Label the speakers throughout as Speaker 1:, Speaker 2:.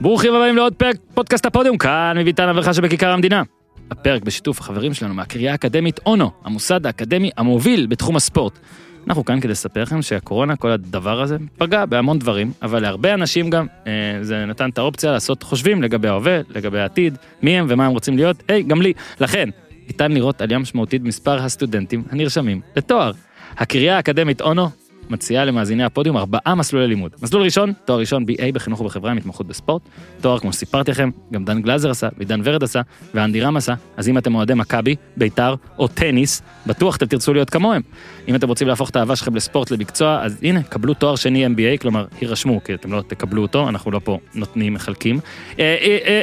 Speaker 1: ברוכים הבאים לעוד פרק פודקאסט הפודיום, כאן מביתן הברכה שבכיכר המדינה. הפרק בשיתוף החברים שלנו מהקריאה האקדמית אונו, המוסד האקדמי המוביל בתחום הספורט. אנחנו כאן כדי לספר לכם שהקורונה, כל הדבר הזה, פגע בהמון דברים, אבל להרבה אנשים גם אה, זה נתן את האופציה לעשות חושבים לגבי ההווה, לגבי העתיד, מי הם ומה הם רוצים להיות, היי, גם לי. לכן, ניתן לראות עלייה משמעותית במספר הסטודנטים הנרשמים לתואר. הקריאה האקדמית אונו מציעה למאזיני הפודיום ארבעה מסלולי לימוד. מסלול ראשון, תואר ראשון BA בחינוך ובחברה עם התמחות בספורט. תואר, כמו שסיפרתי לכם, גם דן גלזר עשה, ועידן ורד עשה, ואנדי רם עשה, אז אם אתם אוהדי מכבי, ביתר או טניס, בטוח אתם תרצו להיות כמוהם. אם אתם רוצים להפוך את האהבה שלכם לספורט למקצוע, אז הנה, קבלו תואר שני MBA, כלומר, הירשמו, כי אתם לא תקבלו אותו, אנחנו לא פה נותנים, מחלקים. אה,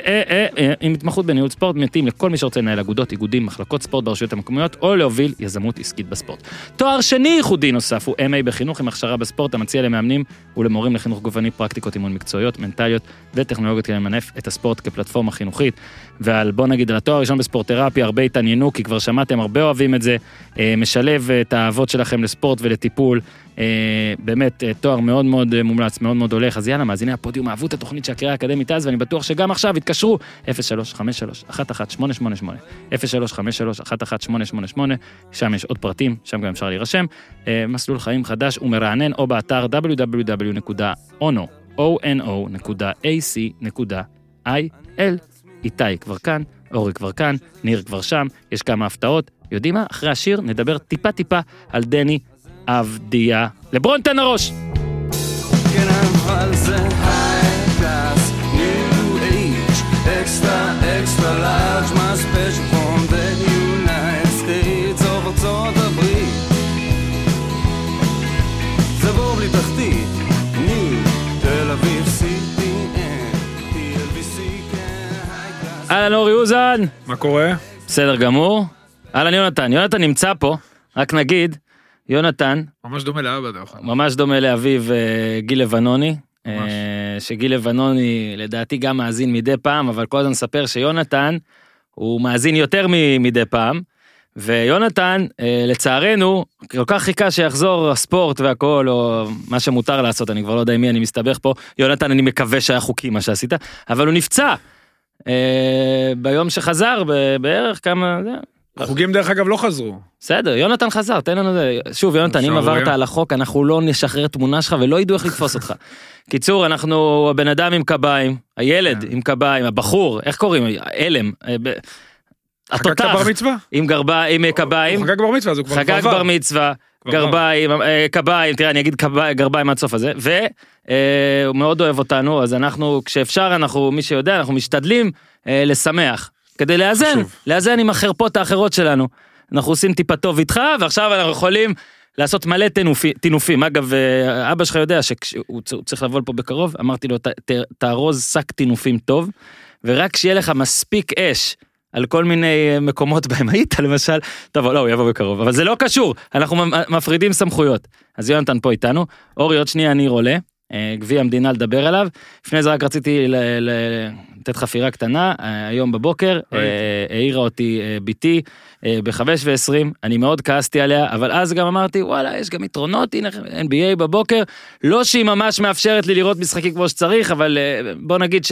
Speaker 1: אה, אה, עם התמחות בניהול ספורט, מתאים לכל מי שרוצה לנהל אגודות, איגודים, מחלקות ספורט ברשויות המקומיות, או להוביל יזמות עסקית בספורט. תואר שני ייחודי נוסף הוא MA בחינוך עם הכשרה בספורט, המציע למאמנים ולמורים לחינוך גופני, פרקטיקות אימון מקצועיות, מנטליות וטכנולוגיות כדי למנף את הספורט כפלטפורמה חינוכית. ועל בוא נגיד על התואר הראשון בספורט תרפי הרבה התעניינו כי כבר שמעתם הרבה אוהבים את זה משלב את האהבות שלכם לספורט ולטיפול. אה, באמת אה, תואר מאוד מאוד אה, מומלץ מאוד מאוד הולך. אז יאללה מאזיני הפודיום אהבו את התוכנית של הקריאה האקדמית אז ואני בטוח שגם עכשיו יתקשרו 0353-11888 0353-11888 שם יש עוד פרטים שם גם אפשר להירשם. אה, מסלול חיים חדש ומרענן או באתר www.ono.ac.il איתי כבר כאן, אורי כבר כאן, ניר כבר שם, יש כמה הפתעות. יודעים מה? אחרי השיר נדבר טיפה טיפה על דני אבדיה. לברון תן הראש!
Speaker 2: כן, אבל זה
Speaker 1: אהלן אורי אוזן!
Speaker 3: מה קורה?
Speaker 1: בסדר גמור. אהלן יונתן, יונתן נמצא פה, רק נגיד, יונתן
Speaker 3: ממש דומה לאבא דרך אגב.
Speaker 1: ממש דומה לאביו אה, גיל לבנוני.
Speaker 3: ממש.
Speaker 1: אה, שגיל לבנוני לדעתי גם מאזין מדי פעם אבל כל הזמן מספר שיונתן הוא מאזין יותר מדי פעם. ויונתן אה, לצערנו כל כך חיכה שיחזור הספורט והכל או מה שמותר לעשות אני כבר לא יודע עם מי אני מסתבך פה יונתן אני מקווה שהיה חוקי מה שעשית אבל הוא נפצע. אה, ביום שחזר ב- בערך כמה זה,
Speaker 3: חוגים דרך אגב לא חזרו.
Speaker 1: בסדר, יונתן חזר, תן לנו זה. שוב, יונתן, אם
Speaker 3: שערורייה.
Speaker 1: עברת על החוק, אנחנו לא נשחרר תמונה שלך ולא ידעו איך לתפוס אותך. קיצור, אנחנו הבן אדם עם קביים, הילד
Speaker 3: כן.
Speaker 1: עם קביים, הבחור, איך קוראים? אלם. אה, ב-
Speaker 3: חגגת
Speaker 1: התותח,
Speaker 3: בר מצווה?
Speaker 1: עם גרבה, עם אה,
Speaker 3: הוא
Speaker 1: קביים,
Speaker 3: חגג בר מצווה אז הוא כבר
Speaker 1: חגג. בר מצווה, גרביים, אה, קביים, תראה, אני אגיד גרביים עד סוף הזה, והוא מאוד אוהב אותנו, אז אנחנו, כשאפשר, אנחנו, מי שיודע, אנחנו משתדלים אה, לשמח, כדי לאזן. לאזן עם החרפות האחרות שלנו. אנחנו עושים טיפה טוב איתך, ועכשיו אנחנו יכולים לעשות מלא טינופי- טינופים. אגב, אה, אבא שלך יודע שהוא הוא צריך לבוא לפה בקרוב, אמרתי לו, "ת- ת- תארוז שק טינופים טוב, ורק שיהיה לך מספיק אש. על כל מיני אה, מקומות בהם היית למשל, טוב לא הוא יבוא בקרוב. אבל זה לא קשור. אנחנו מפרידים סמכויות. אז יונתן פה איתנו. אורי עוד שנייה ניר עולה אה, גביע המדינה לדבר עליו. לפני זה רק רציתי לתת חפירה קטנה. אה, היום בבוקר אה, העירה אותי בתי בחמש ועשרים. אני מאוד כעסתי עליה אבל אז גם אמרתי וואלה יש גם יתרונות הנה NBA בבוקר. לא שהיא ממש מאפשרת לי לראות משחקים כמו שצריך אבל בוא נגיד ש.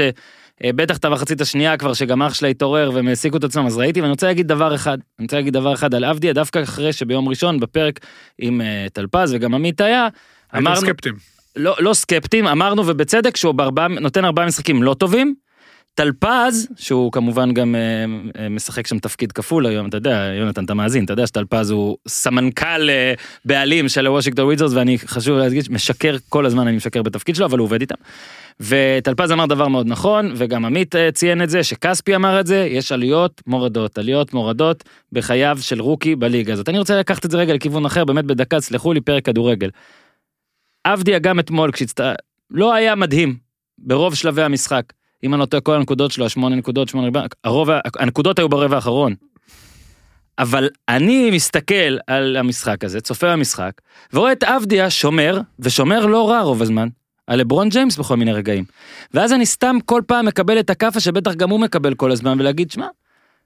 Speaker 1: אה, בטח את המחצית השנייה כבר שגם אח שלה התעורר והם העסיקו את עצמם אז ראיתי ואני רוצה להגיד דבר אחד אני רוצה להגיד דבר אחד על עבדיה דווקא אחרי שביום ראשון בפרק עם אה, טלפז וגם עמית היה אמרנו
Speaker 3: סקפטים.
Speaker 1: לא לא סקפטים אמרנו ובצדק שהוא בארבעה נותן ארבעה משחקים לא טובים. טלפז שהוא כמובן גם אה, אה, משחק שם תפקיד כפול היום אתה יודע יונתן אתה מאזין אתה יודע שטלפז הוא סמנכ"ל אה, בעלים של הוושינגטון וויזרס ואני חשוב להגיד משקר כל הזמן אני משקר בתפקיד שלו אבל הוא עובד איתם. וטלפז אמר דבר מאוד נכון וגם עמית ציין את זה שכספי אמר את זה יש עליות מורדות עליות מורדות בחייו של רוקי בליגה הזאת אני רוצה לקחת את זה רגע לכיוון אחר באמת בדקה סלחו לי פרק כדורגל. עבדיה גם אתמול כשהצט... לא היה מדהים ברוב שלבי המשחק אם אני לא טועה כל הנקודות שלו השמונה נקודות שמונה רבע הרוב הנקודות היו ברבע האחרון. אבל אני מסתכל על המשחק הזה צופה במשחק ורואה את עבדיה שומר ושומר לא רע רוב הזמן על לברון ג'יימס בכל מיני רגעים. ואז אני סתם כל פעם מקבל את הכאפה שבטח גם הוא מקבל כל הזמן ולהגיד שמע.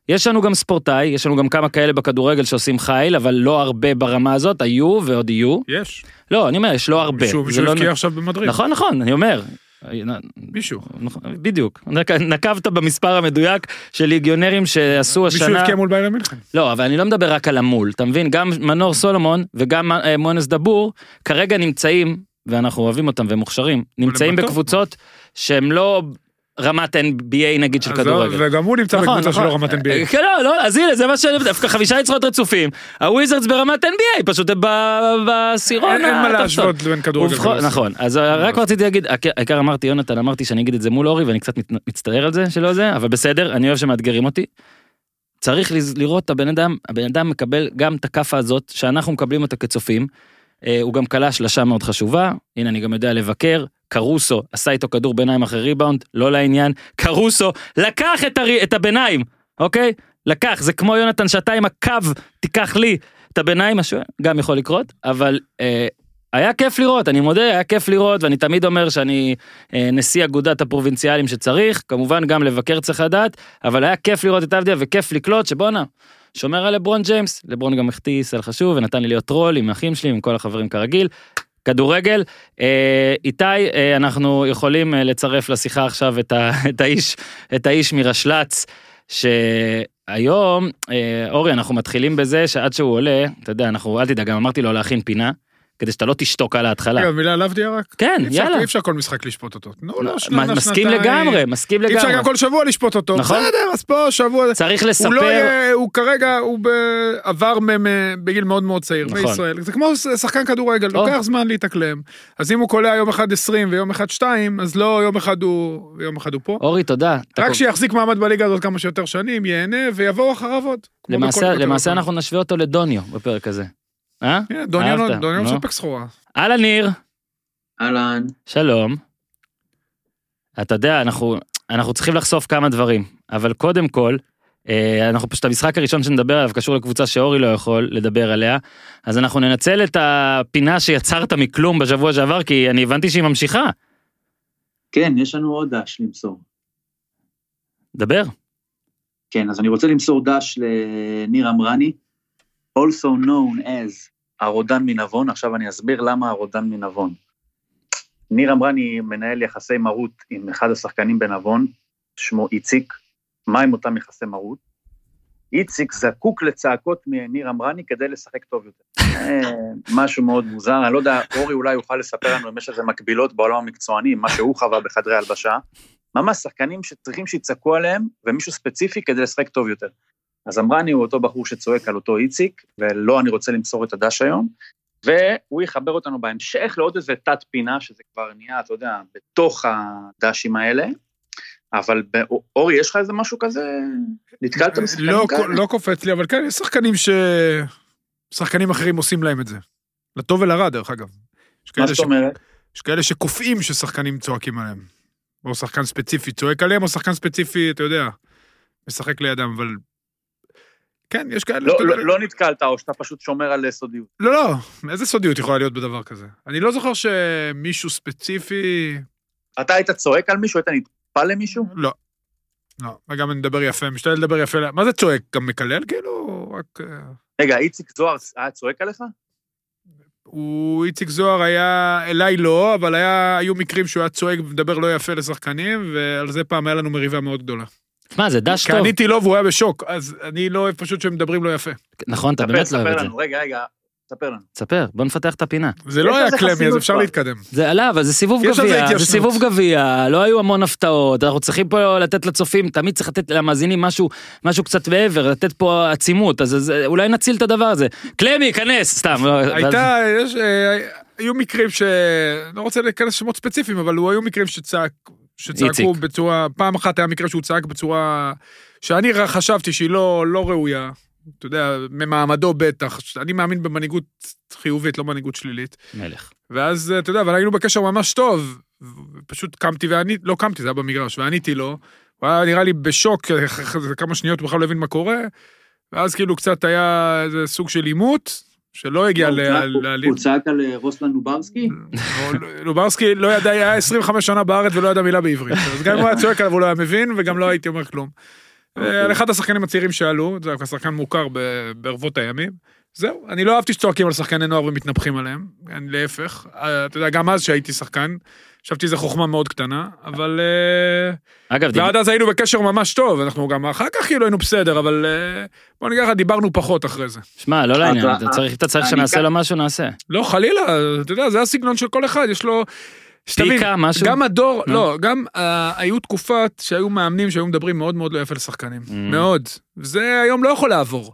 Speaker 1: יש לנו גם ספורטאי, יש לנו גם כמה כאלה בכדורגל שעושים חיל, אבל לא הרבה ברמה הזאת, היו ועוד יהיו.
Speaker 3: יש.
Speaker 1: לא, אני אומר, יש לא הרבה.
Speaker 3: מישהו
Speaker 1: לא...
Speaker 3: הבקיע עכשיו במדריד.
Speaker 1: נכון, נכון, אני אומר.
Speaker 3: מישהו.
Speaker 1: בדיוק, נק- נקבת במספר המדויק של ליגיונרים שעשו
Speaker 3: מישהו
Speaker 1: השנה,
Speaker 3: הבקיע מול ביירן מינכן.
Speaker 1: לא אבל אני לא מדבר רק על המול, אתה מבין? גם מנור סולומון וגם אה, מואנס דבור כרגע נמצאים, ואנחנו אוהבים אותם והם מוכשרים, נמצאים. בקבוצות שהם לא רמת NBA נגיד של
Speaker 3: אז
Speaker 1: כדורגל.
Speaker 3: לא- וגם הוא נמצא
Speaker 1: נכון,
Speaker 3: בקבוצה
Speaker 1: נכון.
Speaker 3: שלא רמת NBA.
Speaker 1: אה, כן, לא, לא, אז הנה, זה מה ש... דווקא חמישה ניצחונות רצופים. הוויזרדס ברמת NBA, פשוט הם ב- בעשירון
Speaker 3: אין מה. להשוות בין כדורגל.
Speaker 1: נכון, אז רק רציתי להגיד, העיקר אמרתי, יונתן, אמרתי שאני אגיד את זה מול אורי, ואני קצת מצטער על זה שלא זה, אבל בסדר, אני אוהב שמאתגרים אותי. צריך לראות את הבן אדם, הבן אדם מקבל גם את הכאפה הזאת, שאנחנו מקבלים אותה כצופים. אה, הוא גם כלה שלשה מאוד חשובה, הנה אני גם יודע לבקר, קרוסו עשה איתו כדור ביניים אחרי ריבאונד, לא לעניין, קרוסו לקח את, הרי, את הביניים, אוקיי? לקח, זה כמו יונתן שאתה עם הקו, תיקח לי את הביניים, משהו גם יכול לקרות, אבל אה, היה כיף לראות, אני מודה, היה כיף לראות, ואני תמיד אומר שאני אה, נשיא אגודת הפרובינציאלים שצריך, כמובן גם לבקר צריך לדעת, אבל היה כיף לראות את אבדיה וכיף לקלוט שבואנה, שומר על לברון ג'יימס, לברון גם החטיא סל חשוב ונתן לי להיות טרול עם האחים שלי, עם כל החברים כרגיל. כדורגל, אה, איתי, אה, אנחנו יכולים אה, לצרף לשיחה עכשיו את, ה, את, האיש, את האיש מרשל"צ, שהיום, אורי, אנחנו מתחילים בזה שעד שהוא עולה, אתה יודע, אנחנו, אל תדאג, גם אמרתי לו להכין פינה, כדי שאתה לא תשתוק על ההתחלה.
Speaker 3: רגע, מילה על עבדיה רק?
Speaker 1: כן, יאללה.
Speaker 3: אי אפשר כל משחק לשפוט אותו. לו
Speaker 1: מ-
Speaker 3: שנה,
Speaker 1: מסכים
Speaker 3: שנתיים.
Speaker 1: לגמרי, מסכים
Speaker 3: אי אפשר
Speaker 1: לגמרי.
Speaker 3: גם כל שבוע לשפוט אותו.
Speaker 1: נכון.
Speaker 3: בסדר, אז פה שבוע.
Speaker 1: צריך
Speaker 3: לא
Speaker 1: לספר,
Speaker 3: הוא כרגע, הוא עבר בגיל מאוד מאוד צעיר
Speaker 1: נכון.
Speaker 3: בישראל. זה כמו שחקן כדורגל. לוקח זמן להתאקלם. אז אם הוא קולע יום אחד 20 ויום אחד 2, אז לא יום אחד הוא ויום אחד הוא פה.
Speaker 1: אורי, תודה.
Speaker 3: רק שיחזיק מעמד בליגה הזאת כמה שיותר שנים, ייהנה, ויבואו אחריו עוד.
Speaker 1: למעשה. אנחנו נשווה אותו לדוניו בפרק הזה. אה?
Speaker 3: הנה, דוניו
Speaker 1: אהבת,
Speaker 3: דוניו
Speaker 1: נו.
Speaker 3: מספק סחורה.
Speaker 1: אהלן ניר,
Speaker 4: אהלן.
Speaker 1: שלום. אתה יודע, אנחנו, אנחנו צריכים לחשוף כמה דברים, אבל קודם כל, אה, אנחנו פשוט המשחק הראשון שנדבר עליו קשור לקבוצה שאורי לא יכול לדבר עליה, אז אנחנו ננצל את הפינה שיצרת מכלום בשבוע שעבר, כי אני הבנתי שהיא ממשיכה.
Speaker 4: כן, יש לנו עוד דש למסור.
Speaker 1: דבר.
Speaker 4: כן, אז אני רוצה למסור דש לניר אמרני, also known as הרודן מנבון, עכשיו אני אסביר למה הרודן מנבון. ניר אמרני מנהל יחסי מרות עם אחד השחקנים בנבון, שמו איציק. מה עם אותם יחסי מרות? איציק זקוק לצעקות מניר אמרני כדי לשחק טוב יותר. אה, משהו מאוד מוזר, אני לא יודע, אורי אולי יוכל לספר לנו אם יש איזה מקבילות בעולם המקצועני, מה שהוא חווה בחדרי הלבשה. ממש שחקנים שצריכים שיצעקו עליהם, ומישהו ספציפי כדי לשחק טוב יותר. אז אמרני הוא אותו בחור שצועק על אותו איציק, ולא אני רוצה למסור את הדש היום, והוא יחבר אותנו בהמשך לעוד איזה תת פינה, שזה כבר נהיה, אתה יודע, בתוך הדשים האלה, אבל אורי, יש לך איזה משהו כזה? נתקלת בשחקנים
Speaker 3: לא,
Speaker 4: כאלה?
Speaker 3: לא קופץ לי, אבל כן, יש שחקנים ש... שחקנים אחרים עושים להם את זה. לטוב ולרע, דרך אגב.
Speaker 4: מה זאת
Speaker 3: ש...
Speaker 4: אומרת?
Speaker 3: יש כאלה שקופאים ששחקנים צועקים עליהם. או שחקן ספציפי צועק עליהם, או שחקן ספציפי, אתה יודע, משחק לידם, אבל... כן, יש כאלה...
Speaker 4: לא, לא, לא נתקלת, או שאתה פשוט שומר על סודיות.
Speaker 3: לא, לא, איזה סודיות יכולה להיות בדבר כזה? אני לא זוכר שמישהו ספציפי...
Speaker 4: אתה היית צועק על מישהו? היית נטפל למישהו?
Speaker 3: לא. לא, וגם אני מדבר יפה, משתדל לדבר יפה. מה זה צועק? גם מקלל כאילו? רק... אה,
Speaker 4: רגע, איציק זוהר היה צועק עליך?
Speaker 3: הוא, איציק זוהר היה, אליי לא, אבל היה, היו מקרים שהוא היה צועק ומדבר לא יפה לשחקנים, ועל זה פעם היה לנו מריבה מאוד גדולה.
Speaker 1: מה, זה דש טוב.
Speaker 3: עניתי לו והוא היה בשוק, אז אני לא אוהב פשוט שמדברים לא יפה.
Speaker 1: נכון, אתה
Speaker 4: ספר,
Speaker 1: באמת לא אוהב
Speaker 4: ספר
Speaker 1: את זה.
Speaker 4: רגע, רגע, ספר לנו.
Speaker 1: תספר, בוא נפתח את הפינה.
Speaker 3: זה לא היה קלמי, אז אפשר. להתקדם.
Speaker 1: זה עלה, אבל זה סיבוב גביע, זה. סיבוב גביע, לא היו המון הפתעות, אנחנו צריכים פה לתת לצופים, תמיד צריך לתת למאזינים משהו, משהו קצת מעבר, לתת פה עצימות, אז אז אולי נציל את הדבר הזה. קלמי, כנס, סתם. לא,
Speaker 3: הייתה, יש, אה, היו מקרים ש... לא רוצה להיכנס לשמות ספציפיים, אבל היו מקרים שצעק, שצעקו
Speaker 1: איציק.
Speaker 3: בצורה... פעם אחת היה מקרה שהוא צעק בצורה שאני חשבתי שהיא לא, לא ראויה. אתה יודע, ממעמדו בטח. אני מאמין במנהיגות חיובית, לא מנהיגות שלילית.
Speaker 1: מלך.
Speaker 3: ואז, אתה יודע, אבל היינו בקשר ממש טוב. פשוט קמתי ועניתי, לא קמתי, זה היה במגרש, ועניתי לו. הוא היה נראה לי בשוק, אחרי כמה שניות בכלל לא הבין מה קורה. ואז כאילו קצת היה איזה סוג של עימות, שלא הגיע
Speaker 4: הוא
Speaker 3: ל-
Speaker 4: הוא צעק על אה, רוסלן לוברסקי?
Speaker 3: לוברסקי לא ידע, היה 25 שנה בארץ ולא ידע מילה בעברית. אז גם אם הוא היה צועק עליו הוא לא היה מבין, וגם לא הייתי אומר כלום.
Speaker 4: אוקיי.
Speaker 3: על אחד השחקנים הצעירים שעלו, זה היה שחקן מוכר ב- ברבות הימים. זהו, אני לא אהבתי שצועקים על שחקני נוער ומתנפחים עליהם, להפך. אה, אתה יודע, גם אז שהייתי שחקן, חשבתי שזו חוכמה מאוד קטנה, אבל... אה,
Speaker 1: אגב, דיב-
Speaker 3: ועד אז היינו בקשר ממש טוב, אנחנו גם אחר כך כאילו היינו בסדר, אבל אה, בוא נגיד לך, דיברנו פחות אחרי זה.
Speaker 1: שמע, לא לעניין, אתה צריך- אתה צריך שנעשה לו משהו, נעשה.
Speaker 3: לא, חלילה, אתה יודע, זה הסגנון של כל אחד, יש לו... שתבין,
Speaker 1: פיקה, משהו?
Speaker 3: גם הדור. לא, גם אה, היו תקופות שהיו מאמנים שהיו מדברים מאוד מאוד לא יפה לשחקנים.
Speaker 1: Mm.
Speaker 3: מאוד. זה היום לא יכול לעבור.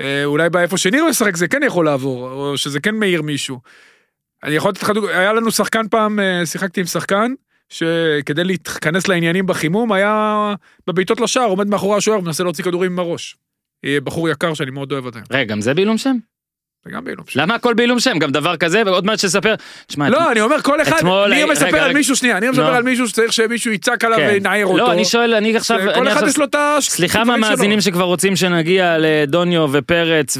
Speaker 3: אה, אולי באיפה שניר משחק זה כן יכול לעבור, או שזה כן מעיר מישהו. אני יכול לתת לך דוגמא, היה לנו שחקן פעם, אה, שיחקתי עם שחקן, שכדי להתכנס לעניינים בחימום, היה בבעיטות לשער, עומד מאחורי השוער ומנסה להוציא כדורים עם הראש. בחור יקר שאני מאוד אוהב אותו.
Speaker 1: רגע, גם זה בעילום שם?
Speaker 3: זה גם בעילום.
Speaker 1: למה הכל בעילום שם? גם דבר כזה, ועוד מעט שתספר. שמע,
Speaker 3: לא, אני אומר, כל אחד,
Speaker 1: רגע,
Speaker 3: מספר על. מישהו, שנייה, ניר מספר
Speaker 1: נו.
Speaker 3: על מישהו שצריך שמישהו יצעק עליו
Speaker 1: כן.
Speaker 3: וינער אותו.
Speaker 1: לא, אני שואל, אני עכשיו...
Speaker 3: כל
Speaker 1: אני
Speaker 3: אחד יש לו את ה...
Speaker 1: סליחה. מהמאזינים שכבר רוצים שנגיע לדוניו ופרץ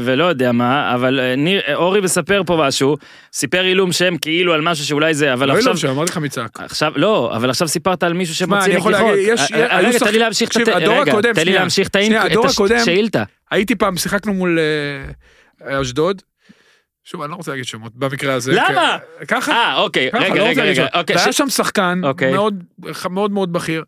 Speaker 1: ולא יודע מה, אבל אה, אה, אורי מספר פה משהו, סיפר עילום שם כאילו על משהו שאולי זה, אבל
Speaker 3: לא
Speaker 1: עכשיו...
Speaker 3: אילום שם, אמרתי לך מי צעק.
Speaker 1: עכשיו, לא, אבל עכשיו סיפרת על מישהו שמוציא
Speaker 3: אני
Speaker 1: נגיחות. אה, רגע, תן לי להמשיך את השאילתה.
Speaker 3: הייתי פעם, שיחקנו מול אשדוד. שוב, אני לא רוצה להגיד שמות, במקרה הזה.
Speaker 1: למה?
Speaker 3: כן. ככה.
Speaker 1: אה, אוקיי, רגע,
Speaker 3: לא
Speaker 1: רגע, רגע. אוקיי.
Speaker 3: והיה
Speaker 1: ש-
Speaker 3: שם שחקן
Speaker 1: אוקיי.
Speaker 3: מאוד מאוד מאוד בכיר,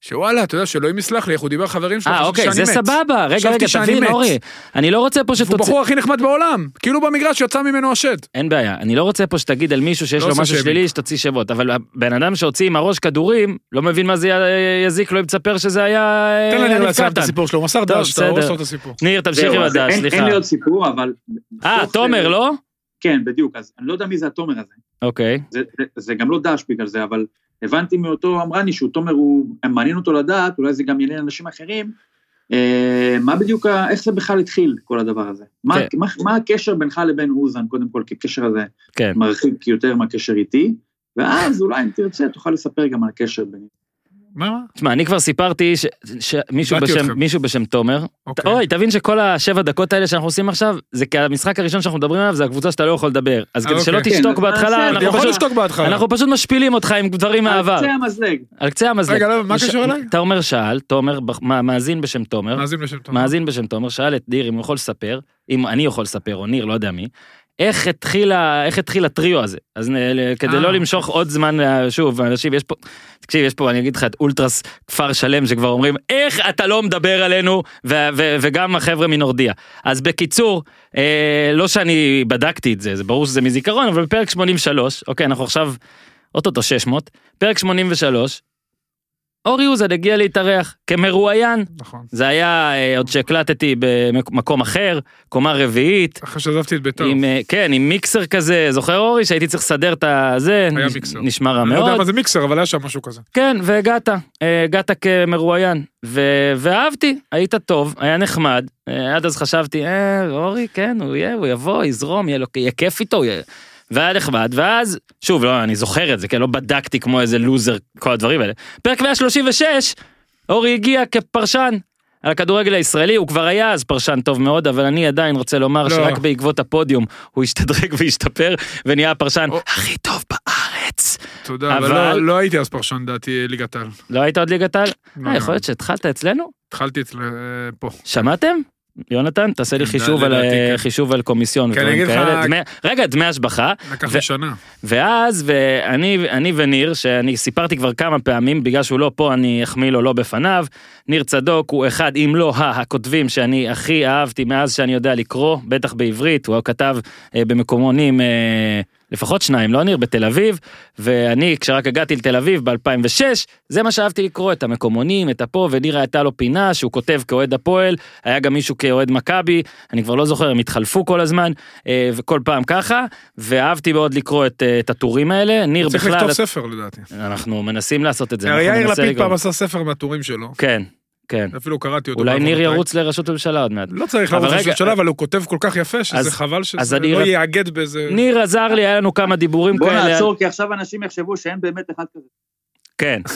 Speaker 3: שוואלה, אתה יודע, שאלוהים יסלח לי, איך הוא דיבר חברים שלו,
Speaker 1: אה, אוקיי, זה
Speaker 3: מת.
Speaker 1: סבבה. רגע, רגע, תבין. אורי. אני לא רוצה פה
Speaker 3: הוא
Speaker 1: שתוציא...
Speaker 3: בחור הכי נחמד בעולם, כאילו במגרש יצא ממנו השד.
Speaker 1: אין בעיה, אני לא רוצה פה שתגיד על מישהו שיש
Speaker 3: לא
Speaker 1: לו משהו
Speaker 3: שיימינג.
Speaker 1: שלילי שתוציא שמות, אבל הבן אדם שהוציא עם הראש כדורים, לא מבין מה זה יזיק לו אם תספר שזה היה...
Speaker 3: תן
Speaker 1: אה,
Speaker 3: לניר לסיים את. הסיפור שלו, הוא מסר דש, אתה הורס
Speaker 1: בסדר.
Speaker 3: לו את הסיפור.
Speaker 1: ניר, תמשיך עם הדש, סליחה.
Speaker 4: אין לי עוד סיפור, אבל...
Speaker 1: אה, תומר, לא?
Speaker 4: כן, בדיוק, אז אני לא יודע מי זה התומר הזה.
Speaker 1: אוקיי.
Speaker 4: זה, זה, זה גם לא דש בגלל זה, אבל הבנתי מאותו אמרני שהוא תומר, הוא מעניין אותו לדעת, אולי זה גם יעניין אנשים אחרים, אה, מה בדיוק, איך זה בכלל התחיל, כל הדבר הזה? מה,
Speaker 1: כן.
Speaker 4: מה, מה הקשר בינך לבין אוזן, קודם כל, כי הקשר הזה
Speaker 1: כן.
Speaker 4: מרחיק יותר מהקשר איתי, ואז אולי אם תרצה, תוכל לספר גם על הקשר בינינו.
Speaker 3: מה?
Speaker 1: תשמע, אני כבר סיפרתי ש- שמישהו בשם-
Speaker 3: אתכם.
Speaker 1: מישהו בשם תומר,
Speaker 3: אוקיי.
Speaker 1: אוי, תבין שכל השבע דקות האלה שאנחנו עושים עכשיו, זה כי המשחק הראשון שאנחנו מדברים עליו זה הקבוצה שאתה לא יכול לדבר. אז כדי שלא
Speaker 3: אוקיי.
Speaker 1: תשתוק
Speaker 4: כן,
Speaker 1: בהתחלה, אנחנו פשוט-
Speaker 3: לשתוק בהתחלה.
Speaker 1: אנחנו פשוט משפילים אותך עם דברים מהעבר.
Speaker 4: על קצה המזלג.
Speaker 1: על קצה המזלג.
Speaker 3: רגע, לא, מה קשור אליי?
Speaker 1: תומר שאל, תומר, מאזין בשם תומר,
Speaker 3: מאזין
Speaker 1: בשם תומר, שאל את ניר אם הוא יכול לספר, אם אני יכול לספר או ניר, לא יודע מי, איך התחיל, איך התחיל הטריו הזה. אז כדי
Speaker 3: אה.
Speaker 1: לא למשוך עוד זמן, אה, שוב, אנשים, יש פה, תקשיב, יש פה, אני אגיד לך, את אולטרס כפר שלם שכבר אומרים, איך אתה לא מדבר עלינו, ו- ו- וגם החבר'ה מנורדיה. אז בקיצור, אה, לא שאני בדקתי את זה, זה ברור שזה מזיכרון, אבל בפרק 83, אוקיי, אנחנו עכשיו, אוטוטו 600, פרק 83, אורי אוזן הגיע להתארח כמרואיין,
Speaker 3: נכון.
Speaker 1: זה היה אה, עוד שהקלטתי במקום אחר, קומה רביעית,
Speaker 3: אחרי שעזבתי את בית"ר.
Speaker 1: עם, אה, כן, עם מיקסר כזה, זוכר אורי שהייתי צריך לסדר את הזה,
Speaker 3: היה
Speaker 1: נש-
Speaker 3: מיקסר.
Speaker 1: נשמע רע
Speaker 3: אני לא יודע
Speaker 1: מאוד,
Speaker 3: מה זה מיקסר, אבל היה שם משהו כזה.
Speaker 1: כן, והגעת, אה, הגעת כמרואיין, ו- ואהבתי, היית טוב, היה נחמד, עד אז חשבתי, אה, אורי, כן, הוא יהיה, הוא יבוא, יזרום, יהיה לו, יהיה כיף איתו, יהיה... והיה נחמד, ואז, שוב, לא, אני זוכר את זה, כן, לא בדקתי כמו איזה לוזר, כל הדברים האלה. פרק 136, אורי הגיע כפרשן. על הכדורגל הישראלי, הוא כבר היה אז פרשן טוב מאוד, אבל אני עדיין רוצה לומר
Speaker 3: לא.
Speaker 1: שרק בעקבות הפודיום הוא השתדרג והשתפר, ונהיה הפרשן
Speaker 3: או.
Speaker 1: הכי טוב בארץ.
Speaker 3: תודה, אבל
Speaker 1: אבל-
Speaker 3: לא- לא הייתי אז פרשן דעתי ליגת העל.
Speaker 1: לא היית עוד ליגת העל?
Speaker 3: לא,
Speaker 1: אה, יכול
Speaker 3: לא.
Speaker 1: להיות שהתחלת אצלנו?
Speaker 3: התחלתי אצל... אה, פה.
Speaker 1: שמעתם? יונתן, תעשה לי
Speaker 3: כן,
Speaker 1: חישוב על, אה,
Speaker 3: כן.
Speaker 1: חישוב על קומיסיון
Speaker 3: כן, אני אגיד לך-
Speaker 1: רגע, דמי השבחה.
Speaker 3: לקח
Speaker 1: ו-
Speaker 3: לי שנה.
Speaker 1: ואז, ואני אני וניר, שאני סיפרתי כבר כמה פעמים, בגלל שהוא לא פה, אני אחמיא לו לא בפניו. ניר צדוק הוא אחד, אם לא הכותבים שאני הכי אהבתי מאז שאני יודע לקרוא, בטח בעברית, הוא כתב אה, במקומונים, אה, לפחות שניים, לא ניר, בתל אביב, ואני, כשרק הגעתי לתל אביב ב-2006, זה מה שאהבתי לקרוא, את המקומונים, את הפה, וניר הייתה לו פינה שהוא כותב כאוהד הפועל, היה גם מישהו כאוהד מכבי, אני כבר לא זוכר, הם התחלפו כל הזמן, אה, וכל פעם ככה, ואהבתי מאוד לקרוא את, אה, את הטורים האלה, ניר
Speaker 3: צריך
Speaker 1: בכלל,
Speaker 3: לכתוב ספר לדעתי.
Speaker 1: אנחנו מנסים לעשות את זה,
Speaker 3: יאיר לפיד. פעם עשה ספר מהטורים שלו.
Speaker 1: כן, כן.
Speaker 3: אפילו קראתי אותו.
Speaker 1: אולי ניר
Speaker 3: בעוונותיי.
Speaker 1: ירוץ לראשות הממשלה עוד מעט.
Speaker 3: לא צריך לרוץ לראשות הממשלה, אבל הוא כותב כל כך יפה,
Speaker 1: אז-
Speaker 3: שזה חבל
Speaker 1: אז
Speaker 3: שזה
Speaker 1: אני
Speaker 3: לא
Speaker 1: רק-
Speaker 3: יאגד באיזה...
Speaker 1: ניר עזר לי, היה לנו כמה דיבורים
Speaker 4: בוא
Speaker 1: כאלה.
Speaker 4: נעצור, כי עכשיו אנשים יחשבו שאין באמת אחד כזה.
Speaker 1: כן.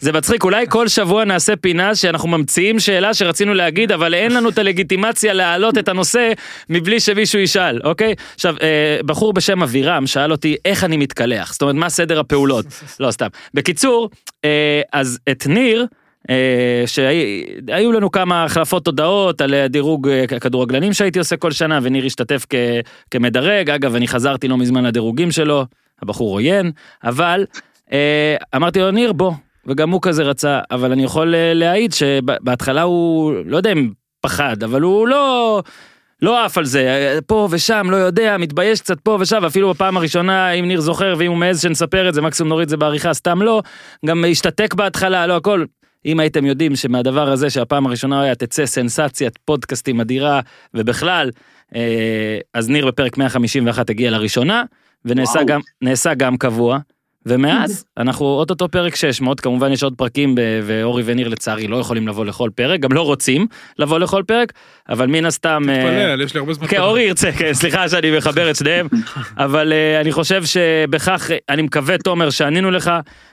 Speaker 1: זה מצחיק, אולי כל שבוע נעשה פינה שאנחנו ממציאים שאלה שרצינו להגיד, אבל אין לנו את הלגיטימציה להעלות את הנושא מבלי שמישהו ישאל, אוקיי? עכשיו, אה, בחור בשם אבירם שאל אותי איך אני מתקלח, זאת אומרת, מה סדר הפעולות? לא, סתם. בקיצור, אה, אז את ניר, אה, שהיו לנו כמה החלפות הודעות על אה, דירוג אה, הכדורגלנים שהייתי עושה כל שנה, וניר השתתף כ, כמדרג, אגב, אני חזרתי לא מזמן לדירוגים שלו, הבחור עוין, אבל אה, אמרתי לו, ניר, בוא, וגם הוא כזה רצה, אבל אני יכול אה, להעיד שבהתחלה הוא, לא יודע אם פחד, אבל הוא לא... לא עף על זה, פה ושם, לא יודע, מתבייש קצת פה ושם, ואפילו בפעם הראשונה, אם ניר זוכר, ואם הוא מעז שנספר את זה, מקסימום נוריד את זה בעריכה, סתם לא, גם השתתק בהתחלה, לא הכל. אם הייתם יודעים שמהדבר הזה שהפעם הראשונה היה תצא סנסציית פודקאסטים אדירה, ובכלל, אה, אז ניר בפרק 151 הגיע לראשונה, ונעשה. גם, נעשה גם קבוע. ומאז אנחנו אוטוטו פרק 600 כמובן יש עוד פרקים ב- ואורי וניר לצערי לא יכולים לבוא לכל פרק גם לא רוצים לבוא לכל פרק אבל מן הסתם אה,
Speaker 3: תתפלל, יש לי הרבה זמן.
Speaker 1: כן, אורי ירצה, כן, סליחה שאני מחבר את שניהם, אבל uh, אני חושב שבכך, אני מקווה, תומר, שענינו לך,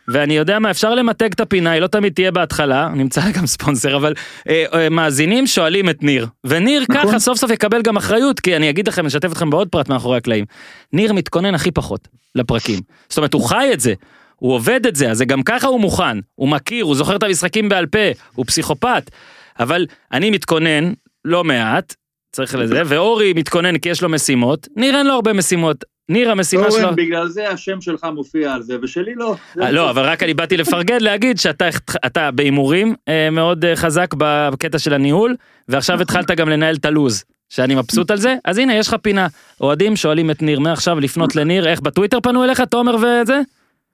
Speaker 1: ואני יודע מה, אפשר למתג את הפינה, היא לא תמיד תהיה בהתחלה, נמצא גם ספונסר, אבל uh, uh, מאזינים שואלים את ניר, וניר
Speaker 4: נכון.
Speaker 1: ככה סוף סוף יקבל גם אחריות, כי אני אגיד לכם, אשתף אתכם בעוד פרט מאחורי הקלעים. ניר מתכונן הכי פחות לפרקים, זאת אומרת, הוא חי את זה. הוא עובד את זה, אז זה גם ככה הוא מוכן, הוא מכיר, הוא זוכר את המשחקים בעל פה, הוא פסיכופת. אבל אני מתכונן לא מעט, צריך לזה, ואורי מתכונן כי יש לו משימות, ניר אין לו הרבה משימות. ניר המשימה שלו...
Speaker 4: אורן, בגלל זה השם שלך מופיע על זה, ושלי לא.
Speaker 1: אה, לא, אבל רק אני באתי לפרגן, להגיד שאתה אתה בהימורים אה, מאוד אה, חזק בקטע של הניהול, ועכשיו התחלת גם לנהל את הלוז, שאני מבסוט על זה, אז הנה יש לך פינה. אוהדים שואלים את ניר מעכשיו לפנות לניר, איך בטוויטר פנו אליך, תומר וזה?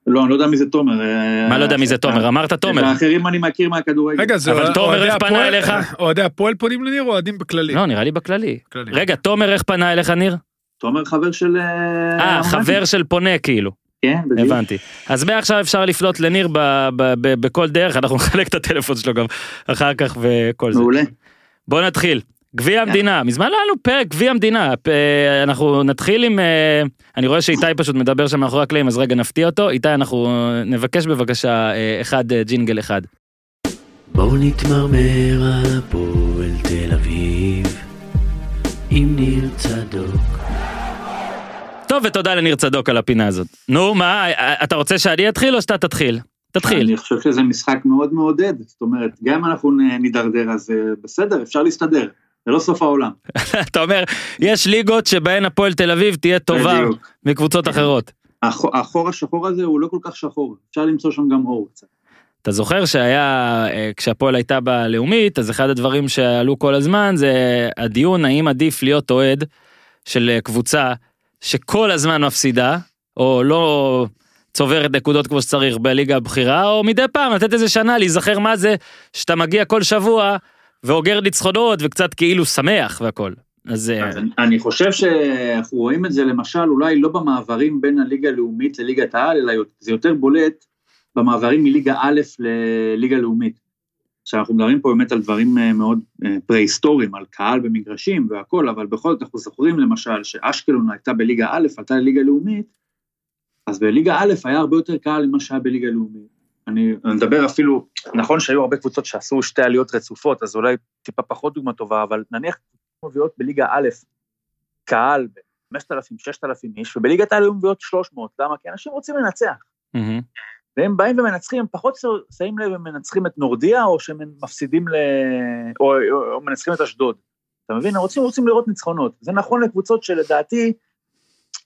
Speaker 4: לא, אני לא יודע מי זה תומר. אה,
Speaker 1: מה לא יודע מי זה תומר, אמרת תומר.
Speaker 4: האחרים אני מכיר מהכדורגל.
Speaker 3: רגע, זה
Speaker 1: אבל תומר, איך פנה אליך?
Speaker 3: אוהדי הפועל פונים לניר או אוהדים בכללי?
Speaker 1: לא, נראה לי בכללי.
Speaker 3: כללי.
Speaker 1: רגע, תומר איך פנה אליך ניר?
Speaker 4: תומר חבר של...
Speaker 1: אה, חבר של פונה כאילו.
Speaker 4: כן, בדיוק.
Speaker 1: הבנתי. אז מעכשיו אפשר לפנות לניר ב- ב- ב- בכל דרך, אנחנו נחלק את הטלפון שלו גם אחר כך וכל זה.
Speaker 4: מעולה.
Speaker 1: בוא נתחיל. גביע המדינה, מזמן לא היה לנו פרק גביע המדינה, פ- אנחנו נתחיל עם, אה, אני רואה שאיתי פשוט מדבר שם מאחורי הקלעים, אז רגע נפתיע אותו, איתי אנחנו אה, נבקש בבקשה אה, אחד אה, ג'ינגל אחד.
Speaker 5: בואו נתמרמר על הפועל תל אביב עם ניר צדוק.
Speaker 1: טוב ותודה לניר צדוק על הפינה הזאת. נו מה, אתה רוצה שאני אתחיל או שאתה תתחיל? תתחיל.
Speaker 4: אני חושב שזה משחק מאוד מעודד, זאת אומרת, גם אם אנחנו נידרדר אז אה, בסדר, אפשר להסתדר, זה לא סוף העולם.
Speaker 1: אתה אומר, יש ליגות שבהן הפועל תל אביב תהיה טובה. מקבוצות אחרות.
Speaker 4: החור- החור השחור הזה הוא לא כל כך שחור, אפשר למצוא שם גם אור קצת.
Speaker 1: אתה זוכר שהיה, אה, כשהפועל הייתה בלאומית, אז אחד הדברים שעלו כל הזמן זה הדיון האם עדיף להיות אוהד של אה, קבוצה שכל הזמן מפסידה, או לא צוברת נקודות כמו שצריך בליגה הבכירה, או מדי פעם לתת איזה שנה להיזכר מה זה שאתה מגיע כל שבוע ואוגר ניצחונות וקצת כאילו שמח והכל. אז אה,
Speaker 4: אז אני- חושב שאנחנו רואים את זה למשל אולי לא במעברים בין הליגה הלאומית לליגת העל, אלא זה יותר בולט במעברים מליגה א' לליגה לאומית. עכשיו אנחנו מדברים פה באמת על דברים אה, מאוד אה, פרה-היסטוריים, על קהל במגרשים והכל, אבל בכל זאת אנחנו זוכרים למשל שאשקלון הייתה בליגה א', עלתה לליגה לאומית, אז בליגה א' היה הרבה יותר קהל ממה שהיה בליגה לאומית. אני מדבר אפילו, נכון שהיו הרבה קבוצות שעשו שתי עליות רצופות, אז אולי טיפה פחות דוגמה טובה, אבל נניח מביאות בליגה א', קהל ב-5,000, 6,000 איש, ובליגת העל היו מביאות 300, למה? כי אנשים רוצים לנצח.
Speaker 1: מהמם.
Speaker 4: והם באים ומנצחים, הם פחות שמים לב הם מנצחים את נורדיה, או שהם מפסידים ל... או, או, או מנצחים את אשדוד. אתה מבין? הם רוצים, רוצים לראות ניצחונות. זה נכון לקבוצות שלדעתי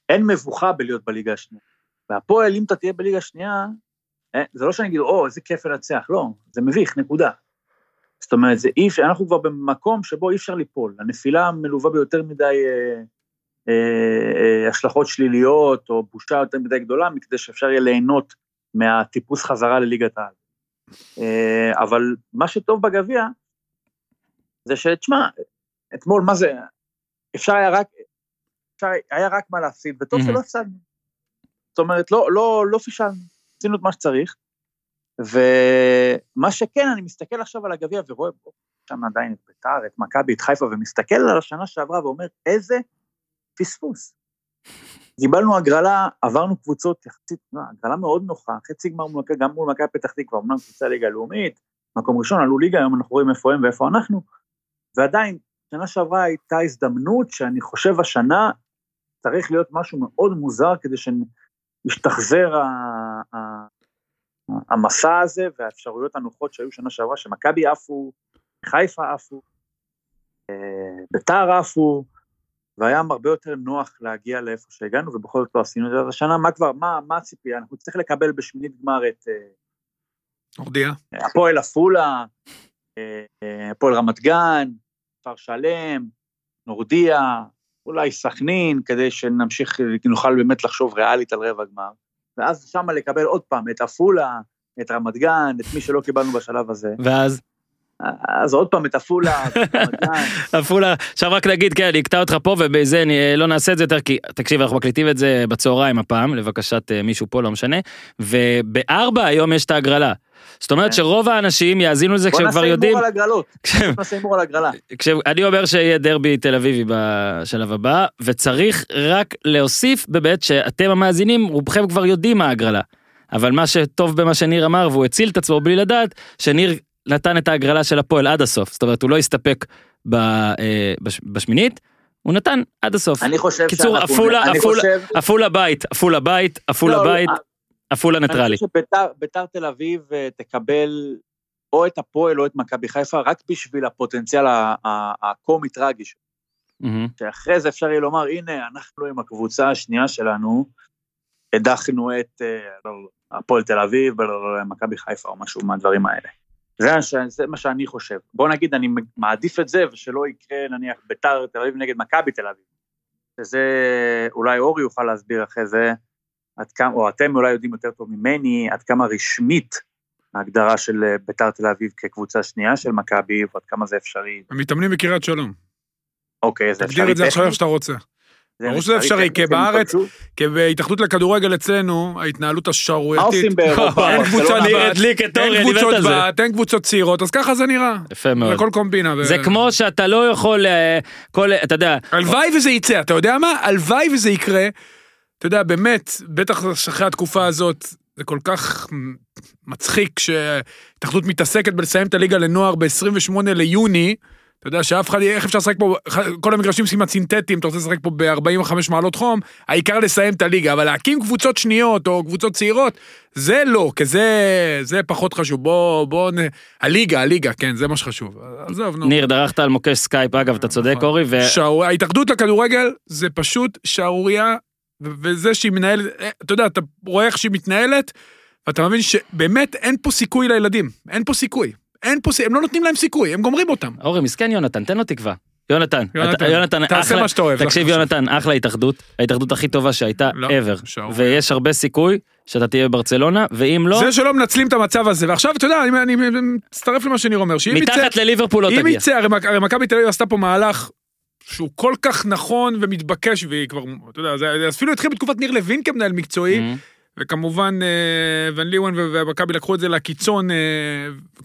Speaker 4: אין מבוכה בלהיות בליגה השנייה. והפועל, אם אתה תהיה בליגה השנייה, אה, זה לא שאני אגיד, או, איזה כיף לנצח, לא, זה מביך, נקודה. זאת אומרת, זה אי אפשר, אנחנו כבר במקום שבו אי אפשר ליפול. הנפילה מלווה ביותר מדי אה, אה, אה, השלכות שליליות, או בושה יותר מדי גדולה, מכדי שאפשר יהיה ליהנות מהטיפוס חזרה לליגת העל. אה, אבל מה שטוב בגביע, זה שתשמע, אתמול, מה זה, אפשר היה רק, אפשר היה רק מה להפסיד, וטוב. שלא הפסדנו. זאת אומרת, לא, לא, לא פישלנו, עשינו את מה שצריך, ומה שכן, אני מסתכל עכשיו על הגביע ורואה פה שם עדיין את ביתר, את מכבי, את חיפה, ומסתכל על השנה שעברה ואומר, איזה פספוס. קיבלנו הגרלה, עברנו קבוצות יחסית, הגרלה מאוד נוחה, חצי גמר מול גם מול מכבי פתח תקווה, אמנם קבוצה ליגה לאומית, מקום ראשון, עלו ליגה, היום אנחנו רואים איפה הם ואיפה אנחנו, ועדיין, שנה שעברה הייתה הזדמנות שאני חושב השנה צריך להיות משהו מאוד מוזר כדי שישתחזר ה- ה- המסע הזה והאפשרויות הנוחות שהיו שנה שעברה, שמכבי עפו, חיפה עפו, אה, ביתר עפו, והיה הרבה יותר נוח להגיע לאיפה שהגענו, ובכל זאת לא עשינו את זה. אז השנה, מה כבר, מה, מה הציפייה? אנחנו נצטרך לקבל בשמינית גמר את אה,
Speaker 3: הודיע.
Speaker 4: הפועל עפולה, אה, אה, הפועל רמת גן, כפר שלם, נורדיה, אולי סכנין, כדי שנמשיך, נוכל באמת לחשוב ריאלית על רבע גמר. ואז שמה לקבל עוד פעם את עפולה, את רמת גן, את מי שלא קיבלנו בשלב הזה.
Speaker 1: ואז
Speaker 4: אז עוד פעם את עפולה.
Speaker 1: עפולה, עכשיו רק נגיד, כן, אני אקטע אותך פה ובזה אני אה, לא נעשה את זה יותר, כי תקשיב, אנחנו מקליטים את זה בצהריים הפעם, לבקשת אה, מישהו פה, לא משנה, ובארבע היום יש את ההגרלה. זאת אומרת
Speaker 4: כן.
Speaker 1: שרוב האנשים יאזינו לזה
Speaker 4: בוא
Speaker 1: כשהם
Speaker 4: נעשה
Speaker 1: כבר יודעים,
Speaker 4: הימור על הגרלות, בוא נעשה הימור על הגרלה.
Speaker 1: כשאני אומר שיהיה דרבי תל אביבי בשלב הבא, וצריך רק להוסיף באמת שאתם המאזינים, רובכם כבר יודעים מה ההגרלה. אבל מה שטוב במה שניר אמר, והוא הציל את עצמו בלי לדעת, שניר נתן את ההגרלה של הפועל עד הסוף. זאת אומרת, הוא לא הסתפק ב, אה, בש, בשמינית, הוא נתן עד הסוף.
Speaker 4: אני חושב
Speaker 1: קיצור, עפולה,
Speaker 4: אני
Speaker 1: עפולה, עפולה בית, עפולה בית, עפולה
Speaker 4: לא, לא,
Speaker 1: בית, עפולה
Speaker 4: אני
Speaker 1: ניטרלי.
Speaker 4: חושב שביתר תל אביב אה, תקבל או את הפועל או את מכבי חיפה, רק בשביל הפוטנציאל הקומי-טרגי שלו.
Speaker 1: מהמם.
Speaker 4: שאחרי זה אפשר יהיה לומר, הנה, אנחנו עם הקבוצה השנייה שלנו, הדחנו את אה, לא, הפועל תל אביב, מכבי חיפה או משהו מהדברים האלה. זה, ש- זה מה שאני חושב. בוא נגיד, אני מעדיף את זה, ושלא יקרה, נניח, ביתר תל אביב נגד מכבי תל אביב. שזה, אולי אורי יוכל להסביר אחרי זה, עד כמה, או אתם אולי יודעים יותר טוב ממני, עד כמה רשמית ההגדרה של אה, ביתר תל אביב כקבוצה שנייה של מכבי, ועד כמה זה אפשרי.
Speaker 3: הם מתאמנים בקריית שלום.
Speaker 4: אוקיי, זה אפשרי
Speaker 3: תגדיר את זה עכשיו? איך שאתה רוצה. ברור שזה אפשרי, כי בארץ-? כי בהתאחדות לכדורגל אצלנו, ההתנהלות
Speaker 4: מה
Speaker 3: השערורייתית,
Speaker 4: עושים באירופה?
Speaker 3: אין? קבוצה
Speaker 1: אני
Speaker 3: בת, אין קבוצות. בת, אין קבוצות צעירות, אז ככה זה נראה.
Speaker 1: יפה
Speaker 3: זה
Speaker 1: מאוד.
Speaker 3: הכל קומבינה.
Speaker 1: זה כמו שאתה לא יכול, אה, כל, אתה יודע,
Speaker 3: הלוואי וזה יצא, אתה יודע מה? הלוואי וזה יקרה. אתה יודע, באמת, בטח אחרי התקופה הזאת, זה כל כך מצחיק שהתאחדות מתעסקת בלסיים את הליגה לנוער ב-28 ליוני. אתה יודע שאף אחד, איך אפשר לשחק פה, כל המגרשים כמעט סינתטיים, אתה רוצה לשחק פה ב-45 מעלות חום, העיקר לסיים את הליגה, אבל להקים קבוצות שניות או קבוצות צעירות, זה לא, כי זה, זה פחות חשוב. בוא, בוא, נ... הליגה, הליגה, כן, זה מה שחשוב. עזוב, נו.
Speaker 1: ניר, דרכת על מוקש סקייפ, אגב, אתה צודק,
Speaker 3: נכון.
Speaker 1: אורי, ו...
Speaker 3: שערור... ההתאחדות לכדורגל זה פשוט שערורייה, ו- וזה שהיא מנהלת, אה, אתה יודע, אתה רואה איך שהיא מתנהלת, ואתה מבין שבאמת אין פה סיכוי לילדים, אין פה סיכוי. אין פה סיכוי, הם לא נותנים להם סיכוי, הם גומרים אותם.
Speaker 1: אורי, מסכן יונתן, תן לו תקווה. יונתן,
Speaker 3: יונתן, תעשה
Speaker 1: אחלה-
Speaker 3: מה שאתה אוהב,
Speaker 1: תקשיב. יונתן, אחלה התאחדות, ההתאחדות הכי טובה שהייתה
Speaker 3: לא,
Speaker 1: ever. ויש הרבה סיכוי שאתה תהיה בברצלונה, ואם לא,
Speaker 3: זה שלא מנצלים את המצב הזה, ועכשיו, אתה יודע, אני, אני מצטרף למה שניר אומר, שאם יצא,
Speaker 1: מתחת לליברפול לא
Speaker 3: אם
Speaker 1: תגיע.
Speaker 3: יצא, הרי מכ- הרי מכבי תל אביב עשתה פה מהלך שהוא כל כך נכון ומתבקש, והיא כבר, אתה יודע, זה אפילו התחיל בתקופת ניר לוין כמנהל מקצועי,
Speaker 1: Mhm.
Speaker 3: וכמובן אה, ון ליוון ומכבי לקחו את זה לקיצון אה,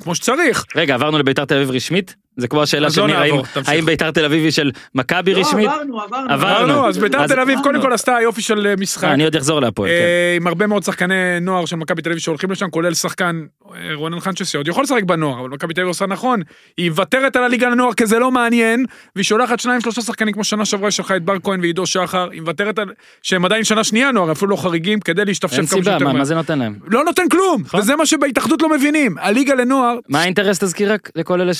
Speaker 3: כמו שצריך.
Speaker 1: רגע, עברנו לביתר תל אביב רשמית? זה כמו השאלה של
Speaker 3: לא
Speaker 1: ניר, האם- ביתר תל אביב היא של מכבי רשמית?
Speaker 4: לא, עברנו, עברנו.
Speaker 1: עברנו.
Speaker 3: עברנו, אז ביתר תל אביב קודם
Speaker 4: עברנו.
Speaker 3: כל עשתה יופי של אה, משחק.
Speaker 1: אה, אני עוד אחזור להפועל, כן.
Speaker 3: אה, עם הרבה מאוד שחקני נוער של מכבי תל אביב שהולכים לשם, כולל שחקן אה, רונן חנצ'ס שעוד יכול לשחק בנוער, אבל מכבי תל אביב עושה נכון, היא מוותרת על הליגה לנוער כי זה לא מעניין, והיא שולחת שניים שלושה שחקנים כמו שנה שעברה שלחה את בר כהן ועידו שחר, היא מוותרת על, שהם עדיין שנה שנייה נוער, אפילו לא חריגים, כדי להשתפשף כמה שיותר
Speaker 1: מה-
Speaker 3: מהר.
Speaker 1: מה זה נותן להם?
Speaker 3: לא נותן כלום. וזה מה שבהתאחדות לא מבינים, הליגה לנוער,
Speaker 1: מה האינטרס תזכיר רק לכל אלה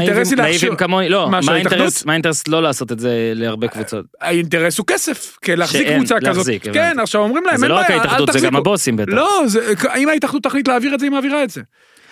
Speaker 3: האינטרס היא להכשיר-
Speaker 1: כמוני? לא,
Speaker 3: מה?
Speaker 1: האינטרס- מה האינטרס לא לעשות את זה להרבה קבוצות?
Speaker 3: האינטרס הוא כסף, להחזיק קבוצה כזאת, כן. עכשיו אומרים להם,
Speaker 1: זה
Speaker 3: אין
Speaker 1: לא רק
Speaker 3: בעיה, אל
Speaker 1: ההתאחדות, זה גם
Speaker 3: תחזיקו.
Speaker 1: הבוסים בטח.
Speaker 3: לא, זה, אם ההתאחדות תחליט להעביר את זה, היא מעבירה את זה.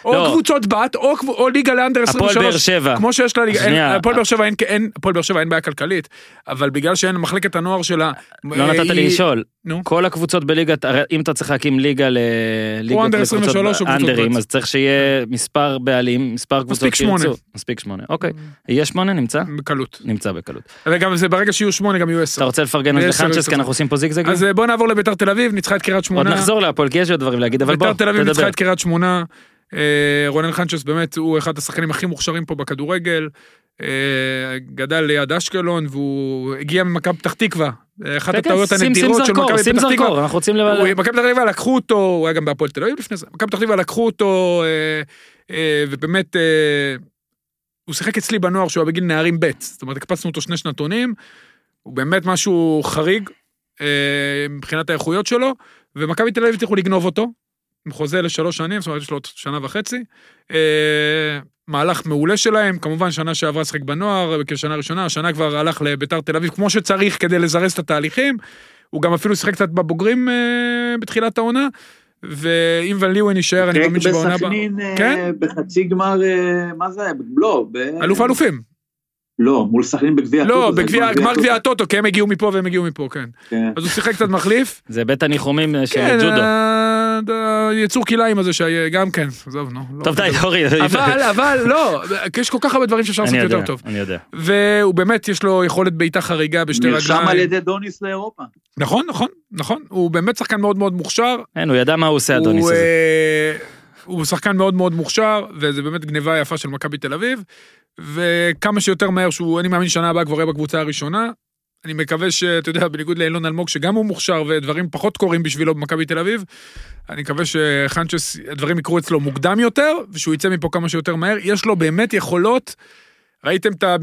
Speaker 3: או
Speaker 1: לא.
Speaker 3: קבוצות בת, או, קב- או ליגה לאנדר 23.
Speaker 1: הפועל באר שבע.
Speaker 3: כמו שיש לה ליגה. הפועל באר שבע אין, אין, הפועל באר שבע אין בעיה כלכלית, אבל בגלל שאין מחלקת הנוער שלה,
Speaker 1: לא
Speaker 3: אה,
Speaker 1: נתת לי
Speaker 3: היא-
Speaker 1: לשאול,
Speaker 3: נו.
Speaker 1: כל הקבוצות בליגת, אם אתה צריך להקים ליגה לליגות
Speaker 3: אנדר
Speaker 1: לקבוצות
Speaker 3: 23 או
Speaker 1: אנדרים. אז צריך שיהיה מספר בעלים, מספר קבוצות
Speaker 3: מספיק שמונה.
Speaker 1: שירצו. מספיק שמונה. אוקיי. יהיה שמונה? נמצא?
Speaker 3: בקלות.
Speaker 1: נמצא בקלות.
Speaker 3: וגם זה ברגע שיהיו שמונה גם יהיו עשר.
Speaker 1: אתה רוצה לפרגן על לחנצ'ס
Speaker 3: עשר.
Speaker 1: כי אנחנו עושים פה זיגזגים?
Speaker 3: אז אה, בוא נעבור לביתר תל אביב, ניצחה את קריית
Speaker 1: עוד
Speaker 3: שמונה.
Speaker 1: נחזור להפועל כי יש עוד דברים להגיד, אבל בוא,
Speaker 3: ביתר תל אביב
Speaker 1: תדבר.
Speaker 3: ניצחה את קריית שמונה. אה, רונן חנצ'ס באמת הוא אחד השחקנים הכי מוכשרים פה בכדורגל. אה, גדל ליד אשקלון והוא הגיע ממכבי פתח תקווה. אחת
Speaker 1: כן, כן,
Speaker 3: הטעויות הנדירות של מכבי פתח תקווה.
Speaker 1: זרקור, אנחנו רוצים לבד...
Speaker 3: מכבי פתח תקווה לקחו אותו, הוא היה גם בהפועל תל אביב לפני זה, מכבי פתח תקווה לקחו אותו, אה, ובאמת, הוא שיחק אצלי בנוער שהוא היה בגיל נערים ב', זאת אומרת, הקפצנו אותו שני שנתונים, הוא באמת משהו חריג מבחינת האיכויות שלו, ומכבי תל אביב הצליחו לגנוב אותו, עם חוזה לשלוש שנים, זאת אומרת, יש לו עוד שנה וחצי. אה, מהלך מעולה שלהם, כמובן שנה שעברה שחק בנוער, כשנה ראשונה, השנה כבר הלך לביתר תל אביב כמו שצריך כדי לזרז את התהליכים. הוא גם אפילו שיחק קצת בבוגרים אה, בתחילת העונה, ואם ון ליוון יישאר, אני מאמין שבעונה הבאה...
Speaker 4: בסכנין, אה,
Speaker 3: כן?
Speaker 4: בחצי גמר, אה, מה זה? לא, ב...
Speaker 3: אלוף האלופים.
Speaker 4: לא, מול סכנין בגביע
Speaker 3: לא,
Speaker 4: הטוטו, זה
Speaker 3: בגביע, גמר גביע הטוטו, כי הם הגיעו מפה והם הגיעו מפה, כן.
Speaker 4: כן.
Speaker 3: אז הוא שיחק קצת מחליף.
Speaker 1: זה בית הניחומים אה, של
Speaker 3: כן,
Speaker 1: ג'ודו.
Speaker 3: ה- היצור כלאיים הזה שגם כן, עזוב, נו. לא
Speaker 1: טוב די. אורי.
Speaker 3: אבל, אבל, לא, יש כל כך הרבה דברים שאפשר לעשות יותר טוב.
Speaker 1: אני יודע.
Speaker 3: והוא באמת, יש לו יכולת בעיטה חריגה בשתי
Speaker 4: נרשם על
Speaker 3: רגליים.
Speaker 4: ידי דוניס לאירופה.
Speaker 3: נכון, נכון, נכון. הוא באמת שחקן מאוד מאוד מוכשר.
Speaker 1: אין, הוא ידע מה הוא עושה, אדוניס
Speaker 3: הוא,
Speaker 1: הזה.
Speaker 3: אה, הוא שחקן מאוד מאוד מוכשר, וזה באמת גניבה יפה של מכבי תל אביב. וכמה שיותר מהר שהוא, אני מאמין שנה הבאה כבר יהיה בקבוצה הראשונה. אני מקווה שאתה יודע, בניגוד לאילון אלמוג, שגם הוא מוכשר ודברים פחות קורים בשבילו במכבי תל אביב, אני מקווה שחנצ'ס, הדברים יקרו אצלו מוקדם יותר, ושהוא יצא מפה כמה שיותר מהר. יש לו באמת יכולות, ראיתם את ה...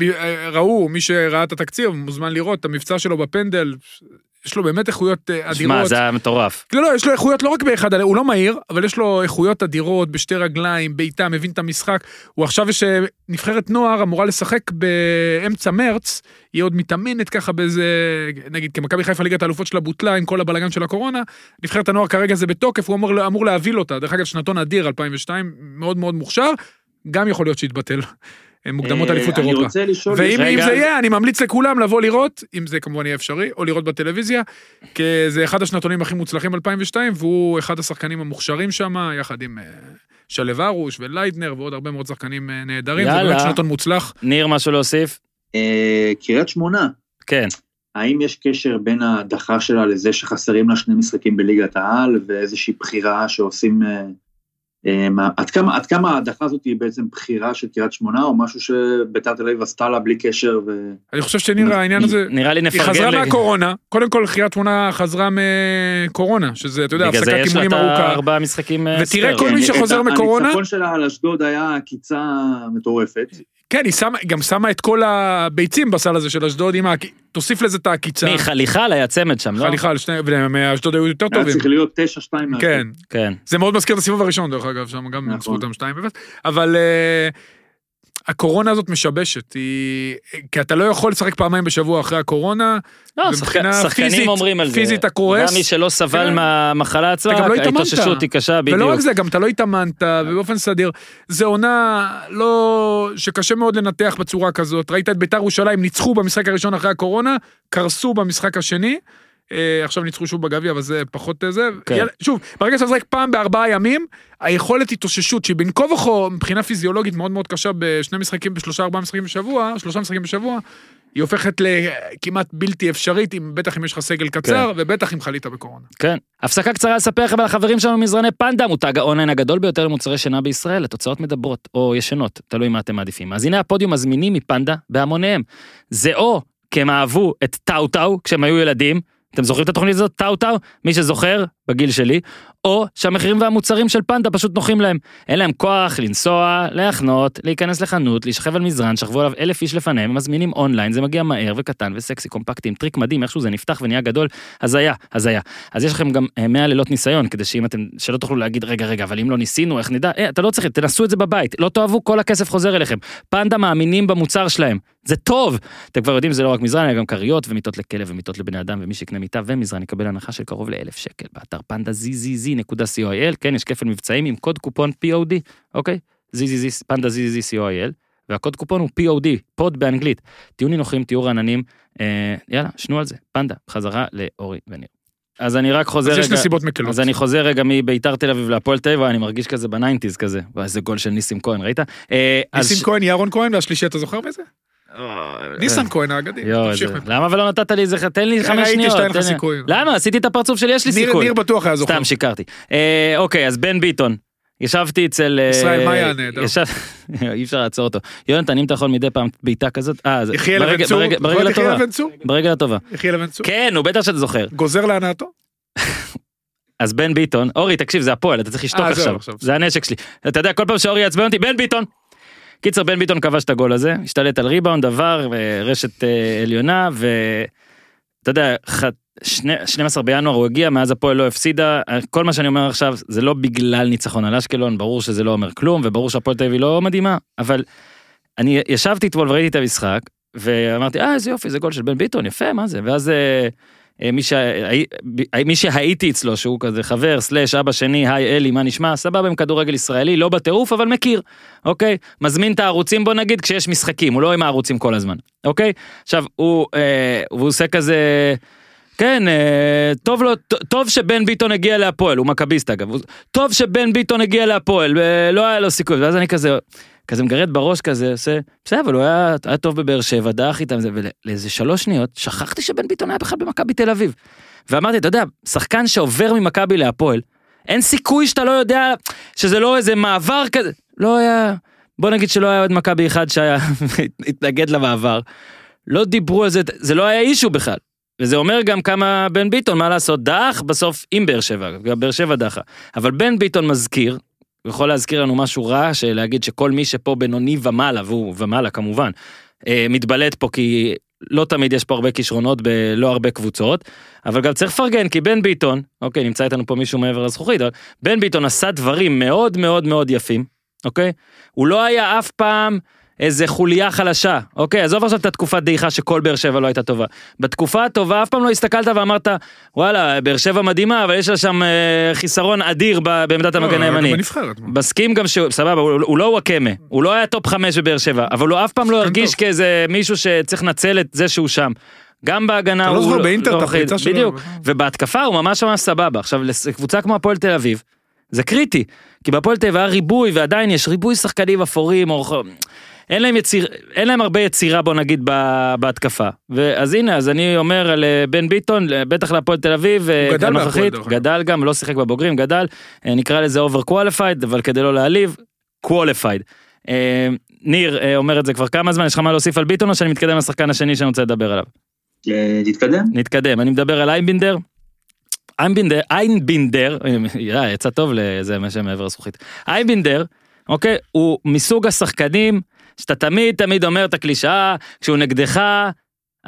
Speaker 3: ראו, מי שראה את התקציר, מוזמן לראות את המבצע שלו בפנדל, יש לו באמת איכויות אה, אדירות.
Speaker 1: שמע, זה היה מטורף.
Speaker 3: לא, לא, יש לו איכויות לא רק באחד, הוא לא מהיר, אבל יש לו איכויות אדירות בשתי רגליים, בעיטה, מבין את המשחק. הוא עכשיו יש נבחרת נוער אמורה לשחק באמצע מרץ, היא עוד מתאמנת ככה באיזה, נגיד, כי מכבי חיפה ליגת האלופות שלה בוטלה עם כל הבלאגן של הקורונה, נבחרת הנוער כרגע זה בתוקף, הוא אמור, אמור להביא אותה. דרך אגב, שנתון אדיר, 2002, מאוד מאוד מוכשר, גם יכול להיות שיתבטל. אה, מוקדמות
Speaker 4: אה,
Speaker 3: אליפות
Speaker 4: אני
Speaker 3: אירופה.
Speaker 4: רוצה לשאול...
Speaker 3: ואם זה יהיה, אני ממליץ לכולם לבוא לראות, אם זה כמובן יהיה אפשרי, או לראות בטלוויזיה, כי זה אחד השנתונים הכי מוצלחים 2002, והוא אחד השחקנים המוכשרים שם, יחד עם אה, שלו ארוש וליידנר ועוד הרבה מאוד שחקנים אה, נהדרים, זה
Speaker 1: יאללה.
Speaker 3: באמת שנתון מוצלח.
Speaker 1: ניר, משהו להוסיף?
Speaker 4: אה, קריית שמונה,
Speaker 1: כן.
Speaker 4: האם יש קשר בין ההדחה שלה לזה שחסרים לה שני משחקים בליגת העל ואיזושהי בחירה שעושים... מה- עד כמה, עד כמה ההדחה הזאת היא בעצם בחירה של קריית שמונה או משהו שביתר תל אביב עשתה לה בלי קשר ו...
Speaker 3: אני חושב שניר העניין הזה,
Speaker 1: נראה לי
Speaker 3: היא
Speaker 1: נפרגן.
Speaker 3: חזרה
Speaker 1: לג-
Speaker 3: מהקורונה, קודם כל קריית שמונה חזרה מקורונה, שזה, אתה יודע,
Speaker 1: בגלל
Speaker 3: הפסקת
Speaker 1: זה יש לה
Speaker 3: אימונים
Speaker 1: את
Speaker 3: ארוכה.
Speaker 1: הארבעה משחקים אה,
Speaker 3: ותראה. כל מי שחוזר מקורונה-
Speaker 4: הניצחון שלה על אשדוד היה עקיצה מטורפת.
Speaker 3: כן, היא שמה, גם שמה את כל הביצים בסל הזה של אשדוד, עם ה- תוסיף לזה את העקיצה.
Speaker 1: מי, חליחל היה צמד שם, לא?
Speaker 3: חליחה על שני, ומאשדוד היו יותר
Speaker 4: היה
Speaker 3: טובים.
Speaker 4: צריך להיות 9-2
Speaker 3: כן,
Speaker 1: כן.
Speaker 3: זה מאוד מזכיר את הסיבוב הראשון דרך אגב, שם גם
Speaker 4: נכון.
Speaker 3: ניצחו אותם 2-0, אבל אה, הקורונה הזאת משבשת, היא... כי אתה לא יכול לשחק פעמיים בשבוע אחרי הקורונה,
Speaker 1: לא, שחקנים
Speaker 3: פיזית-
Speaker 1: אומרים על זה.
Speaker 3: פיזית אתה.
Speaker 1: גם מי שלא סבל
Speaker 3: כן.
Speaker 1: מהמחלה עצמה,
Speaker 3: לא.
Speaker 1: ההתאוששות היא קשה בדיוק.
Speaker 3: ולא רק זה, גם אתה לא התאמנת, ובאופן סדיר. זו עונה לא... שקשה מאוד לנתח בצורה כזאת. ראית את ביתר ירושלים, ניצחו במשחק הראשון אחרי הקורונה, קרסו במשחק השני. אה, עכשיו ניצחו שוב בגביע, אבל זה פחות אה, זה.
Speaker 1: כן.
Speaker 3: שוב, ברגע שאתה משחק פעם בארבעה ימים, היכולת התאוששות, שהיא בין כה וכה, מבחינה פיזיולוגית מאוד מאוד קשה בשני משחקים, בשלושה ארבעה משחקים בשבוע, שלושה משחקים בשבוע, היא הופכת לכמעט בלתי אפשרית, אם, בטח אם יש לך סגל קצר, ובטח אם חלית בקורונה.
Speaker 1: כן. הפסקה קצרה לספר לכם על החברים שלנו מזרני פנדה, מותג האונליין הגדול ביותר למוצרי שינה בישראל, התוצאות מדברות, או ישנות, תלוי מה אתם מעדיפים. אז הנה הפודיום הזמינים מפנדה בהמוניהם. זה או כי הם אהבו את טאו טאו כשהם היו ילדים, אתם זוכרים את התוכנית הזאת, טאו טאו? מי שזוכר, בגיל שלי, או שהמחירים והמוצרים של פנדה פשוט נוחים להם. אין להם כוח לנסוע, להחנות, להיכנס לחנות, להישכב על מזרן, שכבו עליו אלף איש לפניהם, הם מזמינים אונליין, זה מגיע מהר וקטן וסקסי, קומפקטי, עם טריק מדהים, איכשהו זה נפתח ונהיה גדול, הזיה, הזיה. אז יש לכם גם אה, 100 לילות ניסיון, כדי שאם אתם, שלא תוכלו להגיד, רגע, רגע, אבל אם לא ניסינו, איך נדע? אה, אתה לא צריך, תנסו את זה בבית, לא תאהבו, כל הכסף חוזר אליכם. פנדה מאמינים במוצר שלהם, זה טוב. אתם כבר יודעים, זה לא רק מזרן, אלא גם כריות ומיטות לכלב ומיטות לבני אדם, ומי שיקנה מיטה ומזרן יקבל הנחה של קרוב לאלף שקל באתר פנדה zzz.co.il, כן, יש כפל מבצעים עם קוד קופון POD, אוקיי? zzz, פנדה zzz.co.il, והקוד קופון הוא POD, פוד באנגלית. תהיו נינוחים, תהיו רעננים, אה, יאללה, שנו על זה, פנדה, חזרה לאורי וניר. אז אני רק חוזר
Speaker 3: אז יש
Speaker 1: רגע,
Speaker 3: נסיבות מקלות.
Speaker 1: אז אני חוזר רגע מביתר תל אביב להפועל תל אביב, אני מרגיש כזה ב nineties כזה, וואי, איזה גול של ניסים כהן, ראית? אה,
Speaker 3: ניסים כהן, ירון כהן, והשלישי, אתה זוכר בזה?
Speaker 1: אה,
Speaker 3: ניסן כהן האגדי.
Speaker 1: יואו,
Speaker 3: תמשיך
Speaker 1: איזה-
Speaker 3: מפה.
Speaker 1: למה ולא נתת לי איזה, תן לי חמש
Speaker 3: ראיתי
Speaker 1: שניות.
Speaker 3: שאין לך
Speaker 1: תן לי-
Speaker 3: סיכוי.
Speaker 1: למה? עשיתי את הפרצוף שלי, יש לי סיכוי.
Speaker 3: ניר בטוח היה זוכר.
Speaker 1: סתם שיקרתי. אה, אוקיי, אז בן ביטון. ישבתי אצל... אה,
Speaker 3: ישראל הנהדר.
Speaker 1: ישב... אי אפשר לעצור אותו. יונתן, אם אתה יכול מדי פעם בעיטה כזאת... אה, זה-
Speaker 3: יחיאל אבן צור.
Speaker 1: ברגל הטובה. ברגל.
Speaker 3: יחיאל אבן צור.
Speaker 1: כן, הוא בטח שאתה זוכר.
Speaker 3: גוזר להנאתו?
Speaker 1: אז בן ביטון, אורי, תקשיב, זה הפועל, אתה צריך לשתוק
Speaker 3: אה.
Speaker 1: עכשיו. זה הנשק שלי. אתה יודע, כל פעם שאורי יעצבן אותי, בן ביטון! קיצר, בן ביטון כבש את הגול הזה, השתלט על ריבאונד, עבר, אה, רשת אה, עליונה, ואתה יודע, ח... שני- 12 בינואר הוא הגיע, מאז הפועל לא הפסידה, כל מה שאני אומר עכשיו זה לא בגלל ניצחון על אשקלון, ברור שזה לא אומר כלום, וברור שהפועל תל אביב לא מדהימה, אבל אני ישבתי אתמול וראיתי את המשחק, ואמרתי, אה, איזה יופי, זה גול של בן ביטון, יפה, מה זה? ואז אה, אה, מי, שה... מי שהייתי אצלו, שהוא כזה חבר, סלאש אבא שני, היי אלי, מה נשמע? סבבה עם כדורגל ישראלי, לא בטירוף, אבל מכיר, אוקיי? מזמין את הערוצים, בוא נגיד, כשיש משחקים, הוא לא עם הערוצים כל הזמן, אוקיי? עכשיו, הוא, אה, הוא עושה כזה... כן, אה, טוב, ט- טוב שבן ביטון הגיע להפועל, הוא מכביסט אגב, טוב שבן ביטון הגיע להפועל, אה, לא היה לו סיכוי, ואז אני כזה, כזה מגרד בראש כזה, עושה, בסדר, אבל הוא היה, היה טוב בבאר שבע, דרך איתם, זה, ולאיזה שלוש שניות, שכחתי שבן ביטון היה בכלל במכבי תל אביב. ואמרתי, אתה יודע, שחקן שעובר ממכבי להפועל, אין סיכוי שאתה לא יודע, שזה לא איזה מעבר כזה, לא היה, בוא נגיד שלא היה עוד מכבי אחד שהיה התנגד למעבר. לא דיברו על זה, זה לא היה אישו בכלל. וזה אומר גם כמה בן ביטון, מה לעשות, דח בסוף עם באר שבע, גם באר שבע דחה. אבל בן ביטון מזכיר, הוא יכול להזכיר לנו משהו רע, שלהגיד שכל מי שפה בינוני ומעלה, והוא ומעלה כמובן, אה, מתבלט פה כי לא תמיד יש פה הרבה כישרונות בלא הרבה קבוצות, אבל גם צריך לפרגן כי בן ביטון, אוקיי, נמצא איתנו פה מישהו מעבר לזכוכית, אבל בן ביטון עשה דברים מאוד מאוד מאוד יפים, אוקיי? הוא לא היה אף פעם איזה חוליה חלשה, אוקיי? עזוב עכשיו את התקופת דעיכה שכל באר שבע לא הייתה טובה. בתקופה הטובה אף פעם לא הסתכלת ואמרת, וואלה, באר שבע מדהימה, אבל יש לה שם אה, חיסרון אדיר ב- בעמדת המגן
Speaker 3: לא,
Speaker 1: הימני.
Speaker 3: בנבחרת, מה.
Speaker 1: מסכים גם שהוא, סבבה, הוא, הוא לא וואקאמה, הוא לא היה טופ חמש בבאר שבע, אבל הוא אף פעם לא הרגיש
Speaker 3: טוב.
Speaker 1: כאיזה מישהו שצריך לנצל את זה שהוא שם. גם בהגנה
Speaker 3: אתה לא
Speaker 1: הוא
Speaker 3: זוכר באינטר את
Speaker 1: לא-
Speaker 3: הפריצה שלו?
Speaker 1: בדיוק, ובהתקפה הוא ממש ממש סבבה. עכשיו, לקבוצה כמו הפועל תל אביב, זה קריטי, כי בהפועל תל אביב היה ריבוי, ועדיין יש ריבוי שחקנים אפורים, או... אין להם, יציר, אין להם הרבה יצירה בוא נגיד ב- בהתקפה. ואז הנה אז אני אומר על אה, בן ביטון בטח להפועל תל אביב אה,
Speaker 3: גדל
Speaker 1: הנוכחית. גדל גם לא שיחק בבוגרים גדל אה, נקרא לזה overqualified אבל כדי לא להעליב qualified. ניר אה, אומר את זה כבר כמה זמן יש לך מה להוסיף על ביטון או שאני מתקדם לשחקן השני שאני רוצה לדבר עליו.
Speaker 4: אה, תתקדם.
Speaker 1: נתקדם אני מדבר על איינבינדר. איינבינדר איינבינדר אה, יצא טוב לזה מה שמעבר לזכוכית איינבינדר אוקיי הוא מסוג השחקנים שאתה תמיד תמיד אומר את הקלישאה כשהוא נגדך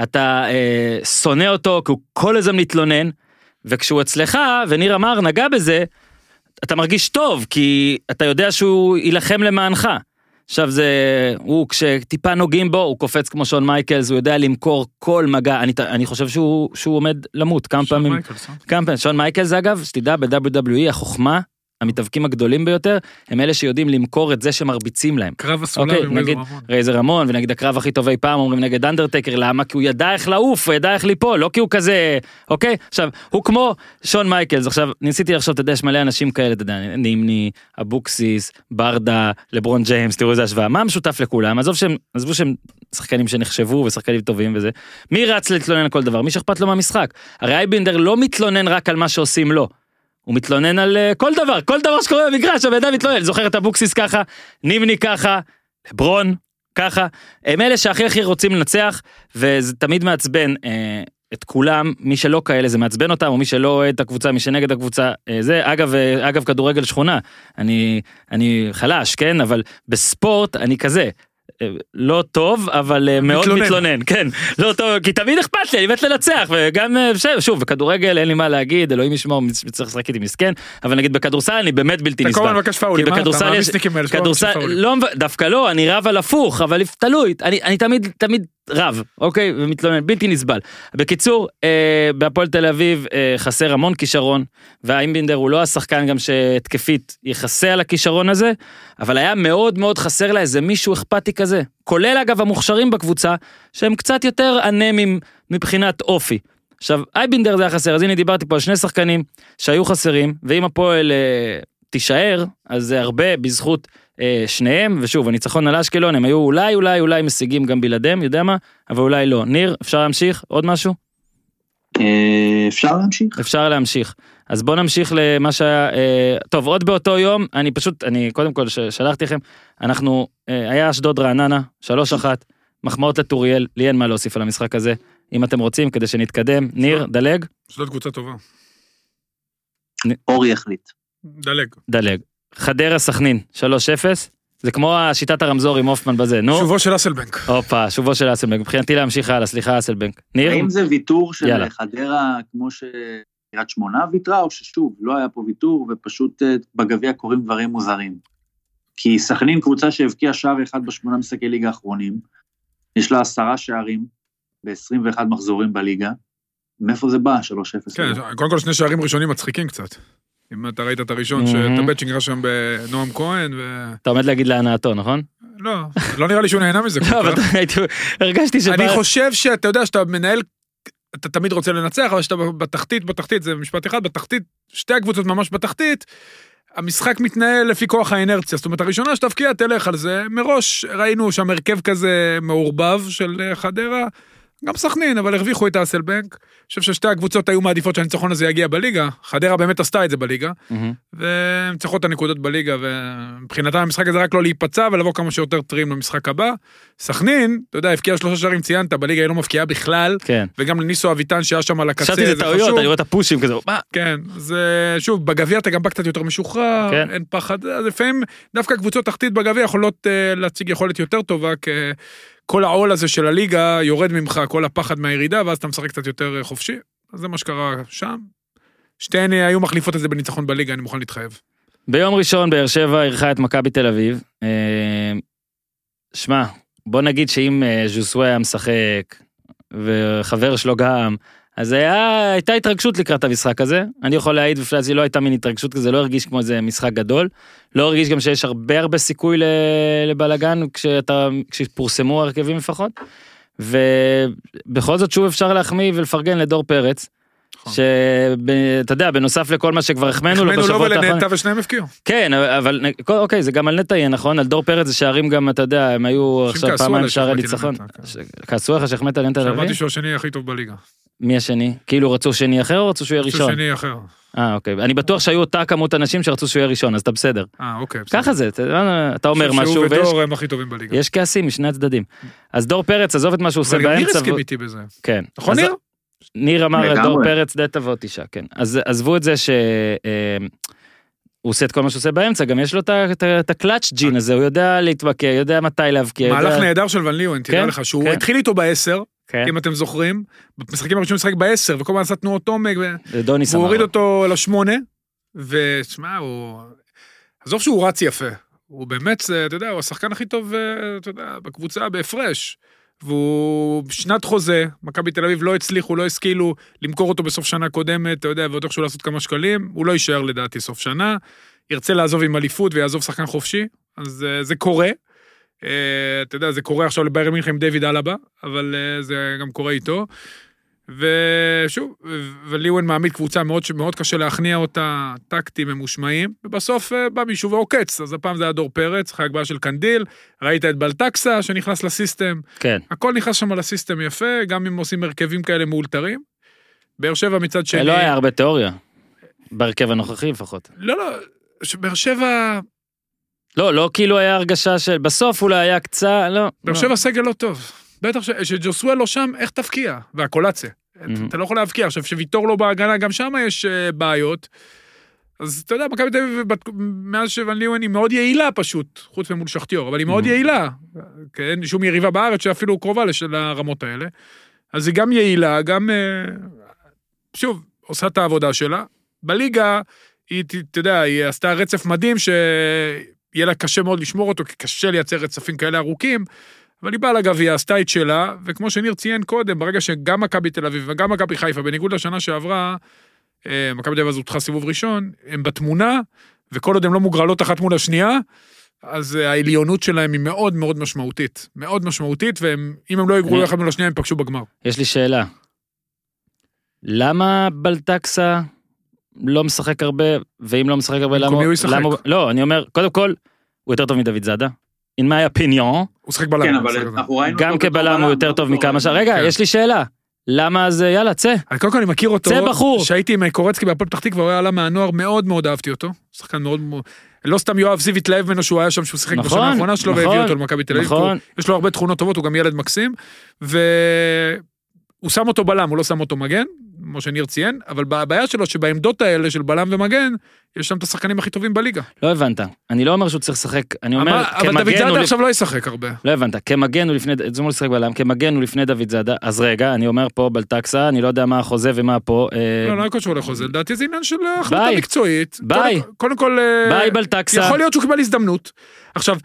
Speaker 1: אתה אה, שונא אותו כי הוא כל הזמן מתלונן וכשהוא אצלך וניר אמר נגע בזה אתה מרגיש טוב כי אתה יודע שהוא יילחם למענך. עכשיו זה הוא כשטיפה נוגעים בו הוא קופץ כמו שון מייקלס הוא יודע למכור כל מגע אני, אני חושב שהוא שהוא עומד למות כמה
Speaker 3: שון
Speaker 1: פעמים
Speaker 3: מייקלס, אה?
Speaker 1: כמה פעמים שון מייקלס אגב שתדע ב-WWE החוכמה המתאבקים הגדולים ביותר הם אלה שיודעים למכור את זה שמרביצים להם.
Speaker 3: קרב הסולם
Speaker 1: אוקיי,
Speaker 3: עם רייזר רמון.
Speaker 1: רייזר רמון ונגיד הקרב הכי טוב אי פעם אומרים נגד אנדרטקר למה? כי הוא ידע איך לעוף הוא ידע איך ליפול לא כי הוא כזה אוקיי? עכשיו הוא כמו שון מייקלס. עכשיו ניסיתי לחשוב אתה יודע יש מלא אנשים כאלה אתה יודע נימני אבוקסיס ברדה לברון ג'יימס תראו איזה השוואה. מה המשותף לכולם? עזוב שהם עזבו שהם שחקנים שנחשבו ושחקנים טובים וזה. מי רץ להתלונן על כל דבר? מי שאכפת לו מהמשחק? הרי איינבינדר לא מתלונן רק על מה שעושים לו. הוא מתלונן על אה, כל דבר, כל דבר שקורה במגרש, הבן אדם מתלונן, זוכר את אבוקסיס ככה, נימני ככה, לברון ככה, הם אלה שהכי הכי רוצים לנצח, וזה תמיד מעצבן אה, את כולם, מי שלא כאלה זה מעצבן אותם, או מי שלא אוהד את הקבוצה, מי שנגד הקבוצה, אה, זה. אגב, אה, אגב כדורגל שכונה, אני, אני חלש, כן, אבל בספורט אני כזה. אה, לא טוב אבל אה, מאוד
Speaker 3: מתלונן.
Speaker 1: מתלונן כן לא טוב כי תמיד אכפת לי אני מת לנצח וגם אה, שוב בכדורגל אין לי מה להגיד אלוהים ישמור צריך לשחק איתי מסכן אבל נגיד בכדורסל אני באמת בלתי
Speaker 3: אתה כל
Speaker 1: נסבל.
Speaker 3: הזמן מבקש פאולים,
Speaker 1: כי בכדורסל יש, כדורסל. לא, דווקא לא, אני רב על הפוך, אבל תלוי, אני, אני תמיד, תמיד רב, אוקיי, ומתלונן, בלתי נסבל. בקיצור, אה, בהפועל תל אביב אה, חסר המון כישרון, והאיימבינדר הוא לא השחקן גם שהתקפית יכסה על הכישרון הזה, אבל היה מאוד מאוד חסר לה איזה מישהו אכפתי כזה, כולל אגב המוכשרים בקבוצה, שהם קצת יותר אנמים מבחינת אופי. עכשיו, אייבינדר זה היה חסר, אז הנה דיברתי פה על שני שחקנים שהיו חסרים, ואם הפועל אה, תישאר, אז זה הרבה בזכות אה, שניהם, ושוב, הניצחון על אשקלון, הם היו אולי אולי אולי משיגים גם בלעדיהם, יודע מה? אבל אולי לא. ניר, אפשר להמשיך? עוד משהו?
Speaker 4: אה, אפשר להמשיך?
Speaker 1: אפשר להמשיך. אז בוא נמשיך למה שהיה, אה, טוב, עוד באותו יום, אני פשוט, אני קודם כל ש- שלחתי לכם, אנחנו, אה, היה אשדוד רעננה, שלוש אחת, מחמאות לטוריאל, לי אין מה להוסיף על המשחק הזה, אם אתם רוצים, כדי שנתקדם. ניר, דלג?
Speaker 3: זאת קבוצה טובה.
Speaker 4: אורי יחליט.
Speaker 3: דלג.
Speaker 1: דלג. חדרה סכנין, 3-0, זה כמו שיטת הרמזור עם הופמן בזה, נו.
Speaker 3: שובו של אסלבנק.
Speaker 1: הופה, שובו של אסלבנק. מבחינתי להמשיך הלאה, סליחה אסלבנק. ניר?
Speaker 4: האם זה ויתור של
Speaker 1: יאללה.
Speaker 4: חדרה כמו שקריית שמונה ויתרה, או ששוב, לא היה פה ויתור, ופשוט אה, בגביע קורים דברים מוזרים. כי סכנין קבוצה שהבקיעה שער אחד בשמונה משחקי ליגה האחרונים, יש לה עשרה שערים ב-21 מחזורים בליגה. מאיפה זה בא, 3-0?
Speaker 3: כן, קודם כל שני שערים ראשונים מצחיקים קצת. אם אתה ראית את הראשון. שאת הבטשינג רשם בנועם כהן, ו...
Speaker 1: אתה עומד להגיד להנאתו, נכון?
Speaker 3: לא, לא נראה לי שהוא נהנה מזה
Speaker 1: לא, אבל הרגשתי שבא...
Speaker 3: אני חושב שאתה יודע שאתה מנהל, אתה תמיד רוצה לנצח, אבל כשאתה בתחתית, בתחתית, זה משפט אחד, בתחתית, שתי הקבוצות ממש בתחתית, המשחק מתנהל לפי כוח האנרציה. זאת אומרת, הראשונה שתבקיע, תלך על זה. מראש ראינו שם הרכב כזה מעורבב של אה, חדרה, גם סכנין, אבל הרוויחו את האסלבנק. אני חושב ששתי הקבוצות היו מעדיפות שהניצחון הזה יגיע בליגה. חדרה באמת עשתה את זה בליגה. והן צריכות את הנקודות בליגה, ומבחינתם המשחק הזה רק לא להיפצע ולבוא כמה שיותר טריים למשחק הבא. סכנין, אתה יודע, הבקיעה שלושה שערים, ציינת, בליגה היא לא מבקיעה בכלל,
Speaker 1: כן.
Speaker 3: וגם לניסו אביטן שהיה שם על הקצה,
Speaker 1: חשבתי
Speaker 3: זה
Speaker 1: זה טעויות,
Speaker 3: חשוב.
Speaker 1: אני רואה את הפושים כזה, מה?
Speaker 3: כן, זה שוב, בגביע אתה גם בא קצת יותר משוחרר,
Speaker 1: כן.
Speaker 3: אין פחד, אז לפעמים דווקא קבוצות תחתית בגביע יכולות להציג יכולת יותר טובה, כי כל העול הזה של הליגה יורד ממך, כל הפחד מהירידה, ואז אתה משחק קצת יותר אה, חופשי. אז זה מה שקרה שם. שתיהן אה, היו מחליפות את זה בניצחון בליגה, אני מוכן להתחייב.
Speaker 1: ביום ראשון באר שבע אירחה את מכבי תל אביב. אה, שמע, בוא נגיד שאם ז'וסווה היה משחק, וחבר שלו גם, אז היה, הייתה התרגשות לקראת המשחק הזה. אני יכול להעיד בפני עצמי, לא הייתה מין התרגשות כזה, לא הרגיש כמו איזה משחק גדול. לא הרגיש גם שיש הרבה הרבה סיכוי לבלאגן כשפורסמו ההרכבים לפחות. ובכל זאת שוב אפשר להחמיא ולפרגן לדור פרץ.
Speaker 3: נכון.
Speaker 1: שאתה יודע, בנוסף לכל מה שכבר החמאנו לו
Speaker 3: החמאנו לו
Speaker 1: בשבועות האחרונים.
Speaker 3: ולנטע ושניהם הפקיעו.
Speaker 1: כן, אבל אוקיי, זה גם על נטע יהיה נכון, על דור פרץ זה שערים גם, אתה יודע, הם היו עכשיו פעמיים שערי ניצחון.
Speaker 3: כן.
Speaker 1: כעסו לך שהחמאת על נטע לביא?
Speaker 3: שמעתי שהוא השני הכי טוב בליגה.
Speaker 1: מי השני? כאילו רצו שני אחר או רצו שהוא יהיה
Speaker 3: רצו
Speaker 1: ראשון?
Speaker 3: שני אחר.
Speaker 1: אה, אוקיי. אני בטוח שהיו אותה כמות אנשים שרצו שהוא יהיה ראשון, אז אתה בסדר.
Speaker 3: אה, אוקיי. בסדר.
Speaker 1: ככה זה, אתה אתה אומר משהו
Speaker 3: שהוא
Speaker 1: ויש
Speaker 3: ודור הם הכי טובים בליגה.
Speaker 1: יש כעסים משני הצדדים. אז דור פרץ, עזוב את מה שהוא עושה
Speaker 3: אבל גם ניר
Speaker 1: באמצע.
Speaker 3: הסכים איתי בזה.
Speaker 1: כן.
Speaker 3: נכון ניר?
Speaker 1: ניר אמר. דור פרץ די תבוא תשעה, כן. אז עזבו את זה ש... אה, הוא עושה את כל מה שהוא עושה באמצע, גם יש לו את הקלאץ' ג'ין הזה, הוא יודע להתבקע, יודע מתי להבקיע.
Speaker 3: מהלך נהדר של ון ליאון, תדע
Speaker 1: כן,
Speaker 3: לך, שהוא
Speaker 1: כן.
Speaker 3: התחיל איתו בעשר,
Speaker 1: כן,
Speaker 3: אם אתם זוכרים, במשחקים הראשונים הוא משחק בעשר, וכל הזמן עשה תנועות עומק, והוא. הוריד. אותו לשמונה, ושמע, הוא... עזוב שהוא רץ יפה, הוא באמת, אתה יודע, הוא השחקן הכי טוב, אה, אתה יודע, בקבוצה בהפרש. והוא בשנת חוזה, מכבי תל אביב לא הצליחו, לא השכילו למכור אותו בסוף שנה קודמת, אתה יודע, ועוד איכשהו לעשות כמה שקלים, הוא לא יישאר לדעתי סוף שנה, ירצה לעזוב עם אליפות ויעזוב שחקן חופשי, אז אה, זה קורה. אה, אתה יודע, זה קורה עכשיו לביירן מינכן עם דיוויד אלבה, אבל אה, זה גם קורה איתו. ושוב, וליוון מעמיד קבוצה מאוד, מאוד קשה להכניע אותה, טקטים ממושמעים, ובסוף אה, בא מישהו ועוקץ, אז הפעם זה היה דור פרץ, אחרי הגבהה של קנדיל, ראית את בלטקסה שנכנס לסיסטם,
Speaker 1: כן.
Speaker 3: הכל נכנס שם לסיסטם יפה, גם אם עושים הרכבים כאלה מאולתרים. באר שבע מצד שני...
Speaker 1: לא היה הרבה תיאוריה. בהרכב הנוכחי לפחות.
Speaker 3: לא, לא, באר שבע,
Speaker 1: לא, לא כאילו היה הרגשה של... בסוף אולי היה קצת... לא.
Speaker 3: באר
Speaker 1: לא.
Speaker 3: שבע סגל לא טוב. בטח ש- שג'וסואל לא שם, איך תבקיע? והקולציה.
Speaker 1: Mhm.
Speaker 3: אתה לא יכול להבקיע. עכשיו, שוויטור לא בהגנה, גם שם יש אה, בעיות. אז אתה יודע, מכבי תל אביב, מאז שוון ליוון היא מאוד יעילה פשוט, חוץ ממול שכטיור, אבל היא מאוד
Speaker 1: Mhm.
Speaker 3: יעילה. כן, אין שום יריבה בארץ שאפילו קרובה לש- לרמות האלה. אז היא גם יעילה, גם, אה, שוב, עושה את העבודה שלה. בליגה, היא, אתה יודע, היא עשתה רצף מדהים שיהיה לה קשה מאוד לשמור אותו, כי קשה לייצר רצפים כאלה ארוכים. אבל היא באה לגביע, עשתה את שלה, וכמו שניר ציין קודם, ברגע שגם מכבי תל אביב וגם מכבי חיפה, בניגוד לשנה שעברה, אה, מכבי תל אביב הודחה סיבוב ראשון, הם בתמונה, וכל עוד הם לא מוגרלות אחת מול השנייה, אז אה, העליונות שלהם היא מאוד מאוד משמעותית. מאוד משמעותית, ואם הם לא יגרלו
Speaker 1: אני-
Speaker 3: אחד מול השנייה, הם פגשו בגמר.
Speaker 1: יש לי שאלה. למה בלטקסה לא משחק הרבה, ואם לא משחק הרבה, למה...
Speaker 3: במקומי הוא ישחק.
Speaker 1: לא, אני אומר, קודם כל, הוא יותר טוב מדוד זאדה. In my opinion,
Speaker 3: הוא שחק בלם.
Speaker 4: כן, אבל. אנחנו ראינו
Speaker 1: גם כבלם הוא יותר
Speaker 4: לא
Speaker 1: טוב
Speaker 4: בתור-
Speaker 1: מכמה ש... רגע,
Speaker 3: כן.
Speaker 1: יש לי שאלה. למה אז יאללה, צא.
Speaker 3: אני קודם כל אני מכיר אותו,
Speaker 1: צא, בחור.
Speaker 3: שהייתי עם קורצקי בהפועל פתח תקווה, הוא היה עלה מהנוער, מאוד מאוד אהבתי אותו. שחקן מאוד מאוד... לא סתם יואב זיו התלהב ממנו שהוא היה שם, שהוא שיחק
Speaker 1: נכון,
Speaker 3: בשנה האחרונה שלו,
Speaker 1: נכון,
Speaker 3: והביא אותו למכבי תל אביב.
Speaker 1: נכון.
Speaker 3: יש לו הרבה תכונות טובות, הוא גם ילד מקסים. הוא שם אותו בלם, הוא לא שם אותו מגן, כמו שניר ציין, אבל הבעיה שלו שבעמדות האלה של בלם ומגן, יש שם את השחקנים הכי טובים בליגה.
Speaker 1: לא הבנת. אני לא אומר שהוא צריך לשחק, אני אומר,
Speaker 3: אבל אבל דוד
Speaker 1: כמגן הוא...
Speaker 3: זאדה עכשיו לא ישחק הרבה.
Speaker 1: לא הבנת, כמגן הוא לפני, זה מול לשחק בלם, כמגן הוא לפני דוד זאדה, אז רגע, אני אומר פה בלטקסה, אני לא יודע מה החוזה ומה פה. אה,
Speaker 3: לא, לא קשור לחוזה, לדעתי זה עניין של החלטה
Speaker 1: ביי.
Speaker 3: מקצועית.
Speaker 1: ביי.
Speaker 3: קודם- קודם כל, אה,
Speaker 1: ביי בלטקסה,
Speaker 3: יכול להיות שהוא קיבל הזדמנות. עכשיו,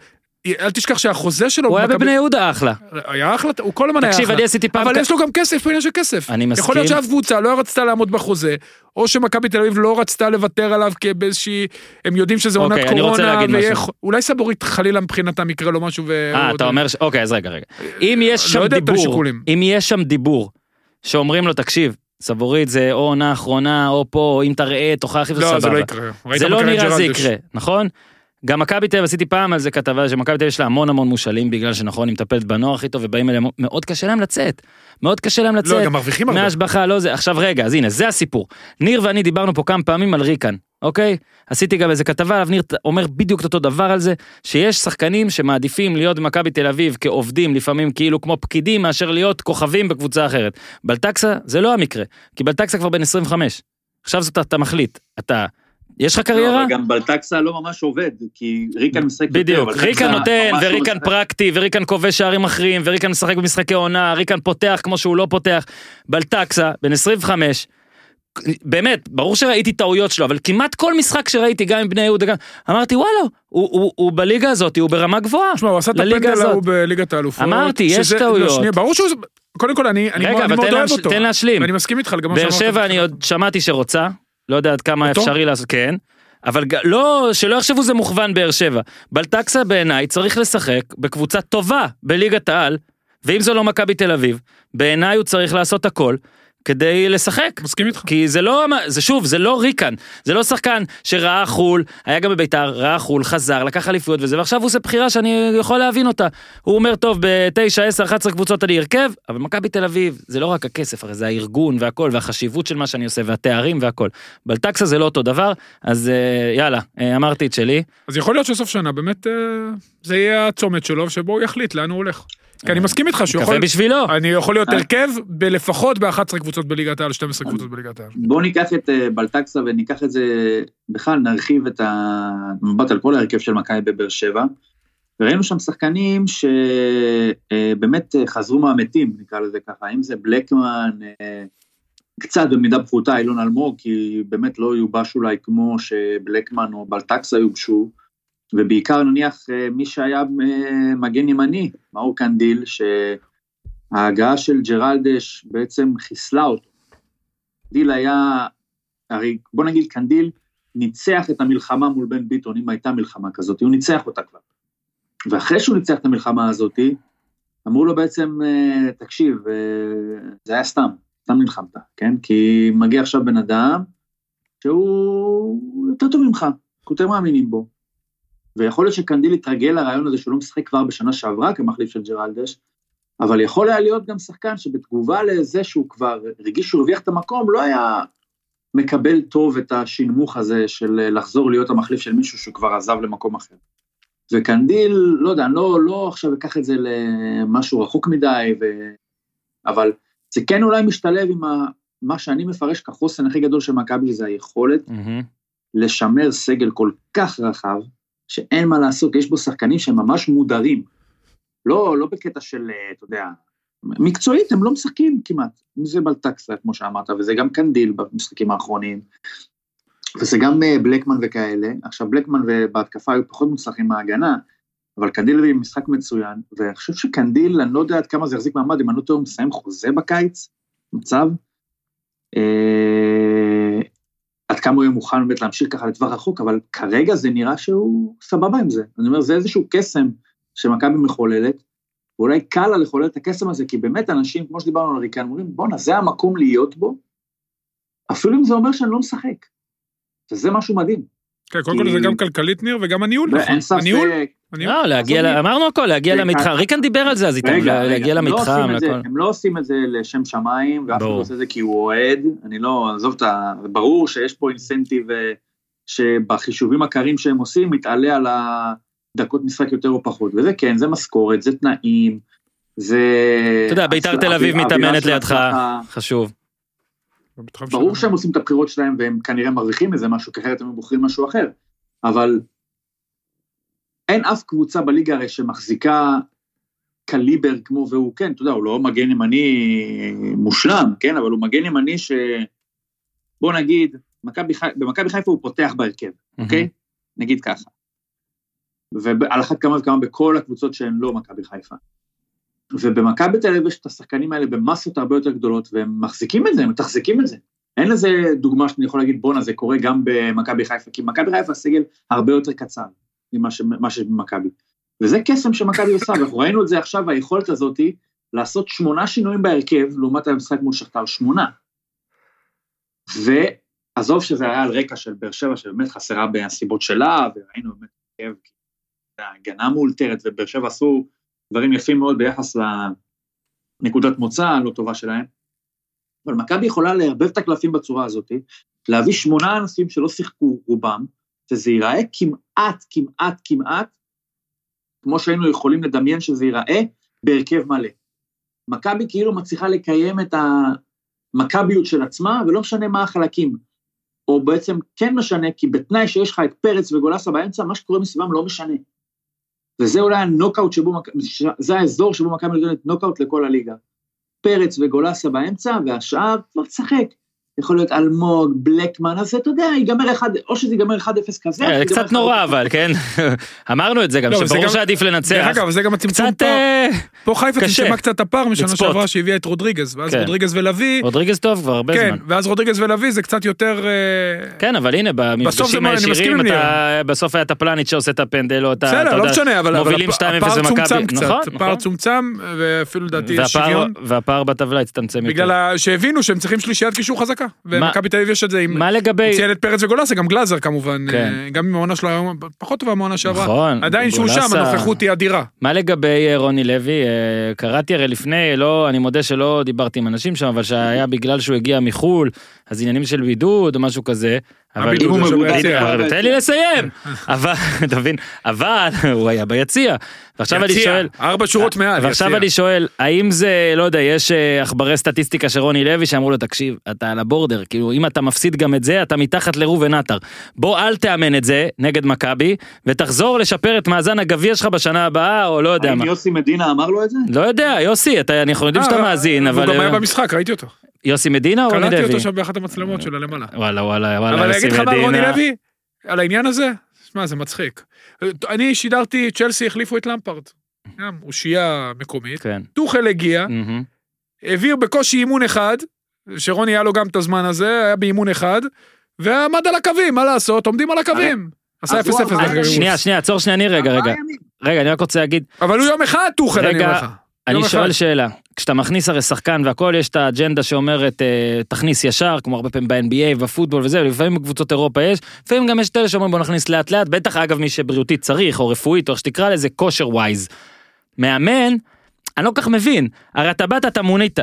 Speaker 3: אל תשכח שהחוזה שלו...
Speaker 1: הוא היה בבני יהודה אחלה.
Speaker 3: היה אחלה, הוא כל הזמן היה
Speaker 1: תקשיב,
Speaker 3: אחלה.
Speaker 1: אני עשיתי פעם...
Speaker 3: אבל יש לו גם כסף, עניין של כסף.
Speaker 1: אני מסכים.
Speaker 3: יכול להיות שאף קבוצה לא רצתה לעמוד בחוזה, או שמכבי תל אביב לא רצתה לוותר עליו כי באיזושהי... הם יודעים שזה עונת
Speaker 1: אוקיי, אני רוצה
Speaker 3: קורונה,
Speaker 1: להגיד משהו.
Speaker 3: אולי סבורית חלילה מבחינתם יקרה לו משהו ו...
Speaker 1: אה, אתה אומר. אוקיי, אז רגע, רגע. אם יש
Speaker 3: לא
Speaker 1: שם
Speaker 3: את
Speaker 1: דיבור. אם יש שם דיבור, שאומרים לו, תקשיב, סבורית זה או עונה אחרונה, או פה, אם תראה, תוכל להחליף,
Speaker 3: לא, זה
Speaker 1: סבבה.
Speaker 3: לא יקרה.
Speaker 1: זה לא נראה זה. יקרה, נכון? גם מכבי תל אביב, עשיתי פעם על זה כתבה, שמכבי תל אביב יש לה המון המון מושאלים, בגלל שנכון, היא מטפלת בנוער הכי טוב, ובאים אליהם, מאוד קשה להם לצאת. מאוד קשה להם
Speaker 3: לא,
Speaker 1: לצאת.
Speaker 3: גם מרוויחים הרבה.
Speaker 1: מהשבחה, לא זה. עכשיו רגע, אז הנה, זה הסיפור. ניר ואני דיברנו פה כמה פעמים על ריקן, אוקיי? עשיתי גם איזה כתבה עליו, ניר אומר בדיוק את אותו דבר על זה, שיש שחקנים שמעדיפים להיות במכבי תל אביב כעובדים, לפעמים כאילו כמו פקידים, מאשר להיות כוכבים בקבוצה אחרת. בלטקסה זה לא המקרה, כי בלטקסה כבר בן 25. עכשיו זאת אתה מחליט, אתה, יש לך
Speaker 4: לא,
Speaker 1: קריירה?
Speaker 4: אבל גם בלטקסה לא ממש עובד, כי ריקן משחק יותר,
Speaker 1: בדיוק,
Speaker 4: אבל
Speaker 1: ריקן נותן,
Speaker 4: לא
Speaker 1: וריקן. פרקטי, וריקן כובש שערים מכריעים, וריקן משחק במשחקי עונה, ריקן פותח כמו שהוא לא פותח. בלטקסה, בן 25, באמת, ברור שראיתי טעויות שלו, אבל כמעט כל משחק שראיתי, גם עם בני יהודה, גם, אמרתי וואלה, הוא, הוא, הוא בליגה הזאת, הוא ברמה גבוהה.
Speaker 3: תשמע, הוא עשה את הפנדל. ההוא בליגת האלופות.
Speaker 1: אמרתי, יש
Speaker 3: שזה-
Speaker 1: טעויות.
Speaker 3: לא, שנייה, ברור שהוא... קודם כל, אני אני
Speaker 1: רגע,
Speaker 3: אני
Speaker 1: אבל
Speaker 3: מאוד אוהב אותו.
Speaker 1: תן להשלים.
Speaker 3: ואני מסכים איתך מה
Speaker 1: באר. שבע אני עוד שמעתי שרוצה, לא יודע עד כמה
Speaker 3: אותו?
Speaker 1: אפשרי לעשות, כן. אבל לא, שלא יחשבו זה מוכוון באר שבע. בלטקסה בעיניי צריך לשחק בקבוצה טובה בליגת העל, ואם זו לא מכבי תל אביב, בעיניי הוא צריך לעשות הכל כדי לשחק.
Speaker 3: מסכים איתך.
Speaker 1: כי זה לא, זה שוב, זה לא ריקן, זה לא שחקן שראה חו"ל, היה גם בביתר, ראה חו"ל, חזר, לקח אליפויות וזה, ועכשיו הוא עושה בחירה שאני יכול להבין אותה. הוא אומר, טוב, ב-9, 10, 11 קבוצות אני הרכב, אבל מכבי תל אביב, זה לא רק הכסף, הרי זה הארגון והכל, והחשיבות של מה שאני עושה, והתארים והכל. בלטקסה זה לא אותו דבר, אז אה, יאללה, אה, אמרתי את שלי.
Speaker 3: אז יכול להיות שסוף שנה באמת אה, זה יהיה הצומת שלו, שבו הוא יחליט לאן הוא הולך. כי אני מסכים איתך שהוא
Speaker 1: מקווה
Speaker 3: יכול...
Speaker 1: בשבילו.
Speaker 3: אני יכול להיות
Speaker 4: אה.
Speaker 3: הרכב בלפחות ב-11 קבוצות בליגת העל, 12 קבוצות בליגת העל.
Speaker 4: בואו ניקח את אה, בלטקסה וניקח את זה, בכלל נרחיב את המבט על כל ההרכב של מכבי בבאר שבע. וראינו שם שחקנים שבאמת חזרו מהמתים, נקרא לזה ככה, אם זה בלקמן, אה, קצת במידה פחותה אילון אלמוג, כי באמת לא יובש אולי כמו שבלקמן או בלטקסה יובשו, ובעיקר נניח אה, מי שהיה אה, מגן ימני, מאור קנדיל, שההגעה של ג'רלדש בעצם חיסלה אותו. קנדיל היה, הרי בוא נגיד קנדיל ניצח את המלחמה מול בן ביטון, אם הייתה מלחמה כזאת, הוא ניצח אותה כבר. ואחרי שהוא ניצח את המלחמה הזאת, אמרו לו בעצם, אה, תקשיב, זה היה סתם, סתם נלחמת, כן? כי מגיע עכשיו בן אדם שהוא יותר טוב ממך, אנחנו יותר מאמינים בו. ויכול להיות שקנדיל יתרגל לרעיון הזה שהוא לא משחק כבר בשנה שעברה כמחליף של ג'רלדש, אבל יכול היה להיות גם שחקן שבתגובה לזה שהוא כבר הרגיש שהוא הרוויח את המקום, לא היה מקבל טוב את השנמוך הזה של לחזור להיות המחליף של מישהו שכבר עזב למקום אחר. וקנדיל, לא יודע, אני לא, לא עכשיו אקח את זה למשהו רחוק מדי, ו... אבל זה כן אולי משתלב עם ה... מה שאני מפרש כחוסן הכי גדול של מכבי, זה היכולת
Speaker 1: מהמם.
Speaker 4: לשמר סגל כל כך רחב, שאין מה לעשות, יש בו שחקנים שהם ממש מודרים. לא, לא בקטע של, אה, אתה יודע, מקצועית הם לא משחקים כמעט. זה בלטקסה, כמו שאמרת, וזה גם קנדיל במשחקים האחרונים, וזה גם אה, בלקמן וכאלה. עכשיו, בלקמן בהתקפה היו פחות מוצלחים מההגנה, אבל קנדיל הוא משחק מצוין, ואני חושב שקנדיל, אני לא יודע כמה זה יחזיק מעמד, אם אני לא טועה, הוא מסיים חוזה בקיץ, מצב. כמה הוא יהיה מוכן באמת להמשיך ככה לטווח רחוק, אבל כרגע זה נראה שהוא סבבה עם זה. אני אומר, זה איזשהו קסם שמכבי מחוללת, ואולי קל לה לחולל את הקסם הזה, כי באמת אנשים, כמו שדיברנו על ריקן, אומרים, בואנה, זה המקום להיות בו, אפילו אם זה אומר שאני לא משחק. וזה משהו מדהים.
Speaker 3: כן, קודם כל זה גם כלכלית ניר וגם הניהול.
Speaker 4: אין
Speaker 3: נכון.
Speaker 4: ספק,
Speaker 3: הניהול, הניהול.
Speaker 1: לא, להגיע, אמרנו הכל, להגיע למתחם. ריקן דיבר על זה אז איתם,
Speaker 4: רגע,
Speaker 1: להגיע
Speaker 4: לא
Speaker 1: למתחם.
Speaker 4: הם לא עושים את זה לשם שמיים, ואף אחד. לא עושה את זה כי הוא אוהד, אני לא, עזוב את ה... ברור שיש פה אינסנטיב אה, שבחישובים הקרים שהם עושים, מתעלה על הדקות משחק יותר או פחות, וזה כן, זה משכורת, זה תנאים, זה...
Speaker 1: אתה יודע, ביתר תל אביב מתאמנת לידך. חשוב.
Speaker 4: ברור. שהם עושים את הבחירות שלהם והם כנראה מרוויחים מזה משהו, כי אחרת הם בוחרים משהו אחר. אבל אין אף קבוצה בליגה הרי שמחזיקה קליבר כמו והוא, כן, אתה יודע, הוא לא מגן ימני מושלם, כן, אבל הוא מגן ימני ש... בוא נגיד, מכבי. במכבי חיפה הוא פותח בהרכב, אוקיי? נגיד ככה. ועל אחת כמה וכמה בכל הקבוצות שהן לא מכבי חיפה. ובמכבי תל אביב יש את השחקנים האלה במסות הרבה יותר גדולות, והם מחזיקים את זה, הם מתחזקים את זה. אין לזה דוגמה שאני יכול להגיד, בואנה, זה קורה גם במכבי חיפה, כי במכבי חיפה הסגל הרבה יותר קצר ממה שיש במכבי. וזה קסם שמכבי עושה, ואנחנו ראינו את זה עכשיו, היכולת הזאת לעשות שמונה שינויים בהרכב, לעומת המשחק מול שכתר, שמונה. ועזוב שזה היה על רקע של באר שבע, שבאמת חסרה בנסיבות שלה, וראינו באמת הרכב, ההגנה מאולתרת, ובאר שבע עשו דברים יפים מאוד ביחס לנקודת מוצא הלא טובה שלהם. אבל מכבי יכולה לערבב את הקלפים בצורה הזאת, להביא שמונה אנשים שלא שיחקו רובם, וזה ייראה כמעט, כמעט, כמעט, כמו שהיינו יכולים לדמיין שזה ייראה, בהרכב מלא. מכבי כאילו מצליחה לקיים את המכביות של עצמה, ולא משנה מה החלקים. או בעצם כן משנה, כי בתנאי שיש לך את פרץ וגולסה באמצע, מה שקורה מסביבם לא משנה. וזה אולי הנוקאוט שבו, זה האזור שבו מכבי נותנת נוקאוט לכל הליגה. פרץ וגולסה באמצע, והשאר כבר תשחק. יכול להיות אלמוג, בלקמן, אז אתה יודע, ייגמר אחד, או שזה ייגמר 1-0 כזה.
Speaker 1: אה,
Speaker 4: שזה
Speaker 1: קצת
Speaker 4: ייגמר 1-0.
Speaker 1: נורא אבל, כן? אמרנו את זה גם,
Speaker 3: לא, זה
Speaker 1: שברור שעדיף
Speaker 3: דרך
Speaker 1: לנצח.
Speaker 3: אגב, זה גם הצמצום. פער.
Speaker 1: אה,
Speaker 3: פה חיפה. צמצמה קצת הפער משנה. שעברה שהביאה את רודריגז, ואז
Speaker 1: כן.
Speaker 3: רודריגז ולוי,
Speaker 1: רודריגז טוב כבר הרבה
Speaker 3: כן,
Speaker 1: זמן.
Speaker 3: ואז רודריגז ולוי זה קצת יותר... אה,
Speaker 1: כן, אבל הנה,
Speaker 3: זה
Speaker 1: במפגשים הישירים, בסוף היה את הפלניץ' שעושה את הפנדל, או את ה...
Speaker 3: בסדר, לא משנה, אבל אבל
Speaker 1: מובילים
Speaker 3: הפ-
Speaker 1: 2-0
Speaker 3: הפער. צומצם קצת,
Speaker 1: נכון,
Speaker 3: הפער
Speaker 1: נכון.
Speaker 3: צומצם, ואפילו לדעתי יש
Speaker 1: והפער-
Speaker 3: שוויון.
Speaker 1: והפער בטבלה הצטמצם יותר.
Speaker 3: בגלל ה- שהבינו שהם צריכים שלישיית קישור חזקה, ומכבי תל אביב יש את זה עם...
Speaker 1: מה לגבי...
Speaker 3: ציין את פרץ וגולסה, גם גלאזר כמובן,
Speaker 1: כן.
Speaker 3: אה, גם אם העונה שלו היום פחות טובה מהעונה שעברה.
Speaker 1: נכון.
Speaker 3: עדיין שהוא שם,
Speaker 1: גולסה-
Speaker 3: הנוכחות היא אדירה.
Speaker 1: מה לגבי אה, רוני לוי? אה, קראתי הרי לפני, לא, אני מודה שלא דיברתי עם אנשים שם, אבל שהיה בגלל שהוא הגיע מחול, אז עניינים של בידוד או משהו כזה. אבל
Speaker 4: אם הוא. אבל-
Speaker 1: תן לי לסיים. אבל, אתה מבין, אבל הוא היה ביציע. ועכשיו אני שואל,
Speaker 3: ארבע שורות מעל,
Speaker 1: ועכשיו. אני שואל, האם זה, לא יודע, יש אה, עכברי סטטיסטיקה של רוני לוי שאמרו לו, תקשיב, אתה על הבורדר, כאילו, אם אתה מפסיד גם את זה, אתה מתחת לראובן עטר. בוא אל תאמן את זה נגד מכבי, ותחזור לשפר את מאזן הגביע שלך בשנה הבאה, או לא יודע
Speaker 4: האם
Speaker 1: מה.
Speaker 4: יוסי מדינה אמר לו את זה?
Speaker 1: לא יודע, יוסי, אתה, אנחנו יודעים שאתה
Speaker 3: אה,
Speaker 1: מאזין,
Speaker 3: והוא
Speaker 1: אבל...
Speaker 3: גם היה
Speaker 1: אה,
Speaker 3: במשחק, ראיתי אותו.
Speaker 1: יוסי מדינה או רוני
Speaker 3: קלטתי
Speaker 1: לוי?
Speaker 3: אותו שם באחת המצלמות שלה למעלה.
Speaker 1: וואלה, וואלה, וואלה,
Speaker 3: אבל אני
Speaker 1: יוסי
Speaker 3: אגיד לך מה רוני
Speaker 1: מדינה.
Speaker 3: לוי, על העניין הזה, שמע, זה מצחיק. אני שידרתי, צ'לסי החליפו את למפארד. גם אושייה מקומית.
Speaker 1: כן.
Speaker 3: טוחל הגיע. העביר בקושי אימון אחד, שרוני היה לו גם את הזמן הזה, היה באימון אחד, ועמד על הקווים, מה לעשות? עומדים על הקווים. עשה
Speaker 4: אז הוא
Speaker 3: 0-0.
Speaker 4: אמר-
Speaker 3: דרך אגב.
Speaker 1: שנייה, שנייה, עצור שנייה, אני רגע, רגע. רגע, אני רק רוצה להגיד,
Speaker 3: אבל הוא יום אחד טוחל, אני אומר לך.
Speaker 1: אני שואל. שאלה, כשאתה מכניס הרי שחקן והכל יש את האג'נדה שאומרת אה, תכניס ישר כמו הרבה פעמים ב-NBA ובפוטבול וזה ולפעמים בקבוצות אירופה יש לפעמים גם יש את אלה שאומרים בוא נכניס לאט לאט בטח אגב מי שבריאותית צריך או רפואית או איך שתקרא לזה כושר ווייז. מאמן אני לא כל כך מבין הרי אתה באת אתה מונית.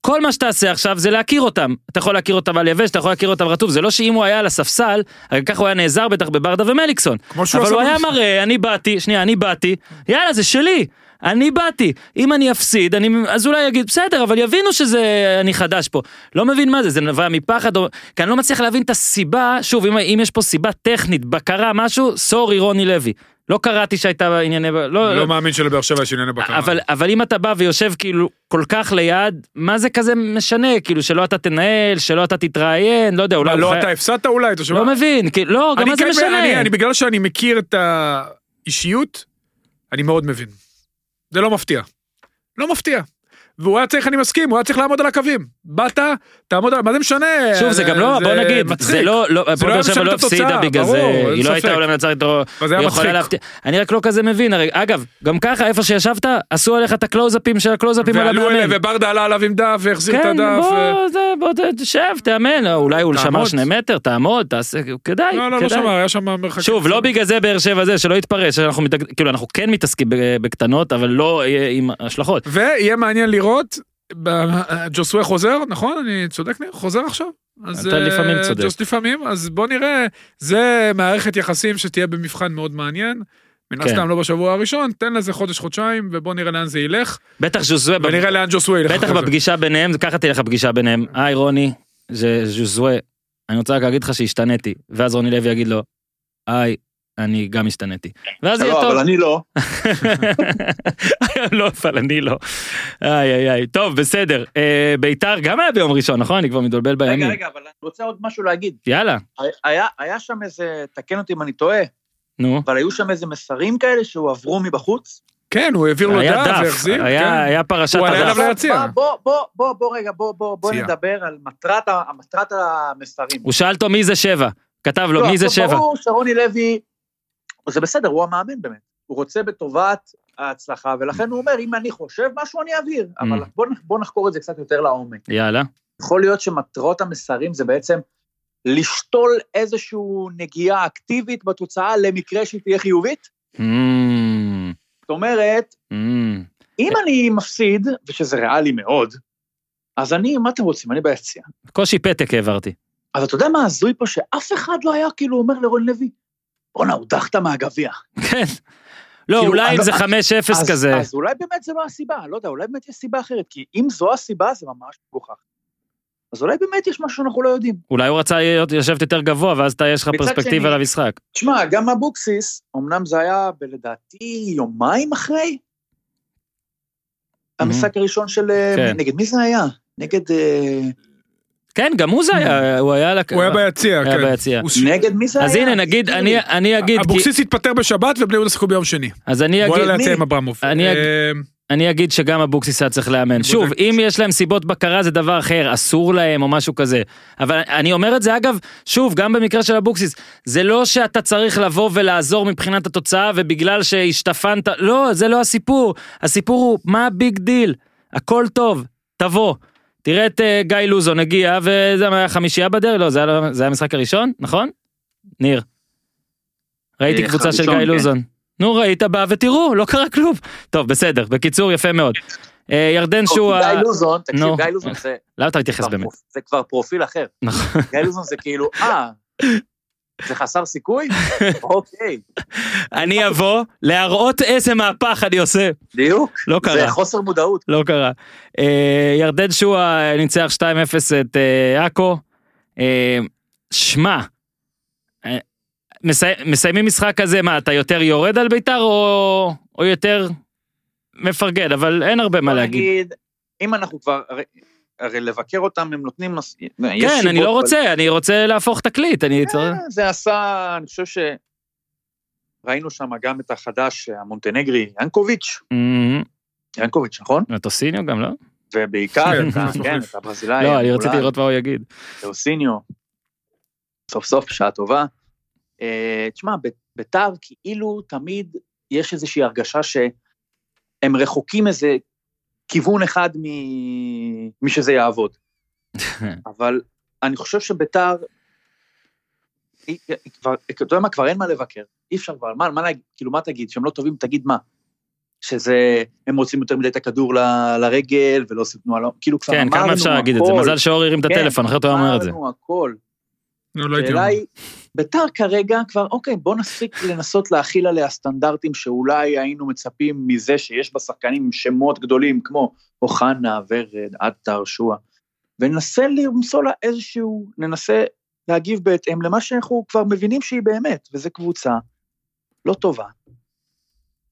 Speaker 1: כל מה שתעשה עכשיו זה להכיר אותם אתה יכול להכיר אותם על יבש אתה יכול להכיר אותם רטוב זה לא שאם הוא היה על הספסל הרי ככה הוא היה נעזר בטח בברדה ומליקסון אבל הוא היה. מראה אני באתי שנייה אני באתי יאללה זה שלי אני באתי אם אני אפסיד אני אז אולי אגיד בסדר אבל יבינו שזה אני חדש פה לא מבין מה זה זה נבע מפחד או כי אני לא מצליח להבין את הסיבה שוב אם, אם יש פה סיבה טכנית בקרה משהו סורי רוני לוי לא קראתי שהייתה ענייני לא,
Speaker 3: לא
Speaker 1: לא
Speaker 3: מאמין שלבאר שבע יש ענייני בקרה.
Speaker 1: אבל אבל אם אתה בא ויושב כאילו כל כך ליד מה זה כזה משנה כאילו שלא אתה תנהל שלא אתה תתראיין לא יודע אולי
Speaker 3: לא
Speaker 1: חי-
Speaker 3: אתה הפסדת אולי? אתה שומע?
Speaker 1: לא מבין כאילו לא גם
Speaker 3: אני
Speaker 1: מה זה
Speaker 3: כן-
Speaker 1: משנה
Speaker 3: אני- אני בגלל שאני מכיר את האישיות, אני מאוד מבין. זה לא מפתיע. לא מפתיע. והוא היה צריך, אני מסכים, הוא היה צריך לעמוד על הקווים. באת, תעמוד על... מה זה משנה?
Speaker 1: שוב זה גם לא בוא נגיד. זה לא לא הפועל
Speaker 3: לא
Speaker 1: באר שבע לא הפסידה בגלל זה היא לא הייתה. עולה מנצחת היא יכולה
Speaker 3: מצחיק.
Speaker 1: להפתיע אני רק לא כזה מבין הרי אגב גם ככה איפה שישבת עשו עליך את הקלוזאפים של הקלוזאפים על
Speaker 3: ועלו
Speaker 1: המאמן.
Speaker 3: וברדה עלה עליו עם דף והחזיר את
Speaker 1: כן,
Speaker 3: הדף. ו-
Speaker 1: בוא, זה, בוא תשב, תאמן, אולי הוא שמר. שני מטר, תעמוד, תעשה, כדאי,
Speaker 3: לא, לא, לא. שמע, היה שם מרחק.
Speaker 1: שוב, לא בגלל זה באר שבע זה, שלא יתפרש. כאילו אנחנו כן מתעסקים בקטנות, אבל לא אה, עם השלכות.
Speaker 3: ויהיה מעניין לראות, ג'וסווה חוזר, נכון? אני צודק ניר? חוזר עכשיו? אז,
Speaker 1: אתה
Speaker 3: אה,
Speaker 1: לפעמים צודק.
Speaker 3: ג'וס לפעמים, אז בוא נראה, זה מערכת יחסים שתהיה במבחן מאוד מעניין. מן
Speaker 1: כן.
Speaker 3: הסתם לא בשבוע הראשון, תן לזה חודש-חודשיים, ובוא נראה לאן זה ילך,
Speaker 1: בטח ז'וזואה,
Speaker 3: ונראה לאן ג'וסווה ילך.
Speaker 1: בטח. בפגישה ביניהם, ככה תלך הפגישה ביניהם. היי רוני, זה ז'וזואה, אני רוצה רק להגיד לך שהשתניתי. ואז רוני לוי יגיד לו, היי, אני גם השתניתי. ואז יהיה
Speaker 4: לא,
Speaker 1: טוב.
Speaker 4: אבל אני לא.
Speaker 1: לא, אבל אני לא. איי איי איי. טוב, בסדר. אה, ביתר גם היה ביום ראשון, נכון? אני כבר מתבלבל
Speaker 4: רגע,
Speaker 1: בימים.
Speaker 4: רגע, אבל אני רוצה עוד משהו להגיד.
Speaker 1: יאללה,
Speaker 4: היה, שם איזה, תקן אותי אם אני טועה,
Speaker 1: נו.
Speaker 4: אבל היו שם איזה מסרים כאלה שהועברו מבחוץ.
Speaker 3: כן, הוא העביר לו דף
Speaker 1: דף,
Speaker 3: והחזיר,
Speaker 1: היה
Speaker 3: כן.
Speaker 1: היה פרשת
Speaker 3: הוא עלה
Speaker 1: הדף.
Speaker 3: אליו ליציע.
Speaker 4: בוא, בוא, בוא, בוא, רגע, בוא, בוא, בוא. נדבר על מטרת, המסרים.
Speaker 1: הוא שאל אותו מי זה שבע. כתב לו
Speaker 4: לא,
Speaker 1: מי זה
Speaker 4: עכשיו,
Speaker 1: שבע.
Speaker 4: ברור שרוני לוי, זה בסדר, הוא המאמן באמת. הוא רוצה בטובת ההצלחה, ולכן הוא אומר, אם אני חושב משהו, אני אעביר. אבל
Speaker 1: Mm.
Speaker 4: בוא, נ- בוא נחקור את זה קצת יותר לעומק.
Speaker 1: יאללה.
Speaker 4: יכול להיות שמטרות המסרים זה בעצם לשתול איזושהי נגיעה אקטיבית בתוצאה למקרה שהיא תהיה חיובית?
Speaker 1: אמ,
Speaker 4: זאת אומרת,
Speaker 1: אמ.
Speaker 4: אם אני מפסיד, ושזה ריאלי מאוד, אז אני, מה אתם רוצים? אני ביציע.
Speaker 1: קושי פתק העברתי.
Speaker 4: אבל אתה יודע מה הזוי פה? שאף אחד לא היה כאילו אומר לרון לוי, בואנה, הודחת מהגביע.
Speaker 1: כן. לא,
Speaker 4: כאילו,
Speaker 1: אולי אם
Speaker 4: לא-
Speaker 1: זה 5-0
Speaker 4: אז-
Speaker 1: כזה.
Speaker 4: אז אולי באמת זה לא הסיבה, לא יודע, אולי באמת יש סיבה אחרת, כי אם זו הסיבה, זה ממש מגוחך. אז אולי באמת יש משהו שאנחנו לא יודעים.
Speaker 1: אולי הוא רצה להיות- לשבת יותר גבוה, ואז אתה יש לך פרספקטיבה למשחק.
Speaker 4: תשמע, גם אבוקסיס, אמנם זה היה לדעתי יומיים אחרי, המשחק הראשון של... אה,
Speaker 1: כן.
Speaker 4: נגד מי זה היה? נגד...
Speaker 1: כן, גם הוא זה היה, הוא היה...
Speaker 3: הוא היה ביציע,
Speaker 1: היה
Speaker 3: כן.
Speaker 1: ביציע.
Speaker 3: הוא ש-
Speaker 4: נגד מי זה היה?
Speaker 1: אז הנה, נגיד, אני- אגיד,
Speaker 3: אבוקסיס התפטר בשבת ובני יהודה שיחקו ביום שני.
Speaker 1: אז אני
Speaker 3: הוא
Speaker 1: אגיד,
Speaker 3: עלה ליציע
Speaker 4: מי?
Speaker 3: עם אברמוב.
Speaker 1: אני
Speaker 3: אה,
Speaker 1: אני אגיד שגם אבוקסיס היה צריך לאמן. שוב. אם יש להם סיבות בכירה זה דבר אחר, אסור להם או משהו כזה. אבל אני אומר את זה אגב, שוב, גם במקרה של אבוקסיס, זה לא שאתה צריך לבוא ולעזור מבחינת התוצאה ובגלל שהשתפנת, לא, זה לא הסיפור. הסיפור הוא, מה ה big deal? הכל טוב, תבוא. תראה את אה, גיא לוזון הגיע, וזה היה חמישייה בדרך, לא, זה היה, זה היה המשחק הראשון, נכון? ניר. ראיתי קבוצה של גיא
Speaker 4: כן.
Speaker 1: לוזון. נו, ראית בה ותראו, לא קרה כלום. טוב, בסדר, בקיצור, יפה מאוד. אה, ירדן שהוא...
Speaker 4: גיא לוזון, תקשיב. גיא לוזון זה
Speaker 1: למה אתה מתייחס באמת?
Speaker 4: זה כבר פרופיל אחר.
Speaker 1: נכון.
Speaker 4: גיא לוזון זה כאילו, אה, זה חסר סיכוי? אוקיי,
Speaker 1: אני אבוא להראות איזה מהפך אני עושה.
Speaker 4: בדיוק.
Speaker 1: לא
Speaker 4: זה
Speaker 1: קרה,
Speaker 4: חוסר מודעות.
Speaker 1: לא קרה. אה, ירדן שועה ניצח 2-0 את אה, עכו. אה, שמע, מסי- מסיימים משחק כזה, מה, אתה יותר יורד על בית"ר או או יותר מפרגן, אבל אין הרבה מה להגיד.
Speaker 4: נגיד, אם אנחנו כבר, הרי- לבקר אותם הם נותנים, מס-
Speaker 1: כן, אני לא
Speaker 4: אבל-
Speaker 1: רוצה, אני רוצה להפוך תקליט, אני צריך...
Speaker 4: אה, זה עשה, אני חושב ש... ראינו שם גם את החדש, המונטנגרי, ינקוביץ',
Speaker 1: אמ,
Speaker 4: ינקוביץ', נכון?
Speaker 1: מטוסיניו גם, לא?
Speaker 4: ובעיקר,
Speaker 3: כן,
Speaker 4: את
Speaker 3: כן.
Speaker 4: כן, הברזילאי,
Speaker 1: לא, אני רציתי לראות מה הוא יגיד.
Speaker 4: טאוסיניו, סוף סוף בשעה טובה. אה, תשמע, ביתר כאילו תמיד יש איזושהי הרגשה שהם רחוקים איזה כיוון אחד מ- משזה יעבוד. אבל אני חושב שביתר, כבר, אתה יודע מה, כבר אין מה לבקר, אי אפשר כבר, מה, מה להגיד, כאילו מה תגיד, שהם לא טובים, תגיד מה. שזה, הם רוצים יותר מדי את הכדור ל- לרגל ולא עושים תנועה, לא- כאילו כבר
Speaker 1: כן,
Speaker 4: אמרנו
Speaker 1: כמה אפשר להגיד את זה?
Speaker 4: הכל.
Speaker 1: מזל שאור הרים את
Speaker 4: כן,
Speaker 1: הטלפון, אחרת הוא היה אומר את זה.
Speaker 4: אמרנו הכל.
Speaker 3: לא, לא הייתי
Speaker 4: השאלה
Speaker 3: אומר.
Speaker 4: היא, ביתר כרגע כבר, אוקיי, בוא נפסיק לנסות להכיל עליה סטנדרטים שאולי היינו מצפים מזה שיש בה שחקנים עם שמות גדולים כמו אוחנה, ורד, עטר, שועה, וננסה למצוא לה איזשהו, ננסה להגיב בהתאם למה שאנחנו כבר מבינים שהיא באמת, וזו קבוצה לא טובה,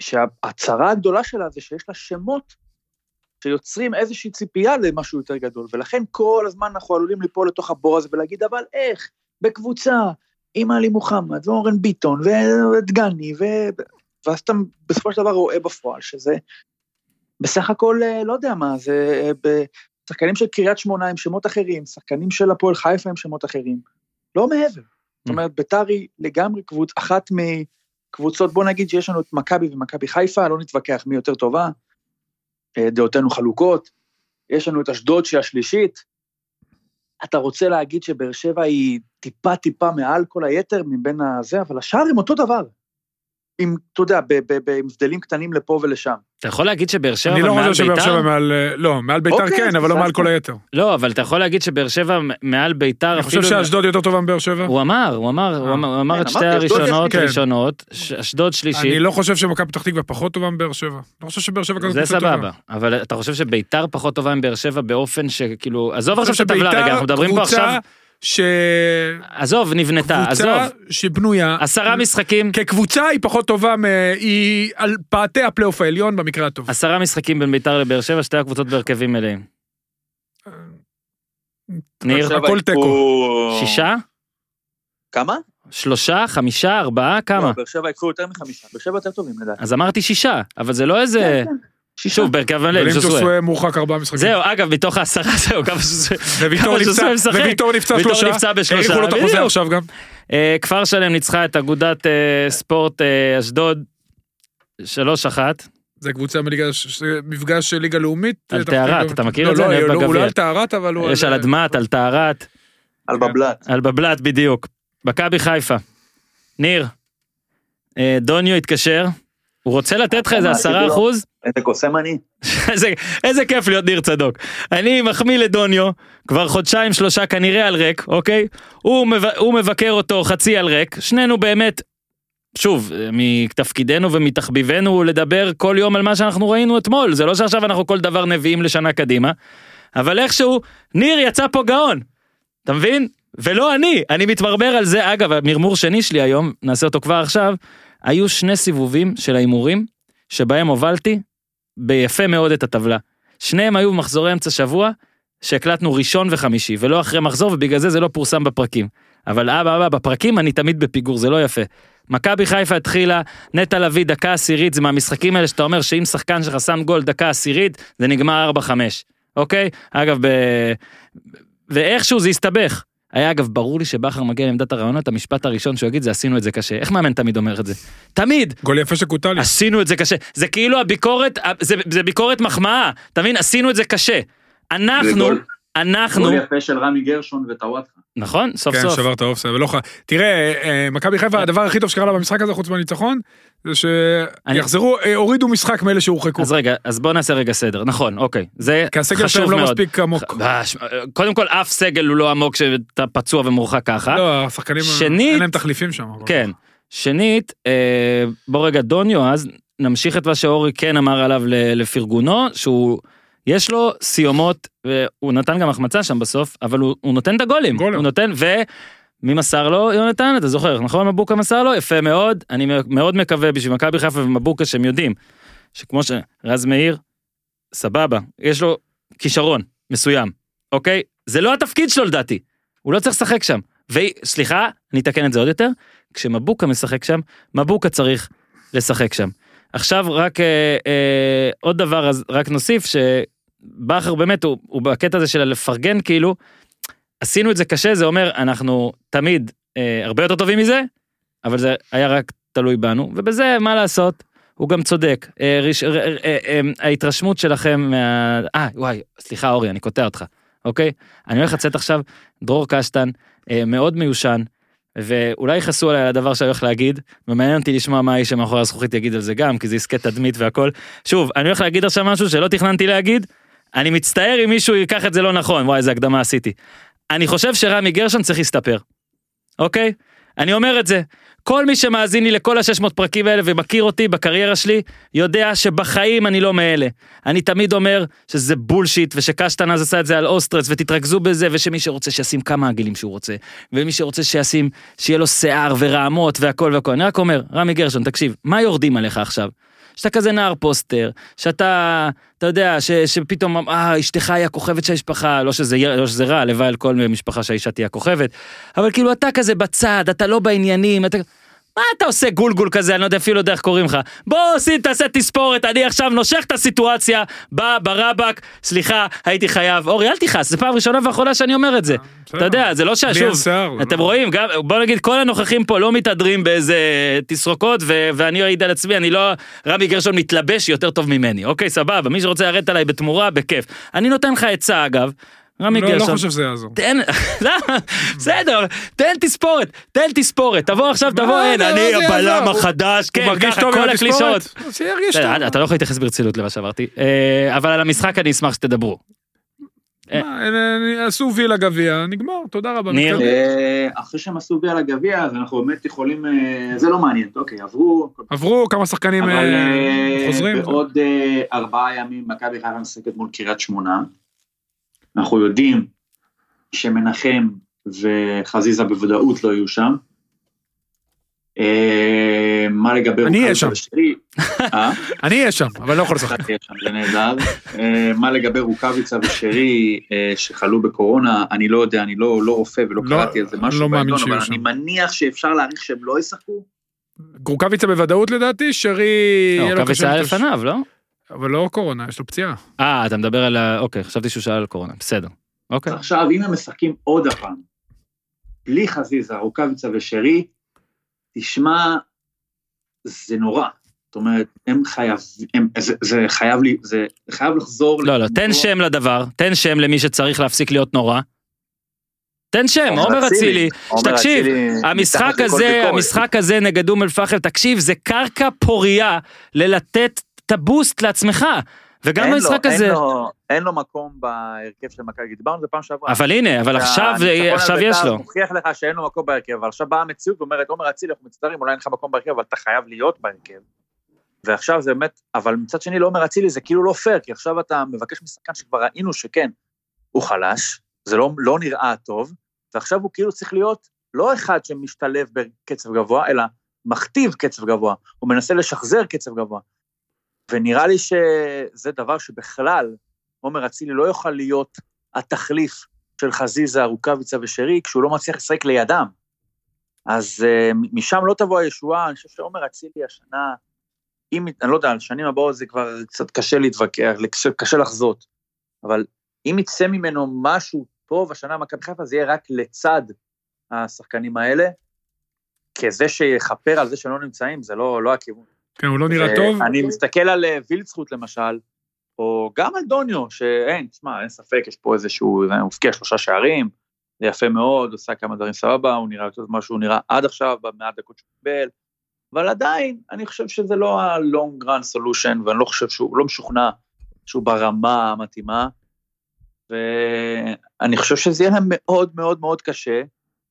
Speaker 4: שהצרה הגדולה שלה זה שיש לה שמות שיוצרים איזושהי ציפייה למשהו יותר גדול, ולכן כל הזמן אנחנו עלולים ליפול לתוך הבור הזה ולהגיד, אבל איך? בקבוצה, עם עלי מוחמד, ואורן ביטון, ודגני, ו... ואז אתה בסופו של דבר רואה בפועל שזה בסך הכל, אה, לא יודע מה, זה אה, שחקנים של קריית שמונה עם שמות אחרים, שחקנים של הפועל חיפה עם שמות אחרים, לא מעבר. זאת אומרת, ביתר היא לגמרי קבוצ... אחת מקבוצות, בוא נגיד שיש לנו את מכבי ומכבי חיפה, לא נתווכח מי יותר טובה, אה, דעותינו חלוקות, יש לנו את אשדוד שהיא השלישית, אתה רוצה להגיד שבאר שבע היא טיפה טיפה מעל כל היתר מבין הזה, אבל השאר הם אותו דבר. עם, אתה יודע, ב- ב- ב- עם הבדלים קטנים לפה ולשם.
Speaker 1: אתה יכול להגיד שבאר שבע
Speaker 3: אני לא
Speaker 1: מעל
Speaker 3: חושב שבאר שבע
Speaker 1: ביתר?
Speaker 3: מעל... אה, לא, מעל ביתר
Speaker 4: אוקיי,
Speaker 3: כן, אבל לא מעל. כל היתר.
Speaker 1: לא, אבל אתה יכול להגיד שבאר שבע מעל ביתר
Speaker 3: אני חושב
Speaker 1: אפילו...
Speaker 3: שאשדוד יותר טובה מבאר שבע.
Speaker 1: הוא אמר, הוא אמר, הוא אמר- הוא אמר
Speaker 4: כן,
Speaker 1: את שתי הראשונות,
Speaker 3: כן.
Speaker 1: ראשונות, אשדוד שלישית,
Speaker 3: אני לא חושב שמכבי פתח תקווה פחות טובה מבאר שבע. אני חושב שבאר שבע כזאת
Speaker 1: זה. סבבה, אבל אתה חושב שביתר פחות טובה מבאר שבע באופן שכאילו, עזוב עכשיו את
Speaker 3: חושב
Speaker 1: הטבלה רגע,
Speaker 3: שביתר
Speaker 1: אנחנו מדברים פה עכשיו,
Speaker 3: ש...
Speaker 1: עזוב, נבנתה, עזוב,
Speaker 3: קבוצה שבנויה,
Speaker 1: עשרה משחקים,
Speaker 3: כקבוצה היא פחות טובה, מ- היא על פאתי הפלייאוף העליון במקרה הטוב.
Speaker 1: עשרה משחקים בין ביתר לבאר שבע, שתי הקבוצות בהרכבים מלאים. ניר,
Speaker 4: באר שבע
Speaker 3: הכל תיקו.
Speaker 1: שישה?
Speaker 4: כמה?
Speaker 1: שלושה? חמישה? ארבעה? כמה?
Speaker 4: לא, באר שבע ייקחו יותר מחמישה. באר שבע יותר טובים לדעתי.
Speaker 1: אז אמרתי שישה, אבל זה לא איזה... שוב, בהרכב מלא, ז'וסווה.
Speaker 3: תוסווה מורחק ארבעה משחקים.
Speaker 1: זהו, אגב, מתוך העשרה זהו, כמה שזה...
Speaker 3: וויטור
Speaker 1: כמה
Speaker 3: נפצע,
Speaker 1: ז'וסווה משחק.
Speaker 3: וויטור נפצע שלושה.
Speaker 1: נפצע בשלושה,
Speaker 3: האריכו לו את החוזה. עכשיו גם.
Speaker 1: אה, כפר שלם ניצחה את אגודת אה, ספורט אה, אשדוד, שלוש אחת.
Speaker 3: זה קבוצה מליגה, מפגש של ליגה לאומית.
Speaker 1: על טהרת, אתה מכיר
Speaker 3: לא,
Speaker 1: את זה?
Speaker 3: לא, לא, הוא. לא על טהרת, אבל הוא...
Speaker 1: יש על אדמת, על טהרת,
Speaker 4: על בבלת.
Speaker 1: על בבלת בדיוק. מכבי חיפה. ניר, דוניו התקשר, הוא רוצה לתת לך איזה עשרה? אחוז,
Speaker 4: איזה קוסם אני?
Speaker 1: איזה, איזה כיף להיות ניר צדוק. אני מחמיא לדוניו, כבר חודשיים שלושה כנראה על ריק, אוקיי? הוא, מב, הוא מבקר אותו חצי על ריק, שנינו באמת, שוב, מתפקידנו ומתחביבנו לדבר כל יום על מה שאנחנו ראינו אתמול, זה לא שעכשיו אנחנו כל דבר נביאים לשנה קדימה, אבל איכשהו, ניר יצא פה גאון, אתה מבין? ולא אני, אני מתברבר על זה, אגב, המרמור שני שלי היום, נעשה אותו כבר עכשיו, היו שני סיבובים של ההימורים, שבהם הובלתי ביפה מאוד את הטבלה. שניהם היו במחזורי אמצע שבוע, שהקלטנו ראשון וחמישי, ולא אחרי מחזור, ובגלל זה זה לא פורסם בפרקים. אבל אבא אבא, בפרקים אני תמיד בפיגור, זה לא יפה. מכבי חיפה התחילה, נטע לביא דקה עשירית, זה מהמשחקים האלה שאתה אומר שאם שחקן שלך שם גול דקה עשירית, זה נגמר 4-5, אוקיי? אגב, ב... ואיכשהו זה הסתבך. היה אגב ברור לי שבכר מגיע לעמדת הרעיונות, המשפט הראשון שהוא יגיד זה עשינו את זה קשה. איך מאמן תמיד אומר את זה? תמיד!
Speaker 3: גול יפה של קוטלי.
Speaker 1: עשינו את זה קשה. זה כאילו הביקורת, זה, זה ביקורת מחמאה, אתה מבין? עשינו את זה קשה.
Speaker 4: זה
Speaker 1: אנחנו,
Speaker 4: גול-
Speaker 1: אנחנו,
Speaker 4: גול יפה של רמי גרשון וטוואטחה.
Speaker 1: נכון? סוף
Speaker 3: כן,
Speaker 1: סוף.
Speaker 3: שבר את האופסייד, ולא ח... תראה, אה, מכבי חיפה, הדבר הכי טוב שקרה לה במשחק הזה, חוץ מהניצחון, זה
Speaker 1: אני-
Speaker 3: שיחזרו, אה, הורידו משחק מאלה שהורחקו.
Speaker 1: אז רגע, אז בוא נעשה רגע סדר, נכון, אוקיי. זה
Speaker 3: כי הסגל
Speaker 1: חשוב
Speaker 3: שלהם לא
Speaker 1: מאוד.
Speaker 3: מספיק עמוק.
Speaker 1: אה, קודם כל, אף סגל הוא לא עמוק כשאתה פצוע ומורחק ככה.
Speaker 3: לא, השחקנים,
Speaker 1: שנית-
Speaker 3: אין להם תחליפים שם.
Speaker 1: כן. שנית, אה, בוא רגע, דוניו, אז נמשיך את מה שאורי כן אמר עליו ל- לפרגונו, שהוא, יש לו סיומות, והוא נתן גם החמצה שם בסוף, אבל הוא, הוא נותן את הגולים.
Speaker 3: גולים.
Speaker 1: הוא נותן, ומי מסר לו? יונתן, אתה זוכר, נכון? מבוקה מסר לו? יפה מאוד. אני מאוד מקווה בשביל מכבי חיפה ומבוקה שהם יודעים, שכמו שרז מאיר, סבבה, יש לו כישרון מסוים, אוקיי? זה לא התפקיד שלו לדעתי, הוא לא צריך לשחק שם. וסליחה, אני אתקן את זה עוד יותר, כשמבוקה משחק שם, מבוקה צריך לשחק שם. עכשיו רק אה, אה, עוד דבר, אז רק נוסיף שבכר באמת הוא, הוא בקטע הזה של לפרגן כאילו, עשינו את זה קשה, זה אומר אנחנו תמיד אה, הרבה יותר טובים מזה, אבל זה היה רק תלוי בנו, ובזה מה לעשות, הוא גם צודק. אה, ריש, אה, אה, אה, ההתרשמות שלכם מה... אה, וואי, סליחה אורי, אני קוטע אותך, אוקיי? אני הולך לצאת עכשיו, דרור קשטן, אה, מאוד מיושן, ואולי יכעסו עליי על הדבר שאני הולך להגיד, ומעניין אותי לשמוע מה האיש שמאחורי הזכוכית יגיד על זה גם, כי זה עסקי תדמית והכל. שוב, אני הולך להגיד עכשיו משהו שלא תכננתי להגיד, אני מצטער אם מישהו ייקח את זה לא נכון, וואי, איזה הקדמה עשיתי. אני חושב שרמי גרשון צריך להסתפר, אוקיי? אני אומר את זה. כל מי שמאזין לי לכל ה-600 פרקים האלה ומכיר אותי בקריירה שלי, יודע שבחיים אני לא מאלה. אני תמיד אומר שזה בולשיט ושקשטן אז עשה את זה על אוסטרץ ותתרכזו בזה ושמי שרוצה שישים כמה עגילים שהוא רוצה ומי שרוצה שישים שיהיה לו שיער ורעמות והכל והכל. אני רק אומר, רמי גרשון תקשיב, מה יורדים עליך עכשיו? שאתה כזה נער פוסטר, שאתה, אתה יודע, ש, שפתאום, אה, אשתך היא הכוכבת של המשפחה, לא שזה, לא שזה רע, הלוואי על כל משפחה שהאישה תהיה הכוכבת, אבל כאילו אתה כזה בצד, אתה לא בעניינים, אתה... מה אתה עושה גולגול כזה, אני לא יודע אפילו איך קוראים לך. בוא עשי, תעשה תספורת, אני עכשיו נושך את הסיטואציה, בא ברבק, סליחה, הייתי חייב. אורי, אל תכעס, זו פעם ראשונה ואחרונה שאני אומר את זה. אתה יודע, זה לא ששוב, אתם רואים, גם, בוא נגיד, כל הנוכחים פה לא מתהדרים באיזה תסרוקות, ו- ואני אעיד על עצמי, אני לא, רמי גרשון מתלבש יותר טוב ממני, אוקיי, סבבה, מי שרוצה לרדת עליי בתמורה, בכיף. אני נותן לך עצה, אגב, רמי
Speaker 3: לא, לא
Speaker 1: גרשון.
Speaker 3: חושב שזה יעזור.
Speaker 1: תן, למה? בסדר, תן תספורת, תן תספורת, תבוא עכשיו, תבוא, אין, אני הבלם? החדש, כן,
Speaker 3: מרגיש
Speaker 1: ככה,
Speaker 3: טוב עם
Speaker 1: כל
Speaker 3: התספורת?
Speaker 1: הקלישאות. אתה לא יכול להתייחס ברצינות למה שאמרתי, אה, אבל על המשחק אני אשמח שתדברו.
Speaker 3: מה, עשו וילה גביע, נגמר, תודה רבה.
Speaker 1: ניר?
Speaker 4: אה, אחרי שהם עשו וי על הגביע, אז אנחנו באמת יכולים, אה, זה לא מעניין, אוקיי, עברו,
Speaker 3: עברו כמה שחקנים
Speaker 4: אבל
Speaker 3: חוזרים.
Speaker 4: בעוד אה, ארבעה ימים מכבי חיפה משחקת מול קריית שמונה. אנחנו יודעים שמנחם וחזיזה בוודאות לא יהיו שם. אה, מה לגבי...
Speaker 3: אני אהיה
Speaker 4: רוקאביצה
Speaker 3: שם.
Speaker 4: אה?
Speaker 3: אני אהיה שם, אבל לא יכול לשחק.
Speaker 4: זה נהדר. אה, מה לגבי רוקאביצה ושרי אה, שחלו בקורונה, אני לא יודע, אני לא לא רופא ולא
Speaker 3: לא-
Speaker 4: קראתי על זה משהו
Speaker 3: לא מאמין
Speaker 4: בעיתון, אבל
Speaker 3: שם.
Speaker 4: אני מניח שאפשר להעריך שהם לא ישחקו.
Speaker 3: גרוקביצה בוודאות לדעתי, שרי...
Speaker 1: רוקאביצה היה לפניו, לא?
Speaker 3: אבל לא קורונה, יש לו פציעה.
Speaker 1: אה, אתה מדבר על ה... אוקיי, חשבתי שהוא שאל על קורונה, בסדר. אוקיי.
Speaker 4: עכשיו, אם הם משחקים עוד הפעם, בלי חזיזה, רוקאביצה ושרי, תשמע, זה נורא. זאת אומרת, הם חייב, הם, זה, זה חייב לי, זה חייב לחזור.
Speaker 1: לא, לא, תן שם לדבר, תן שם למי שצריך להפסיק להיות נורא. תן שם, עומר אצילי,
Speaker 4: עומר
Speaker 1: תקשיב,
Speaker 4: אצילי,
Speaker 1: המשחק הזה. המשחק הזה נגד אום אל-פחם, תקשיב, זה קרקע פורייה ללתת את הבוסט לעצמך. וגם
Speaker 4: אין
Speaker 1: במשחק
Speaker 4: אין
Speaker 1: הזה,
Speaker 4: לו- אין לו מקום בהרכב של מכבי, דיברנו על זה פעם שעברה.
Speaker 1: אבל הנה, אבל עכשיו, עכשיו
Speaker 4: בית"ר
Speaker 1: יש לו.
Speaker 4: מוכיח לך שאין לו מקום בהרכב, אבל עכשיו באה המציאות ואומרת, עומר אצילי, אנחנו מצטערים, אולי אין לך מקום בהרכב, אבל אתה חייב להיות בהרכב. ועכשיו זה באמת, אבל מצד שני לעומר אצילי זה כאילו לא פייר, כי עכשיו אתה מבקש משחקן שכבר ראינו שכן, הוא חלש, זה לא, לא נראה טוב, ועכשיו הוא כאילו צריך להיות לא אחד שמשתלב בקצב גבוה, אלא מכתיב קצב גבוה, הוא מנסה לשחזר קצב גבוה. ונראה לי שזה דבר שבכלל, עומר אצילי לא יוכל להיות התחליף של חזיזה, רוקאביצה ושרי, כשהוא לא מצליח לשחק לידם. אז uh, משם לא תבוא הישועה, אני חושב שעומר אצילי השנה, אם, אני לא יודע, על שנים הבאות זה כבר קצת קשה להתווכח, קשה, קשה לחזות, אבל אם יצא ממנו משהו טוב השנה במכבי חיפה, זה יהיה רק לצד השחקנים האלה, כזה שיכפר על זה שלא נמצאים, זה לא, לא הכיוון.
Speaker 3: כן, הוא לא נראה טוב.
Speaker 4: אני מסתכל על אה, וילצחוט למשל, או גם על דוניו, שאין, תשמע, אין ספק, יש פה איזשהו, הוא הבקיע שלושה שערים, זה יפה מאוד, עושה כמה דברים סבבה, הוא נראה יותר ממה שהוא נראה עד עכשיו, במעט דקות שהוא קיבל, אבל עדיין, אני חושב שזה לא ה-long run solution, ואני לא חושב שהוא, לא משוכנע שהוא ברמה המתאימה, ואני חושב שזה יהיה להם מאוד מאוד מאוד קשה,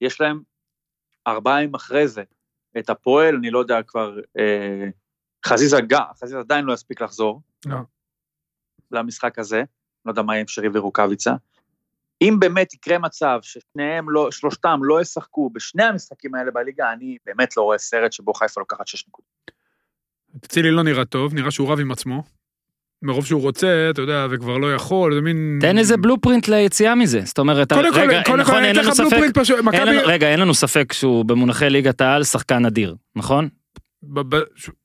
Speaker 4: יש להם ארבעה אחרי זה, את הפועל, אני לא יודע כבר, אה, חזיזה גם, חזיזה עדיין לא יספיק לחזור.
Speaker 3: לא.
Speaker 4: למשחק הזה, לא יודע מה יהיה עם שרי ורוקאביצה. אם באמת יקרה מצב ששניהם לא, שלושתם לא ישחקו בשני המשחקים האלה בליגה, אני באמת לא רואה סרט שבו חיפה לוקחת שש נקודות.
Speaker 3: אצילי לא נראה טוב, נראה שהוא רב עם עצמו. מרוב שהוא רוצה, אתה יודע, וכבר לא יכול, זה מין...
Speaker 1: תן איזה blueprint ליציאה מזה, זאת אומרת,
Speaker 3: קודם כל,
Speaker 1: רגע,
Speaker 3: קודם כל,
Speaker 1: נכון,
Speaker 3: אני
Speaker 1: אין לנו
Speaker 3: לך
Speaker 1: ספק,
Speaker 3: blueprint פשוט,
Speaker 1: אין
Speaker 3: מכבי...
Speaker 1: רגע, אין לנו ספק שהוא במונחי ליגת העל שחקן אדיר, נכון?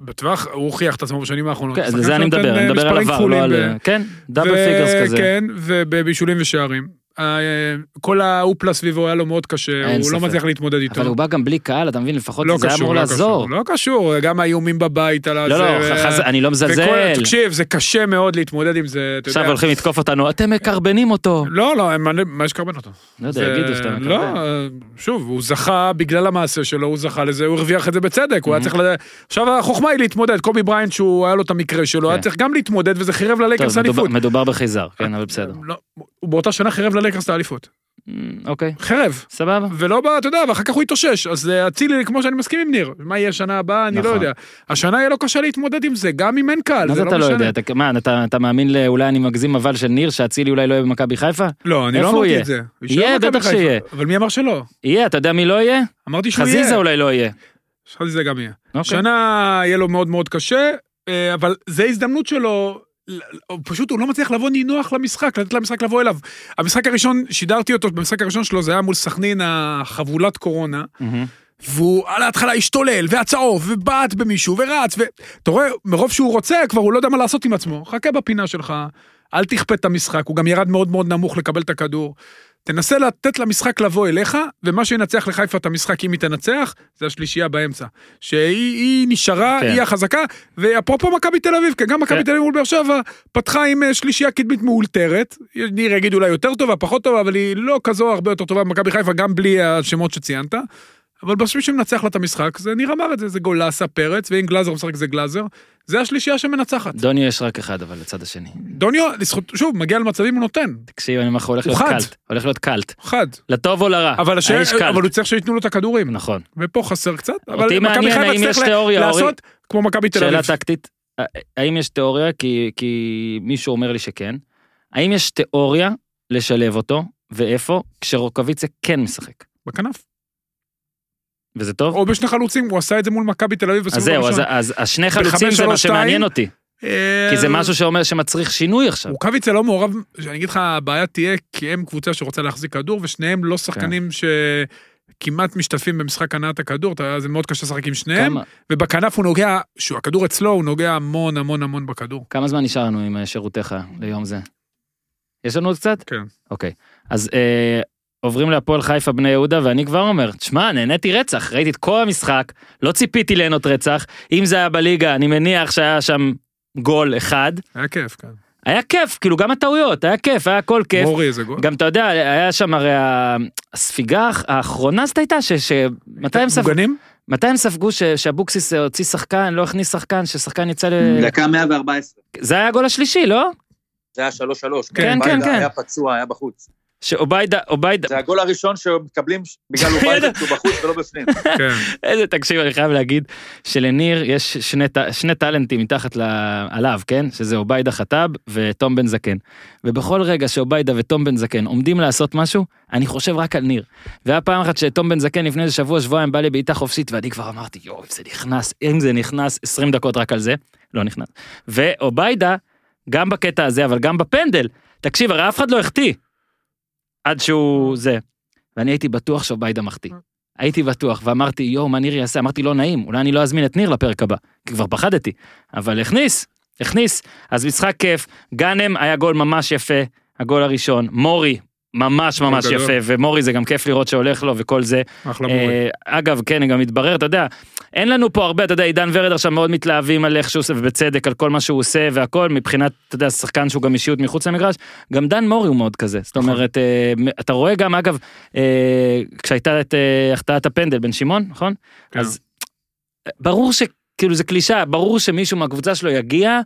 Speaker 3: בטווח, הוא הוכיח את עצמו בשנים האחרונות.
Speaker 1: כן, זה אני מדבר, אני מדבר על עבר, לא על... כן,
Speaker 3: double
Speaker 1: figures כזה.
Speaker 3: כן, ובבישולים ושערים. כל האפלה סביבו היה לו מאוד קשה, הוא לא
Speaker 1: ספק.
Speaker 3: מצליח להתמודד איתו.
Speaker 1: אבל הוא בא גם בלי קהל, אתה מבין? לפחות
Speaker 3: לא
Speaker 1: זה היה
Speaker 3: קשור,
Speaker 1: אמור
Speaker 3: לא
Speaker 1: לעזור.
Speaker 3: קשור, לא קשור, גם האיומים בבית על הזה.
Speaker 1: לא, לא,
Speaker 3: ו-
Speaker 1: חז- אני לא
Speaker 3: וכל-
Speaker 1: מזלזל.
Speaker 3: תקשיב, זה קשה מאוד להתמודד עם זה, אתה
Speaker 1: עכשיו
Speaker 3: יודע.
Speaker 1: הולכים לתקוף אותנו, אתם מקרבנים אותו.
Speaker 3: לא, לא, מה- מה יש לקרבן אותו?
Speaker 1: לא יודע,
Speaker 3: זה-
Speaker 1: יגידו שאתה
Speaker 3: לא,
Speaker 1: מקרבן.
Speaker 3: שוב, הוא זכה בגלל המעשה שלו, הוא זכה לזה, הוא הרוויח את זה בצדק, הוא היה
Speaker 1: Mhm.
Speaker 3: צריך ל... עכשיו החוכמה היא להתמודד, קובי בריינט שהוא היה לו את המקרה שלו, היה
Speaker 1: כן.
Speaker 3: צריך גם להתמודד וזה
Speaker 1: החריב
Speaker 3: ללייקרס אליפות.
Speaker 1: מדובר בחייזר, כן, אבל בסדר.
Speaker 3: הוא באותה שנה חירב ללייקרס את האליפות.
Speaker 1: אמ, אוקיי,
Speaker 3: חרב.
Speaker 1: סבבה.
Speaker 3: ולא, בא, אתה יודע, ואחר כך הוא התאושש, אז אה, אצילי, כמו שאני מסכים עם ניר, מה יהיה שנה הבאה, אני לא
Speaker 1: נכון.
Speaker 3: יודע. השנה יהיה לו קשה להתמודד עם זה, גם אם אין קהל,
Speaker 1: מה
Speaker 3: זה
Speaker 1: זה
Speaker 3: לא
Speaker 1: אתה לא
Speaker 3: משנה.
Speaker 1: יודע? אתה- מה, אתה- אתה מאמין. אולי אני מגזים אבל של ניר, שאצילי אולי לא יהיה במכבי חיפה?
Speaker 3: לא, אני לא אמרתי? את זה.
Speaker 1: יהיה, בטח. שיהיה.
Speaker 3: אבל מי אמר שלא?
Speaker 1: יהיה, אתה יודע מי לא יהיה?
Speaker 3: אמרתי שהוא יהיה.
Speaker 1: חזיזה אולי לא יהיה.
Speaker 3: חזיזה זה גם יהיה.
Speaker 1: אוקיי.
Speaker 3: שנה יהיה לו מאוד מאוד קשה, אה, אבל זה הזדמנות שלו, פשוט הוא לא מצליח לבוא נינוח למשחק, לתת למשחק לבוא אליו. המשחק הראשון, שידרתי אותו במשחק הראשון שלו, זה היה מול סכנין החבולת קורונה. והוא על ההתחלה השתולל, והצהוב, ובעט במישהו, ורץ, ואתה רואה, מרוב שהוא רוצה, כבר הוא לא יודע מה לעשות עם עצמו. חכה בפינה שלך, אל תכפה את המשחק, הוא גם ירד מאוד מאוד נמוך לקבל את הכדור. תנסה לתת למשחק לבוא אליך, ומה שינצח לחיפה את המשחק, אם היא תנצח, זה השלישייה באמצע. שהיא היא נשארה,
Speaker 1: כן.
Speaker 3: היא החזקה, ואפרופו מכבי תל אביב, כי גם מכבי
Speaker 1: כן.
Speaker 3: תל אביב מול באר שבע, פתחה עם אה, שלישייה קדמית מאולתרת. ניר יגיד אולי יותר טובה, פחות טובה, אבל היא לא כזו הרבה יותר טובה ממכבי חיפה, גם בלי השמות שציינת. אבל מי שמנצח לה את המשחק, זה ניר אמר את זה, זה גולסה, פרץ, ואם גלאזר משחק זה גלאזר. זה השלישייה שמנצחת.
Speaker 1: דוני יש רק אחד, אבל לצד השני.
Speaker 3: דוניו, לזכות, שוב, מגיע למצבים הוא נותן.
Speaker 1: תקשיב, אני אומר לך, הולך להיות. קלט. הולך להיות קלט.
Speaker 3: חד.
Speaker 1: לטוב או לרע.
Speaker 3: אבל,
Speaker 1: קלט.
Speaker 3: אבל הוא צריך שייתנו לו את הכדורים.
Speaker 1: נכון.
Speaker 3: ופה חסר קצת, אבל מכבי חיפה
Speaker 1: האם יש
Speaker 3: תצטרך
Speaker 1: תיאוריה,
Speaker 3: ל-
Speaker 1: אורי.
Speaker 3: לעשות כמו מכבי תל
Speaker 1: שאלה
Speaker 3: אביב.
Speaker 1: טקטית, ה- האם יש תיאוריה, כי, כי מישהו אומר לי שכן, האם יש תיאוריה לשלב אותו, ואיפה, כשרוקוויציה כן משחק?
Speaker 3: בכנף.
Speaker 1: וזה טוב?
Speaker 3: או בשני חלוצים, הוא עשה את זה מול מכבי תל אביב
Speaker 1: אז זהו, אז. אז השני חלוצים זה מה שמעניין. אותי,
Speaker 3: אה,
Speaker 1: כי זה משהו שאומר שמצריך שינוי עכשיו.
Speaker 3: רוקאביצה לא מעורב, שאני אגיד לך, הבעיה תהיה כי הם קבוצה שרוצה להחזיק כדור, ושניהם לא שחקנים שכמעט משתתפים במשחק הנעת הכדור, זה מאוד קשה לשחק עם שניהם,
Speaker 1: כמה,
Speaker 3: ובכנף הוא נוגע, שהוא הכדור אצלו, הוא נוגע המון המון המון בכדור.
Speaker 1: כמה זמן נשאר לנו עם אה, שירותיך ליום זה? יש לנו עוד קצת?
Speaker 3: כן.
Speaker 1: אוקיי. אז אה, עוברים להפועל חיפה בני יהודה, ואני כבר אומר, תשמע, נהניתי רצח, ראיתי את כל המשחק, לא ציפיתי ליהנות רצח. אם זה היה בליגה, אני מניח שהיה שם גול אחד.
Speaker 3: היה כיף, כן.
Speaker 1: היה כיף, כאילו גם הטעויות, היה כיף, היה הכל כיף.
Speaker 3: מורי איזה גול.
Speaker 1: גם אתה יודע, היה שם הרי הספיגה האחרונה זאת הייתה, ש... ש... מתי הם ספגו,
Speaker 3: מוגנים?
Speaker 1: מתי הם ספגו. שאבוקסיס הוציא שחקן, לא הכניס שחקן, ששחקן יצא ל...
Speaker 4: דקה 114.
Speaker 1: זה היה הגול השלישי, לא?
Speaker 4: זה היה 3-3.
Speaker 1: כן,
Speaker 4: אוביידה
Speaker 1: כן, כן.
Speaker 4: היה פצוע, היה בחוץ.
Speaker 1: שאוביידה, אוביידה,
Speaker 4: זה הגול הראשון שמקבלים בגלל אוביידה שהוא בחוץ ולא בפנים.
Speaker 3: כן.
Speaker 1: איזה תקשיב, אני חייב להגיד שלניר יש שני, שני טאלנטים מתחת ל... עליו, כן? שזה אוביידה חטאב ותום בן זקן. ובכל רגע שאוביידה ותום בן זקן עומדים לעשות משהו, אני חושב רק על ניר. והיה פעם אחת שתום בן זקן לפני איזה שבוע, שבועיים בא לי בעיטה חופשית, ואני כבר אמרתי, יואו, אם זה נכנס, אם זה נכנס, 20 דקות רק על זה, לא נכנס. ואוביידה, גם בקטע הזה, אבל גם בפנדל, תקשיב, הרי אף אחד לא החטיא. עד שהוא זה. ואני הייתי בטוח שאוביידה מחטיא. הייתי בטוח, ואמרתי, יואו, מה ניר יעשה? אמרתי, לא נעים, אולי אני לא אזמין את ניר לפרק הבא, כי כבר פחדתי. אבל הכניס, הכניס. אז משחק כיף, גאנם היה גול ממש יפה, הגול הראשון, מורי, ממש ממש
Speaker 3: גדול.
Speaker 1: יפה, ומורי זה גם כיף לראות שהולך לו וכל זה.
Speaker 3: אחלה מורי.
Speaker 1: אה, אגב, כן, גם מתברר, אתה יודע, אין לנו פה הרבה, אתה יודע, עידן ורד עכשיו מאוד מתלהבים על איך שהוא עושה, ובצדק, על כל מה שהוא עושה והכל, מבחינת, אתה יודע, שחקן שהוא גם אישיות מחוץ למגרש, גם דן מורי הוא מאוד כזה. זאת
Speaker 3: נכון.
Speaker 1: אומרת, אה, אתה רואה גם, אגב, אה, כשהייתה את אה, החטאת הפנדל בן שמעון, נכון?
Speaker 3: כן.
Speaker 1: אז ברור שכאילו זה קלישה, ברור שמישהו מהקבוצה שלו יגיע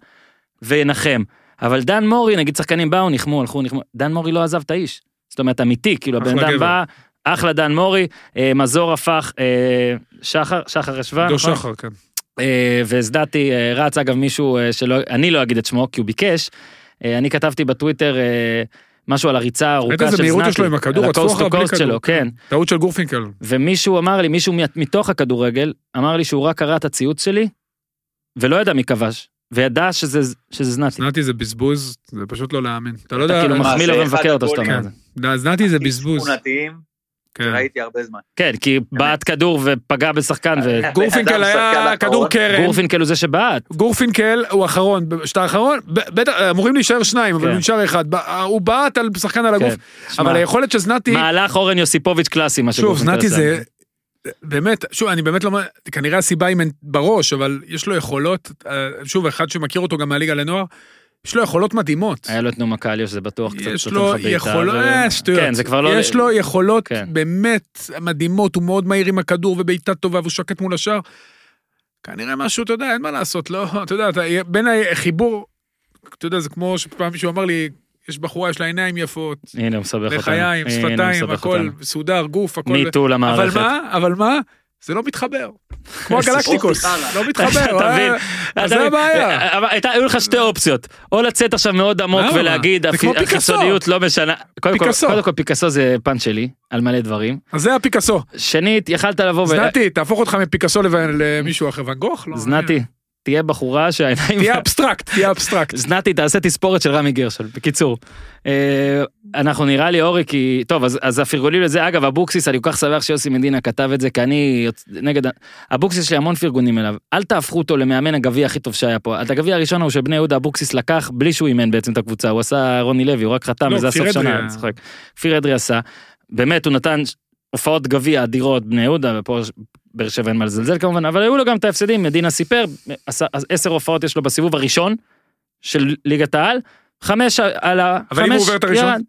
Speaker 1: וינחם. אבל דן מורי, נגיד שחקנים באו, נחמו, הלכו, נחמו, דן מורי לא עזב את האיש. זאת אומרת, אמיתי, כאילו הבן אדם. בא, אחלה דן מורי, אה, מזור הפך, אה, שחר, שחר השווה,
Speaker 3: עידו
Speaker 1: נכון?
Speaker 3: שחר, כן.
Speaker 1: אה, והזדעתי, אה, רץ אגב מישהו אה, שלא, אני לא אגיד את שמו כי הוא ביקש, אה, אני כתבתי בטוויטר אה, משהו על הריצה הארוכה של
Speaker 3: איזה
Speaker 1: זנתי,
Speaker 3: מהירות יש לו עם הכדור,
Speaker 1: הקוסט
Speaker 3: אחריו בלי כדור.
Speaker 1: שלו, כן,
Speaker 3: טעות של גורפינקל.
Speaker 1: ומישהו אמר לי, מישהו מתוך הכדורגל, אמר לי שהוא רק קרא את הציוץ שלי, ולא ידע מי כבש, וידע שזה, שזה זנתי.
Speaker 3: זנתי זה בזבוז, זה פשוט לא להאמין. אתה לא
Speaker 1: אתה
Speaker 3: יודע,
Speaker 1: כאילו
Speaker 4: מה,
Speaker 1: מחמיא לו
Speaker 4: זה
Speaker 1: ומבקר אותו שאתה אומר
Speaker 4: הגולים.
Speaker 1: את זה.
Speaker 3: לא, זנתי זה בזבוז.
Speaker 4: שכונתיים,
Speaker 3: כן.
Speaker 4: ראיתי הרבה זמן.
Speaker 1: כן, כי בעט כדור ופגע בשחקן,
Speaker 3: גורפינקל
Speaker 4: אדם שחקן
Speaker 3: היה. כדור קרן.
Speaker 1: וגורפינקל הוא זה שבעט.
Speaker 3: גורפינקל הוא אחרון, שאתה האחרון, ב- בטח, אמורים להישאר שניים, אבל
Speaker 1: כן.
Speaker 3: הוא נשאר אחד. ב- הוא בעט על שחקן על הגוף,
Speaker 1: כן.
Speaker 3: אבל היכולת של זנתי,
Speaker 1: מהלך אורן יוסיפוביץ' קלאסי, מה
Speaker 3: שוב,
Speaker 1: שגורפינקל
Speaker 3: זנתי
Speaker 1: עשה.
Speaker 3: זה, באמת, שוב, אני באמת לא, כנראה הסיבה היא בראש, אבל יש לו יכולות, אה, שוב, אחד שמכיר אותו גם מהליגה לנוער, יש לו יכולות מדהימות.
Speaker 1: היה לו את נומה קליו שזה בטוח קצת
Speaker 3: יש
Speaker 1: נותן
Speaker 3: לו
Speaker 1: לך בעיטה,
Speaker 3: יכולות,
Speaker 1: ו-
Speaker 3: אה, שטויות.
Speaker 1: כן, זה כבר לא...
Speaker 3: יש לו יכולות
Speaker 1: כן.
Speaker 3: באמת מדהימות, הוא מאוד מהיר עם הכדור ובעיטה טובה והוא שקט מול השאר. כנראה משהו, אתה יודע, אין מה לעשות, לא, אתה יודע, אתה, בין החיבור, אתה יודע, זה כמו שפעם מישהו אמר לי, יש בחורה, יש לה עיניים יפות,
Speaker 1: הנה הוא מסבך אותנו.
Speaker 3: לחיים, שפתיים, הכל. מסודר, גוף, הכל.
Speaker 1: מיטו
Speaker 3: אבל
Speaker 1: למערכת.
Speaker 3: מה, אבל מה? זה לא מתחבר. כמו הגלקטיקוס, לא מתחבר.
Speaker 1: אתה מבין?
Speaker 3: אה,
Speaker 1: אתה
Speaker 3: זה
Speaker 1: מבין?
Speaker 3: הבעיה.
Speaker 1: אבל היו לך שתי אופציות, או לצאת עכשיו מאוד עמוק? ולהגיד. החיצוניות לא משנה. קודם כל-
Speaker 3: פיקאסו.
Speaker 1: קודם כל פיקאסו זה פאנץ' שלי, על מלא דברים.
Speaker 3: אז זה הפיקאסו.
Speaker 1: שנית, יכלת לבוא ו...
Speaker 3: זנתי, תהפוך אותך מפיקאסו למישהו אחר, ואן גוך? לא,
Speaker 1: זנתי, תהיה בחורה שהעיניים...
Speaker 3: תהיה אבסטרקט, תהיה אבסטרקט.
Speaker 1: זנתי תעשה תספורת של רמי גרשל בקיצור. אה, אנחנו נראה לי אורי כי טוב אז אז הפרגולים לזה אגב אבוקסיס אני כל כך שמח שיוסי מדינה כתב את זה כי אני נגד אבוקסיס יש לי המון פרגונים אליו אל תהפכו אותו למאמן הגביע הכי טוב שהיה פה את הגביע הראשון הוא שבני יהודה אבוקסיס לקח בלי שהוא אימן בעצם את הקבוצה הוא עשה רוני לוי הוא רק חתם
Speaker 3: לא,
Speaker 1: וזה
Speaker 3: כפיר
Speaker 1: הסוף שנה אני צוחק. כפיר אדרי עשה באמת הוא נתן הופעות גביע אדירות בני יהודה ופה באר שבע אין מה לזלזל כמובן אבל היו לו גם את ההפסדים מדינה סיפר עשר הופעות יש לו בסיבוב הראשון של ליגת העל חמש על ה...
Speaker 3: אבל אם הוא עובר את הראשון?
Speaker 1: ירד.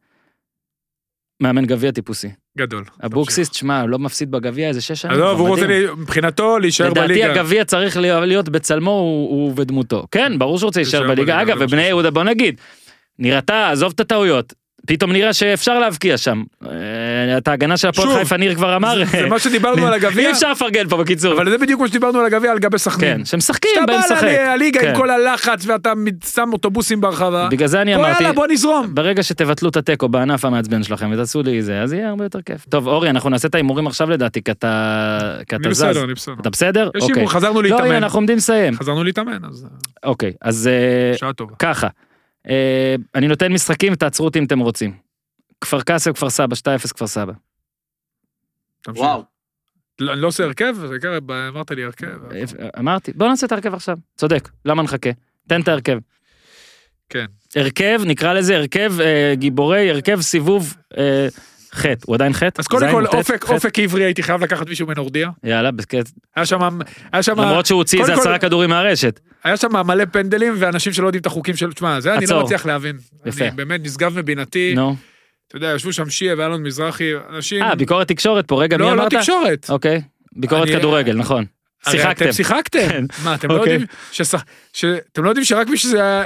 Speaker 1: מאמן גביע טיפוסי
Speaker 3: גדול.
Speaker 1: אבוקסיס תשמע לא מפסיד בגביע איזה שש שנים.
Speaker 3: עזוב,
Speaker 1: כבר,
Speaker 3: הוא רוצה, מבחינתו להישאר
Speaker 1: לדעתי
Speaker 3: בליגה.
Speaker 1: הגביע צריך להיות בצלמו ודמותו כן ברור שהוא רוצה להישאר בליגה אגב ובני יהודה בוא נגיד. נראתה עזוב את הטעויות פתאום נראה שאפשר להבקיע שם. אה, את ההגנה של הפועל חיפה ניר כבר אמר.
Speaker 3: זה מה שדיברנו על הגביע,
Speaker 1: אי אפשר לפרגן פה בקיצור.
Speaker 3: אבל זה בדיוק מה שדיברנו על הגביע על גבי סכנין.
Speaker 1: כן שמשחקים
Speaker 3: שאתה
Speaker 1: באים
Speaker 3: בא
Speaker 1: לשחק.
Speaker 3: לליגה
Speaker 1: כן.
Speaker 3: עם כל הלחץ ואתה שם אוטובוסים ברחבה.
Speaker 1: בגלל זה אני אמרתי.
Speaker 3: בוא נזרום.
Speaker 1: ברגע שתבטלו את התיקו בענף המעצבן שלכם ותעשו לי זה אז יהיה הרבה יותר כיף. טוב אורי אנחנו נעשה את ההימורים עכשיו לדעתי כי אתה זז.
Speaker 3: אני בסדר.
Speaker 1: אתה בסדר?
Speaker 3: יש
Speaker 1: אוקיי.
Speaker 3: הימור, חזרנו
Speaker 1: לא, הנה,
Speaker 3: להתאמן.
Speaker 1: אנחנו עומדים לסיים.
Speaker 3: חזרנו להתאמן, אז
Speaker 1: אוקיי, אז אה,
Speaker 3: שעה טובה.
Speaker 1: ככה. אה, אני נותן משחקים, תעצרו אותי אם אתם רוצים. כפר קאסם, כפר סבא, 2-0 כפר סבא.
Speaker 4: וואו.
Speaker 3: לא, אני לא עושה הרכב, אמרת לי הרכב.
Speaker 1: אה, אמרתי, בוא נעשה את ההרכב עכשיו. צודק, למה נחכה? תן את ההרכב.
Speaker 3: כן.
Speaker 1: הרכב, נקרא לזה הרכב אה, גיבורי, הרכב סיבוב אה, ח', הוא עדיין ח'?
Speaker 3: אז קודם כל, אופק? אופק עברי הייתי חייב לקחת מישהו מנורדיה.
Speaker 1: יאללה, בסקט.
Speaker 3: היה שם, היה שם,
Speaker 1: למרות שהוא הוציא איזה עשרה כדורים מהרשת.
Speaker 3: היה שם מלא פנדלים ואנשים שלא יודעים את החוקים של, תשמע, זה אני. לא מצליח להבין.
Speaker 1: יפה.
Speaker 3: אני באמת נשגב מבינתי.
Speaker 1: נו.
Speaker 3: אתה יודע, ישבו שם שיה ואלון מזרחי, אנשים...
Speaker 1: אה, ביקורת תקשורת פה, רגע, מי
Speaker 3: לא, לא
Speaker 1: אמרת?
Speaker 3: תקשורת.
Speaker 1: אוקיי, ביקורת כדורגל, נכון. שיחקתם.
Speaker 3: שיחקתם.
Speaker 1: כן.
Speaker 3: מה, אתם לא
Speaker 1: אוקיי.
Speaker 3: יודעים אתם לא יודעים שרק מי שזה היה,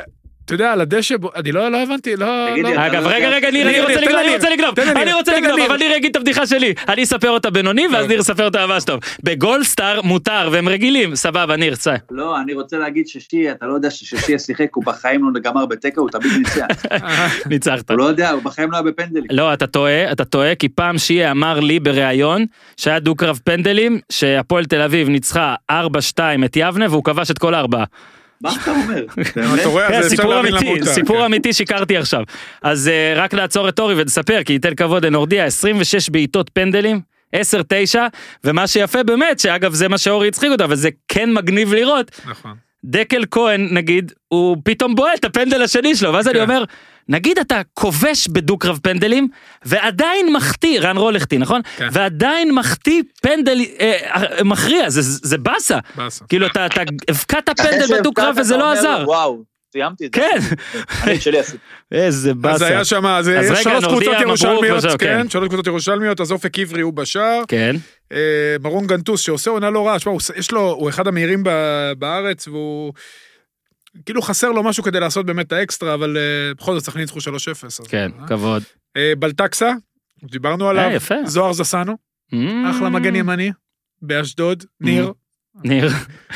Speaker 3: אתה יודע, על הדשא, אני לא לא הבנתי, לא... לא-
Speaker 1: אגב,
Speaker 4: לא
Speaker 1: רגע, רגע, ניר, אני רוצה לגנוב, אני. רוצה לגנוב, אני רוצה לגנוב. אבל ניר יגיד את הבדיחה שלי. אני אספר אותה בינוני, ואז
Speaker 3: טוב.
Speaker 1: ניר יספר אותה ממש טוב. בגולדסטאר מותר, והם רגילים, סבבה, ניר, צא.
Speaker 4: לא, אני רוצה להגיד ששי, אתה לא יודע ששי שיחק, הוא בחיים לא גמר בתיקו, הוא תמיד ניצח.
Speaker 1: ניצחת.
Speaker 4: הוא לא יודע, הוא בחיים לא היה בפנדלים.
Speaker 1: לא, אתה טועה, אתה טועה, כי פעם שיה אמר לי בריאיון שהיה דו-קרב פנדלים, שהפועל תל אביב ניצחה 4-2 את יבנה, והוא כבש את כל הארבעה.
Speaker 4: מה אתה אומר? באמת?
Speaker 3: אתה רואה,
Speaker 1: כן, סיפור
Speaker 3: להבין למה הוא
Speaker 1: אמיתי,
Speaker 3: טעה,
Speaker 1: סיפור
Speaker 3: כן.
Speaker 1: אמיתי שיקרתי עכשיו. אז אה, רק לעצור את אורי ולספר, כי ייתן כבוד לנורדיה, 26 בעיטות פנדלים, 10-9, ומה שיפה באמת, שאגב זה מה שאורי הצחיק אותו, אבל זה כן מגניב לראות,
Speaker 3: נכון.
Speaker 1: דקל כהן נגיד, הוא פתאום בועט את הפנדל השני שלו, ואז אני
Speaker 3: כן.
Speaker 1: אומר, נגיד אתה כובש בדו-קרב פנדלים, ועדיין מחטיא, רן רולכטי, נכון?
Speaker 3: כן.
Speaker 1: ועדיין מחטיא פנדל אה, אה, מכריע, זה- זה באסה.
Speaker 3: באסה.
Speaker 1: כאילו אתה אתה הבקעת פנדל בדו-קרב וזה לא עזר.
Speaker 4: וואו, סיימתי את זה.
Speaker 1: כן.
Speaker 4: אני את שלי עשיתי.
Speaker 1: איזה
Speaker 3: אז
Speaker 1: באסה.
Speaker 3: היה שם, אז
Speaker 1: אז
Speaker 3: יש שלוש קבוצות ירושלמיות,
Speaker 1: כן.
Speaker 3: כן, שלוש קבוצות ירושלמיות, אז אופק עברי הוא בשער,
Speaker 1: כן.
Speaker 3: אה, מרון גנטוס שעושה עונה לא רעה, שמע, יש לו, הוא אחד המהירים ב- בארץ, והוא... כאילו חסר לו משהו כדי לעשות באמת את האקסטרה, אבל אה, בכל זאת סכנין ניצחו 3-0. אז-
Speaker 1: כן,
Speaker 3: אה.
Speaker 1: כבוד.
Speaker 3: אה, בלטקסה, דיברנו עליו,
Speaker 1: יפה.
Speaker 3: זוהר זסנו, אחלה מגן ימני, באשדוד, ניר,
Speaker 1: ניר.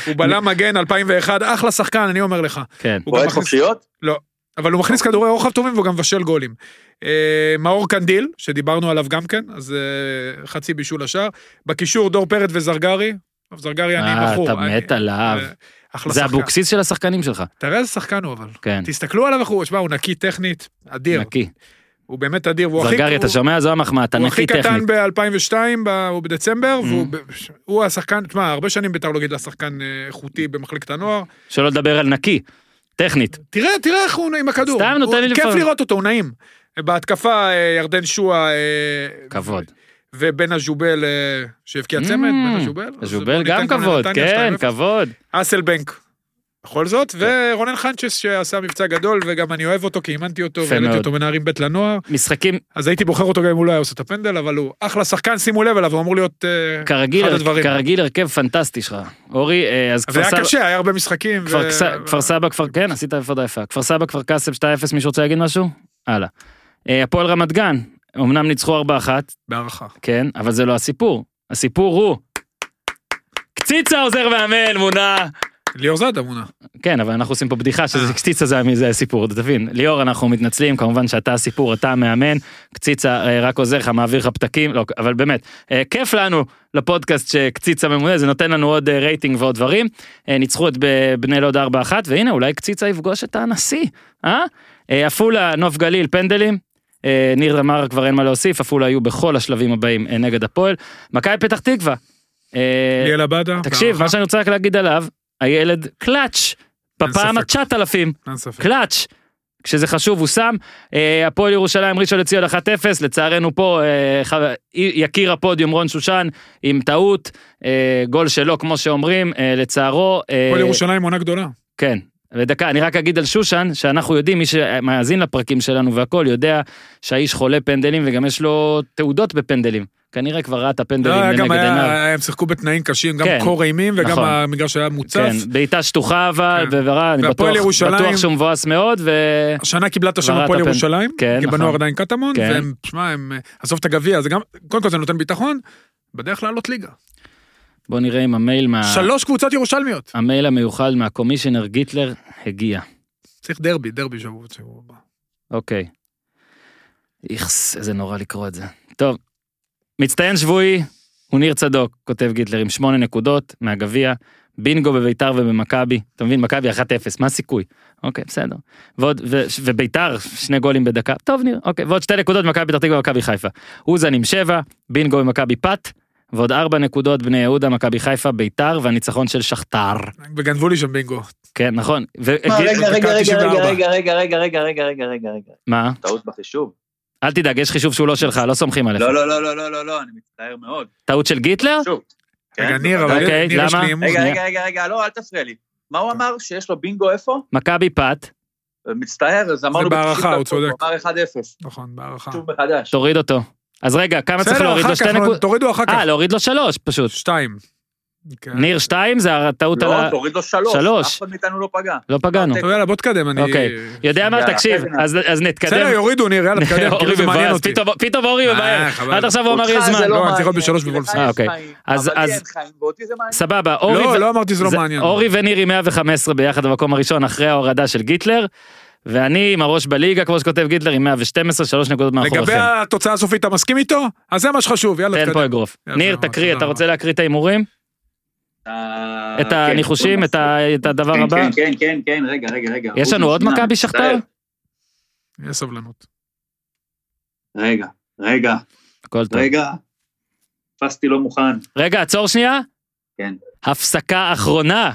Speaker 3: הוא בלם מגן 2001, אחלה שחקן, אני אומר לך.
Speaker 1: כן.
Speaker 3: הוא מכניס-
Speaker 4: חופשיות?
Speaker 3: אבל הוא מכניס כדורי רוחב טובים והוא גם מבשל גולים. אה, מאור קנדיל, שדיברנו עליו גם כן, אז אה, חצי בישול השער. בקישור דור פרץ וזרגרי. טוב, זרגרי אני
Speaker 1: אה,
Speaker 3: מכור.
Speaker 1: אתה
Speaker 3: אני-
Speaker 1: מת עליו.
Speaker 3: אה,
Speaker 1: זה. אבוקסיס של השחקנים שלך.
Speaker 3: תראה איזה שחקן הוא אבל.
Speaker 1: כן.
Speaker 3: תסתכלו עליו איך הוא, שמע, הוא נקי טכנית, אדיר.
Speaker 1: נקי.
Speaker 3: הוא באמת אדיר.
Speaker 1: זרגרי, אתה
Speaker 3: הוא-
Speaker 1: שומע? זו המחמאה, אתה
Speaker 3: הוא
Speaker 1: נקי
Speaker 3: הכי קטן
Speaker 1: טכנית.
Speaker 3: ב-2002, הוא בדצמבר,
Speaker 1: Mm.
Speaker 3: והוא הוא השחקן, תשמע, הרבה שנים בית"ר לא גידלה שחקן אה, איכותי במחלקת הנוער.
Speaker 1: שלא לדבר על נקי. טכנית.
Speaker 3: תראה, תראה איך הוא עם הכדור.
Speaker 1: סתם נותן
Speaker 3: הוא-
Speaker 1: לי
Speaker 3: כיף
Speaker 1: לפעמים.
Speaker 3: לראות אותו, הוא נעים. בהתקפה אה, ירדן שועה. אה,
Speaker 1: כבוד.
Speaker 3: ובן הז'ובל שהבקיע צמד, בן הז'ובל. אז
Speaker 1: ז'ובל
Speaker 3: בוא ניתן
Speaker 1: גם כבוד, כן,
Speaker 3: 2-0.
Speaker 1: כבוד.
Speaker 3: אסלבנק. בכל זאת, ורונן חנצ'ס שעשה מבצע גדול, וגם אני אוהב אותו, כי אימנתי אותו, והעליתי. אותו בנערים ב' לנוער,
Speaker 1: משחקים,
Speaker 3: אז הייתי בוחר אותו גם אם הוא לא היה עושה את הפנדל, אבל הוא אחלה שחקן, שימו לב אליו, הוא אמור להיות אה,
Speaker 1: כרגיל,
Speaker 3: אחד הדברים.
Speaker 1: כרגיל הרכב פנטסטי שלך. אורי, אה, אז
Speaker 3: זה
Speaker 1: כפר
Speaker 3: היה
Speaker 1: סבא,
Speaker 3: קשה, היה הרבה משחקים.
Speaker 1: כפר
Speaker 3: ו-
Speaker 1: כס- כפר סבא, כפר, כן, עשית עבודה יפה. כפר סבא, כפר קאסם 2-0, מישהו רוצה להגיד משהו? הלאה. אה, הפועל רמת גן, אמנם ניצחו 4-1,
Speaker 3: בהערכה.
Speaker 1: כן, אבל זה לא הסיפור. הסיפור הוא, קציצה עוזר מאמן, מונה,
Speaker 3: ליאור זאדה מונה.
Speaker 1: כן, אבל אנחנו עושים פה בדיחה שזה
Speaker 3: אה.
Speaker 1: קציצה זה מזה הסיפור, אתה תבין. ליאור, אנחנו מתנצלים, כמובן שאתה הסיפור, אתה המאמן, קציצה אה, רק עוזר לך, מעביר לך פתקים, לא, אבל באמת, אה, כיף לנו לפודקאסט שקציצה ממונה, זה נותן לנו עוד רייטינג ועוד דברים. ניצחו את בני לוד 4-1, והנה, אולי קציצה יפגוש את הנשיא, אה? עפולה, נוף גליל, פנדלים. ניר אמר כבר אין מה להוסיף, עפולה היו בכל השלבים הבאים נגד הפועל. מכבי פתח תקווה.
Speaker 3: ליאל עבדה.
Speaker 1: תקשיב, מה. שאני רוצה רק להגיד עליו, הילד קלאץ', בפעם
Speaker 3: ספק.
Speaker 1: התשעת אלפים,
Speaker 3: אין ספק.
Speaker 1: קלאץ', כשזה חשוב הוא שם, אה, הפועל ירושלים ראשון לציון 1-0, לצערנו פה אה, יקיר הפודיום רון שושן עם טעות, אה, גול שלו כמו שאומרים, לצערו,
Speaker 3: הפועל ירושלים עונה גדולה.
Speaker 1: כן. ודקה, אני רק אגיד על שושן, שאנחנו יודעים, מי שמאזין לפרקים שלנו והכל, יודע שהאיש חולה פנדלים וגם יש לו תעודות בפנדלים. כנראה כבר ראה את הפנדלים
Speaker 3: לא, גם
Speaker 1: לנגד עיניו.
Speaker 3: היה, הם שיחקו בתנאים קשים, גם
Speaker 1: כן,
Speaker 3: קור אימים וגם
Speaker 1: נכון.
Speaker 3: המגרש היה מוצף.
Speaker 1: כן, בעיטה שטוחה אבל,
Speaker 3: כן.
Speaker 1: וברע, אני בטוח, שהוא מבואס מאוד, ו...
Speaker 3: השנה קיבלה את השם הפועל ירושלים,
Speaker 1: כן,
Speaker 3: כי
Speaker 1: נכון.
Speaker 3: בנוער עדיין קטמון,
Speaker 1: כן.
Speaker 3: והם, שמע, הם, עזוב את הגביע, זה גם, קודם כל זה נותן ביטחון, בדרך לעלות ליגה.
Speaker 1: בוא נראה אם המייל מה...
Speaker 3: שלוש קבוצות ירושלמיות.
Speaker 1: המייל המיוחד מהקומישיונר גיטלר הגיע.
Speaker 3: צריך דרבי, דרבי שבוע שבוע הבא.
Speaker 1: אוקיי. איכס, איזה נורא לקרוא את זה. טוב, מצטיין שבועי הוא ניר צדוק, כותב גיטלר, עם שמונה נקודות מהגביע, בינגו בביתר ובמכבי, אתה מבין, מכבי 1-0, מה הסיכוי? אוקיי, בסדר. ועוד, ו, וביתר, שני גולים בדקה, טוב ניר, אוקיי, ועוד שתי נקודות מכבי פתח תקווה ומכבי חיפה. אוזן עם שבע, בינגו במכבי פת, ועוד ארבע נקודות בני יהודה, מכבי חיפה, ביתר, והניצחון של שכתר.
Speaker 3: וגנבו לי שם בינגו.
Speaker 1: כן, נכון.
Speaker 4: רגע, רגע, רגע,
Speaker 3: 94.
Speaker 4: רגע, רגע, רגע, רגע, רגע, רגע, רגע, רגע.
Speaker 1: מה?
Speaker 4: טעות בחישוב?
Speaker 1: אל תדאג, יש חישוב שהוא לא שלך, לא סומכים עליך.
Speaker 4: לא, לא, לא, לא, לא, לא, לא, אני מצטער מאוד.
Speaker 1: טעות של גיטלר?
Speaker 4: שוב.
Speaker 3: רגע,
Speaker 4: כן,
Speaker 3: ניר, אבל
Speaker 1: אוקיי,
Speaker 3: ניר, יש? לי אמון.
Speaker 4: רגע. רגע, רגע, רגע, לא, אל תפריע לי. מה הוא אמר? שיש לו בינגו איפה?
Speaker 1: מכבי פת,
Speaker 4: מצטער, אז אמרנו...
Speaker 3: בהערכה,
Speaker 4: ב-90
Speaker 3: הוא צודק.
Speaker 4: הוא אמר 1-0.
Speaker 3: נכון, בהערכה.
Speaker 4: שוב מחדש.
Speaker 1: תוריד אותו. אז רגע, כמה צריך להוריד לו שתי נקודות?
Speaker 3: תורידו אחר כך.
Speaker 1: אה, להוריד לו שלוש, פשוט.
Speaker 3: שתיים. כן.
Speaker 1: ניר שתיים זה הטעות על
Speaker 4: לא,
Speaker 1: ה...
Speaker 4: תוריד לו שלוש.
Speaker 1: שלוש.
Speaker 4: אף אחד מאיתנו לא פגע.
Speaker 1: לא פגענו.
Speaker 3: טוב, יאללה, בוא תקדם, אני...
Speaker 1: אוקיי. יודע מה, תקשיב, אז אז
Speaker 3: בסדר,
Speaker 1: נתקדם.
Speaker 3: יורידו, ניר, יאללה, תקדם, כאילו זה מעניין אותי.
Speaker 1: פתאום- אורי
Speaker 3: אה,
Speaker 1: מבאס.
Speaker 3: חבל.
Speaker 1: עד עכשיו הוא אמר
Speaker 4: זה
Speaker 1: זמן.
Speaker 4: לא
Speaker 3: לא, אני צריך להיות בשלוש בוולפסון.
Speaker 1: אה, אוקיי. אז-
Speaker 4: לי.
Speaker 1: סבבה, אורי
Speaker 3: לא, לא אמרתי שזה לא
Speaker 1: זה-
Speaker 3: מעניין.
Speaker 1: אורי וניר עם 115 ביחד במקום הראשון אחרי ההורדה של גיטלר, ואני עם הראש בליגה, כמו שכותב גיטלר, עם 112, שלוש נקודות
Speaker 3: לגבי
Speaker 1: מאחוריכם.
Speaker 3: התוצאה הסופית, אתה מסכים איתו? אז זה מה שחשוב, יאללה,
Speaker 1: תן. פה אגרוף. ניר, תקריא. אתה רוצה להקריא את ההימורים?
Speaker 4: אה,
Speaker 1: את
Speaker 4: כן,
Speaker 1: הניחושים, את הדבר
Speaker 4: כן,
Speaker 1: הבא?
Speaker 4: כן, כן, כן, כן, רגע, רגע, רגע.
Speaker 1: יש לנו עוד מכבי שכתר?
Speaker 3: יש סבלנות.
Speaker 4: רגע, רגע,
Speaker 1: הכל טוב.
Speaker 4: רגע. תפסתי לא מוכן.
Speaker 1: רגע, עצור שנייה.
Speaker 4: כן.
Speaker 1: הפסקה אחרונה,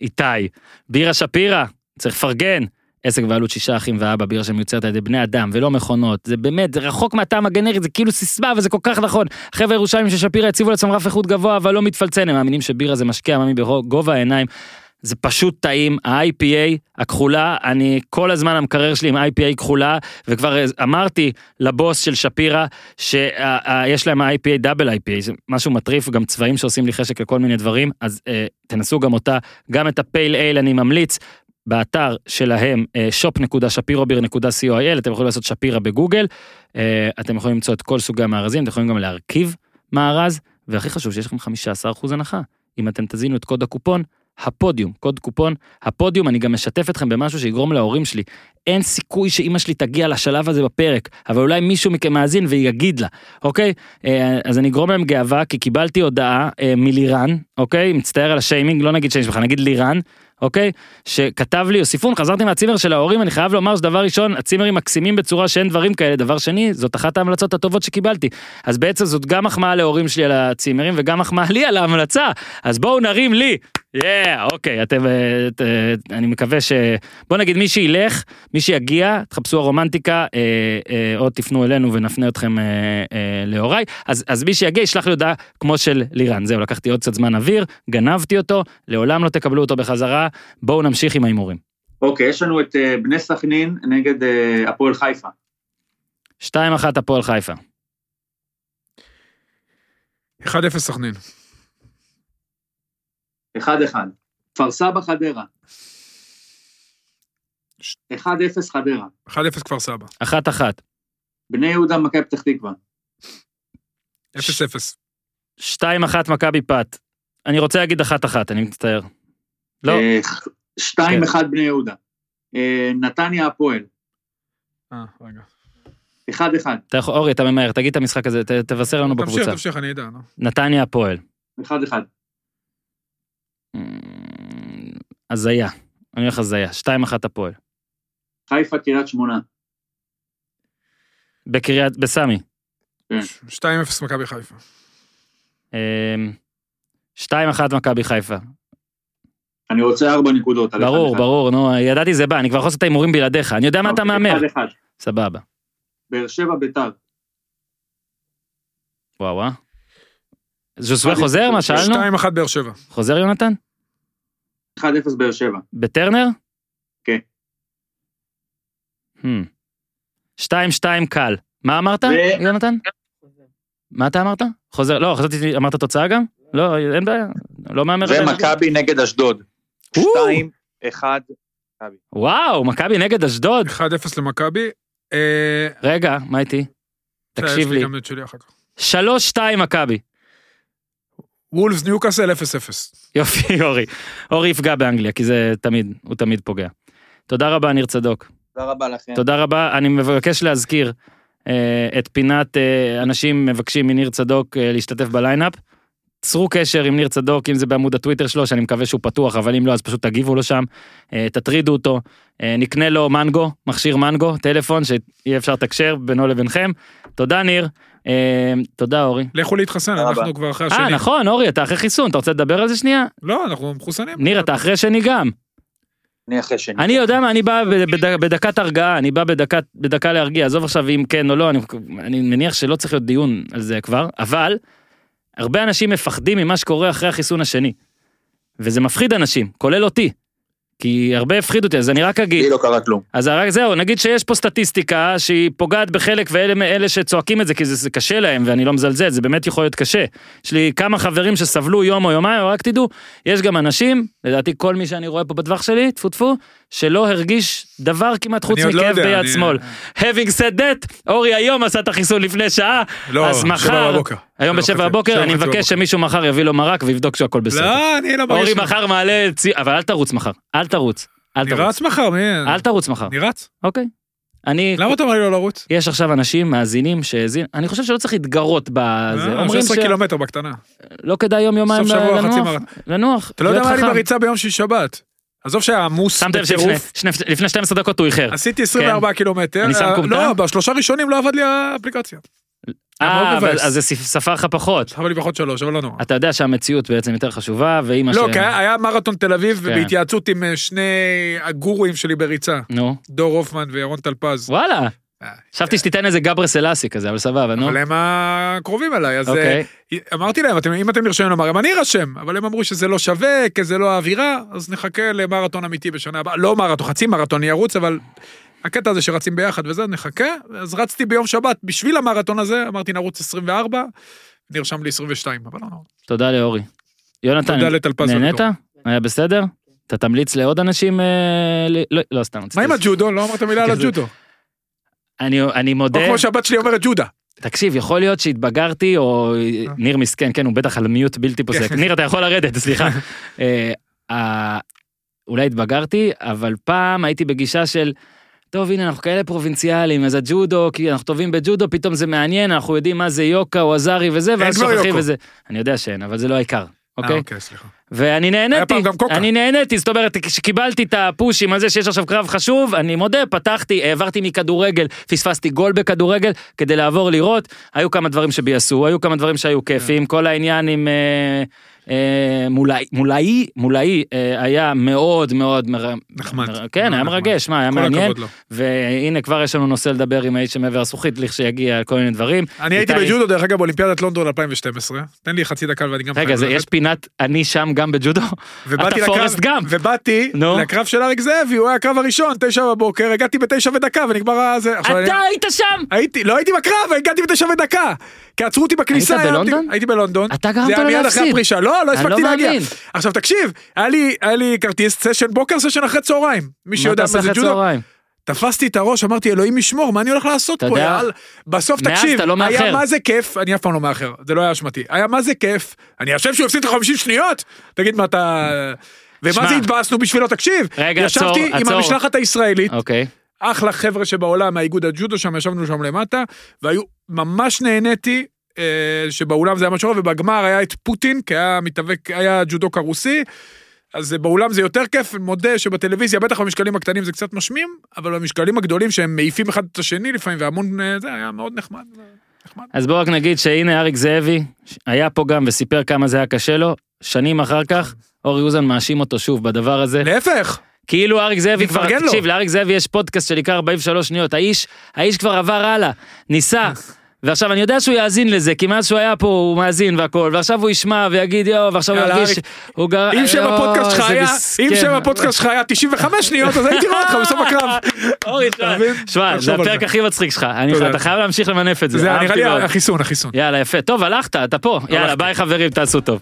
Speaker 1: איתי. בירה שפירא, צריך לפרגן. עסק בעלות שישה אחים ואבא, בירה שמיוצרת על ידי בני אדם ולא מכונות. זה באמת, זה רחוק מהטעם הגנרי, זה כאילו סיסמה וזה כל כך נכון. חבר'ה ירושלים של שפירא הציבו לעצמם רף איכות גבוה, אבל לא מתפלצן, הם מאמינים שבירה זה משקיע מאמין בגובה העיניים. זה פשוט טעים, ה-IPA הכחולה, אני כל הזמן המקרר שלי עם IPA כחולה, וכבר אמרתי לבוס של שפירא שיש להם ה-IPA דאבל IPA, זה משהו מטריף, גם צבעים שעושים לי חשק לכל מיני דברים, אז אה, תנסו גם אותה, גם את הפייל אייל אני ממליץ. באתר שלהם אה, shop.shapirobeer.co.il אתם יכולים לעשות שפירא בגוגל אה, אתם יכולים למצוא את כל סוגי המארזים אתם יכולים גם להרכיב מארז והכי חשוב שיש לכם 15% הנחה אם אתם תזינו את קוד הקופון הפודיום, קוד קופון, הפודיום, אני גם משתף אתכם במשהו שיגרום להורים שלי. אין סיכוי שאימא שלי תגיע לשלב הזה בפרק, אבל אולי מישהו מכם מאזין ויגיד לה, אוקיי? אה, אז אני אגרום להם גאווה, כי קיבלתי הודעה מלירן, אוקיי? מצטער על השיימינג, לא נגיד שם שלך, נגיד לירן, אוקיי? שכתב לי, יוסיפון, חזרתי מהצימר של ההורים, אני חייב לומר שדבר ראשון, הצימרים מקסימים בצורה שאין דברים כאלה, דבר שני, זאת אחת ההמלצות הטובות שקיבלתי. אז בעצם זאת גם מחמאה להורים שלי על הצימרים, וגם מחמאה לי על ההמלצה. אז בואו נרים לי. יאה, אוקיי, אתם, אה, ת- אה, אני מקווה ש... בוא נגיד מי שילך, מי שיגיע, תחפשו הרומנטיקה, אה, אה, או תפנו אלינו ונפנה אתכם אה, אה, להוריי. אז, אז מי שיגיע ישלח לי הודעה כמו של לירן. זהו, לקחתי עוד קצת זמן אוויר, גנבתי אותו, לעולם לא תקבלו אותו בחזרה, בואו נמשיך עם ההימורים.
Speaker 4: אוקיי, יש לנו את אה, בני סכנין נגד אה, הפועל חיפה.
Speaker 1: 2-1 הפועל חיפה.
Speaker 3: 1-0 סכנין.
Speaker 4: 1-1. כפר סבא חדרה. 1-0 חדרה.
Speaker 3: 1-0 כפר סבא.
Speaker 1: 1-1.
Speaker 4: בני יהודה מכבי פתח תקווה.
Speaker 3: 0-0.
Speaker 1: 2-1 מכבי פת. אני רוצה להגיד 1-1, אני מצטער. לא,
Speaker 4: אה, שתיים אחד בני יהודה. אה, נתניה הפועל.
Speaker 3: אה, רגע.
Speaker 4: אחד אחד.
Speaker 1: אתה יכול- אורי, אתה ממהר, תגיד את המשחק הזה, ת- תבשר לנו
Speaker 3: תמשיך,
Speaker 1: בקבוצה.
Speaker 3: תמשיך, אני אדע.
Speaker 1: נתניה הפועל.
Speaker 4: אחד אחד.
Speaker 1: אמ, הזיה. אני הולך הזיה. 2-1 הפועל.
Speaker 4: חיפה קריית שמונה.
Speaker 1: בקריית, בסמי.
Speaker 3: 2-0 מכבי חיפה.
Speaker 1: אמ, 2-1 מכבי חיפה.
Speaker 4: אני רוצה ארבע נקודות.
Speaker 1: ברור. ברור, נו, ידעתי זה בא, אני כבר יכול לעשות את ההימורים בלעדיך. אני יודע מה אתה
Speaker 4: אוקיי,
Speaker 1: מהמר.
Speaker 4: אחד אחד.
Speaker 1: סבבה.
Speaker 4: באר שבע ביתר.
Speaker 1: וואו וואו. ז'וסווה חוזר? מה. שאלנו?
Speaker 3: 2-1 באר שבע.
Speaker 1: חוזר יונתן?
Speaker 4: אחד אפס באר שבע.
Speaker 1: בטרנר?
Speaker 4: כן.
Speaker 1: Hmm. 2-2 קל. מה אמרת, יונתן? מה אתה אמרת? חוזר, לא, חשבתי, אמרת תוצאה גם? לא, אין בעיה. לא מהמר.
Speaker 4: ומכבי נגד אשדוד.
Speaker 1: או!
Speaker 4: שתיים אחד.
Speaker 1: וואו, מכבי נגד אשדוד.
Speaker 3: 1-0 למכבי. אה,
Speaker 1: רגע, מה איתי? תקשיב לי.
Speaker 3: גם את שלי אחר כך.
Speaker 1: 3-2 מכבי.
Speaker 3: וולפס ניוקאסל 0-0.
Speaker 1: יופי, אורי. אורי יפגע באנגליה, כי זה תמיד, הוא תמיד פוגע. תודה רבה, ניר צדוק.
Speaker 4: תודה רבה לכם.
Speaker 1: תודה רבה. אני מבקש להזכיר אה, את פינת אה, אנשים מבקשים מניר צדוק אה, להשתתף בליינאפ. צרו קשר עם ניר צדוק, אם זה בעמוד הטוויטר שלו, שאני מקווה שהוא פתוח, אבל אם לא, אז פשוט תגיבו לו שם, אה, תטרידו אותו, אה, נקנה לו מנגו, מכשיר מנגו, טלפון, שיהיה אפשר לתקשר בינו לבינכם. תודה, ניר. אה, תודה, אורי.
Speaker 3: לכו להתחסן, אנחנו. כבר אחרי
Speaker 1: אה,
Speaker 3: השני.
Speaker 1: נכון, אורי, אתה אחרי חיסון, אתה רוצה לדבר על זה שנייה?
Speaker 3: לא, אנחנו מחוסנים.
Speaker 1: ניר, אתה אחרי שני גם.
Speaker 4: אני אחרי שני.
Speaker 1: אני יודע מה, אני בא בד- בדקת הרגעה, אני בא בדקת, בדקה להרגיע, עזוב עכשיו אם כן או לא, אני, אני מניח שלא צריך להיות דיון על זה כבר, אבל הרבה אנשים מפחדים ממה שקורה אחרי החיסון השני. וזה מפחיד אנשים, כולל אותי. כי הרבה הפחיד אותי, אז אני רק אגיד,
Speaker 4: לי לא קרה כלום.
Speaker 1: אז רק זהו, נגיד שיש פה סטטיסטיקה שהיא פוגעת בחלק ואלה אלה שצועקים את זה כי זה, זה קשה להם ואני לא מזלזל, זה באמת יכול להיות קשה. יש לי כמה חברים שסבלו יום או יומיים, רק תדעו, יש גם אנשים, לדעתי כל מי שאני רואה פה בטווח שלי, טפו טפו, שלא הרגיש דבר כמעט חוץ
Speaker 3: אני לא
Speaker 1: מכאב
Speaker 3: יודע,
Speaker 1: ביד
Speaker 3: אני-
Speaker 1: שמאל. having said that, אורי היום עשה את החיסון לפני שעה,
Speaker 3: לא,
Speaker 1: אז מחר,
Speaker 3: בבוקר.
Speaker 1: היום
Speaker 3: שבע
Speaker 1: בשבע בבוקר, אני מבקש. שמישהו מחר יביא לו מרק ויבדוק שהכל בסדר.
Speaker 3: לא, אני לא
Speaker 1: אורי
Speaker 3: מרגיש.
Speaker 1: מחר מעלה, אבל אל תרוץ מחר, אל תרוץ, אל
Speaker 3: אני
Speaker 1: תרוץ,
Speaker 3: רץ מחר, מי?
Speaker 1: אל תרוץ מחר,
Speaker 3: אני רץ.
Speaker 1: אוקיי. אני,
Speaker 3: למה אתה אומר לי לא לרוץ?
Speaker 1: יש עכשיו אנשים מאזינים שהאזין, אני חושב שלא צריך להתגרות בזה,
Speaker 3: אה,
Speaker 1: אומרים
Speaker 3: 16 קילומטר בקטנה.
Speaker 1: שלא כדאי יום יומיים לנוח. לנוח,
Speaker 3: אתה לא יודע מה
Speaker 1: חכם.
Speaker 3: בריצה ביום שישי שבת. עזוב שהיה עמוס
Speaker 1: שמת לב שלפני
Speaker 3: בטירוף.
Speaker 1: שני- לפני 12 דקות הוא איחר.
Speaker 3: עשיתי 24 קילומטר.
Speaker 1: אני שם
Speaker 3: אה,
Speaker 1: כומתה?
Speaker 3: לא, בשלושה ראשונים לא עבד לי האפליקציה.
Speaker 1: אה. אז זה ספ- ספר לך פחות.
Speaker 3: אבל לי פחות שלוש, אבל לא נורא.
Speaker 1: אתה יודע שהמציאות בעצם יותר חשובה, ואימא
Speaker 3: לא,
Speaker 1: ש...
Speaker 3: כי היה מרתון תל אביב,
Speaker 1: כן.
Speaker 3: ובהתייעצות עם אה, שני הגורואים שלי בריצה,
Speaker 1: נו,
Speaker 3: דור הופמן וירון טלפז.
Speaker 1: וואלה.
Speaker 3: אה,
Speaker 1: חשבתי שתיתן איזה גברס אלאסי כזה, אבל סבבה, נו.
Speaker 3: אבל הם הקרובים אליי, אז
Speaker 1: אוקיי.
Speaker 3: אה, אמרתי להם, "אתם- אם אתם נרשמים למרם, אני ארשם, אבל הם אמרו שזה לא שווה, כי זה לא האווירה, אז נחכה למרתון אמיתי בשנה הבאה. לא מרתון, חצי מרתון אני ארוץ, אבל הקטע הזה שרצים ביחד וזה, נחכה. אז רצתי ביום שבת בשביל המרתון הזה, אמרתי נרוץ 24, נרשם לי 22, אבל לא נורא.
Speaker 1: תודה לאורי. יונתן, נהנית? היה בסדר? אתה תמליץ לעוד אנשים? אה, לא- לא, סתם.
Speaker 3: מה עם הג'ודו? לא אמרת מילה על הג'ודו.
Speaker 1: אני אני
Speaker 3: או
Speaker 1: מודה,
Speaker 3: כמו שהבת שלי אומרת ג'ודה.
Speaker 1: תקשיב, יכול להיות שהתבגרתי, או ניר מסכן, כן, הוא בטח על מיוט בלתי פוסק. ניר, אתה יכול לרדת, סליחה. אה, אולי התבגרתי, אבל פעם הייתי בגישה של, טוב, הנה, אנחנו כאלה פרובינציאלים, אז הג'ודו, כי אנחנו טובים בג'ודו, פתאום זה מעניין, אנחנו יודעים מה זה יוקה או עזרי וזה, ואז שוכחים. וזה. אני יודע שאין, אבל זה לא העיקר,
Speaker 3: אה,
Speaker 1: אוקיי?
Speaker 3: אוקיי, סליחה.
Speaker 1: ואני נהניתי. אני נהניתי, זאת אומרת, כשקיבלתי את הפושים על זה שיש עכשיו קרב חשוב, אני מודה, פתחתי, העברתי מכדורגל, פספסתי גול בכדורגל, כדי לעבור לראות, היו כמה דברים שביעשו, היו כמה דברים שהיו כיפים, כל העניין עם אה, מולאי, מולאי, מולאי אה, היה מאוד מאוד מר...
Speaker 3: נחמד.
Speaker 1: מר... כן, היה. מרגש, מה, היה מעניין,
Speaker 3: לו.
Speaker 1: והנה כבר יש לנו נושא לדבר עם האיש שמעבר הזכוכית, לכשיגיע כל מיני דברים.
Speaker 3: אני הייתי בג'ודו, דרך אגב, באולימפיאדת לונדון 2012. תן לי חצי דקה ואני גם
Speaker 1: רגע, זה. יש פינת אני שם גם בג'ודו?
Speaker 3: ובאתי
Speaker 1: אתה
Speaker 3: לקרב,
Speaker 1: פורסט גאמפ.
Speaker 3: ובאתי. לקרב של אריק זאבי, הוא היה הקרב הראשון, תשע בבוקר, הגעתי בתשע ודקה ונגמר הזה.
Speaker 1: אתה היית שם!
Speaker 3: הייתי, לא הייתי בקרב, הגעתי בתשע ודקה. כי עצרו אותי בכניסה.
Speaker 1: היית בלונדון?
Speaker 3: הייתי בלונדון.
Speaker 1: אתה גרמת
Speaker 3: זה היה
Speaker 1: לו
Speaker 3: מיד אחרי
Speaker 1: להפסיד.
Speaker 3: הפרישה. לא, לא
Speaker 1: אני
Speaker 3: הספקתי
Speaker 1: לא
Speaker 3: להגיע.
Speaker 1: מאמין.
Speaker 3: עכשיו תקשיב, היה לי, היה לי כרטיס סשן בוקר, סשן אחרי צהריים. מי שיודע מה זה ג'ודו. תפסתי את הראש, אמרתי, אלוהים ישמור, מה אני הולך לעשות פה?
Speaker 1: יודע-.
Speaker 3: בסוף תקשיב,
Speaker 1: לא מאחר.
Speaker 3: היה מה זה כיף, אני אף פעם לא מאחר, זה לא היה אשמתי. היה מה זה כיף, אני חושב שהוא הפסיד לך 50 שניות? תגיד מה אתה... ומה. זה התבאסנו בשבילו, תקשיב.
Speaker 1: רגע,
Speaker 3: ישבתי
Speaker 1: עצור,
Speaker 3: עם
Speaker 1: עצור.
Speaker 3: המשלחת הישראלית,
Speaker 1: אוקיי.
Speaker 3: אחלה חבר'ה שבעולם מהאיגוד הג'ודו שם, ישבנו שם למטה, והיו, ממש נהניתי. אה, שבאולם זה היה משהו, ובגמר היה את פוטין, כי היה מתאבק, היה ג'ודוקה רוסי, אז אה, באולם זה יותר כיף, מודה שבטלוויזיה, בטח במשקלים הקטנים זה קצת משמים, אבל במשקלים הגדולים שהם מעיפים אחד את השני לפעמים, והמון, אה, זה היה מאוד נחמד. נחמד.
Speaker 1: אז בוא רק נגיד שהנה אריק זאבי היה פה גם וסיפר כמה זה היה קשה לו, שנים אחר כך, אורי אוזן מאשים אותו שוב בדבר הזה.
Speaker 3: להפך,
Speaker 1: כאילו אריק זאבי כבר. תקשיב, לאריק זאבי יש פודקאסט שנקרא 43 שניות, האיש, האיש כבר עבר הלאה, ניסה. ועכשיו אני יודע שהוא יאזין לזה, כי מאז שהוא היה פה הוא מאזין והכל, ועכשיו הוא ישמע ויגיד יואו, ועכשיו הוא ירגיש, הוא גר...
Speaker 3: אם שם הפודקאסט שלך
Speaker 1: איזה
Speaker 3: היה. אם שם הפודקאסט שלך היה 95 שניות, אז הייתי רואה אותך בסוף הקרב.
Speaker 1: אורי? שמע, זה הפרק. הכי מצחיק שלך. אתה חייב להמשיך למנף את זה,
Speaker 3: זה נראה לי. החיסון, החיסון.
Speaker 1: יאללה יפה, טוב הלכת, אתה פה, יאללה. ביי חברים, תעשו טוב.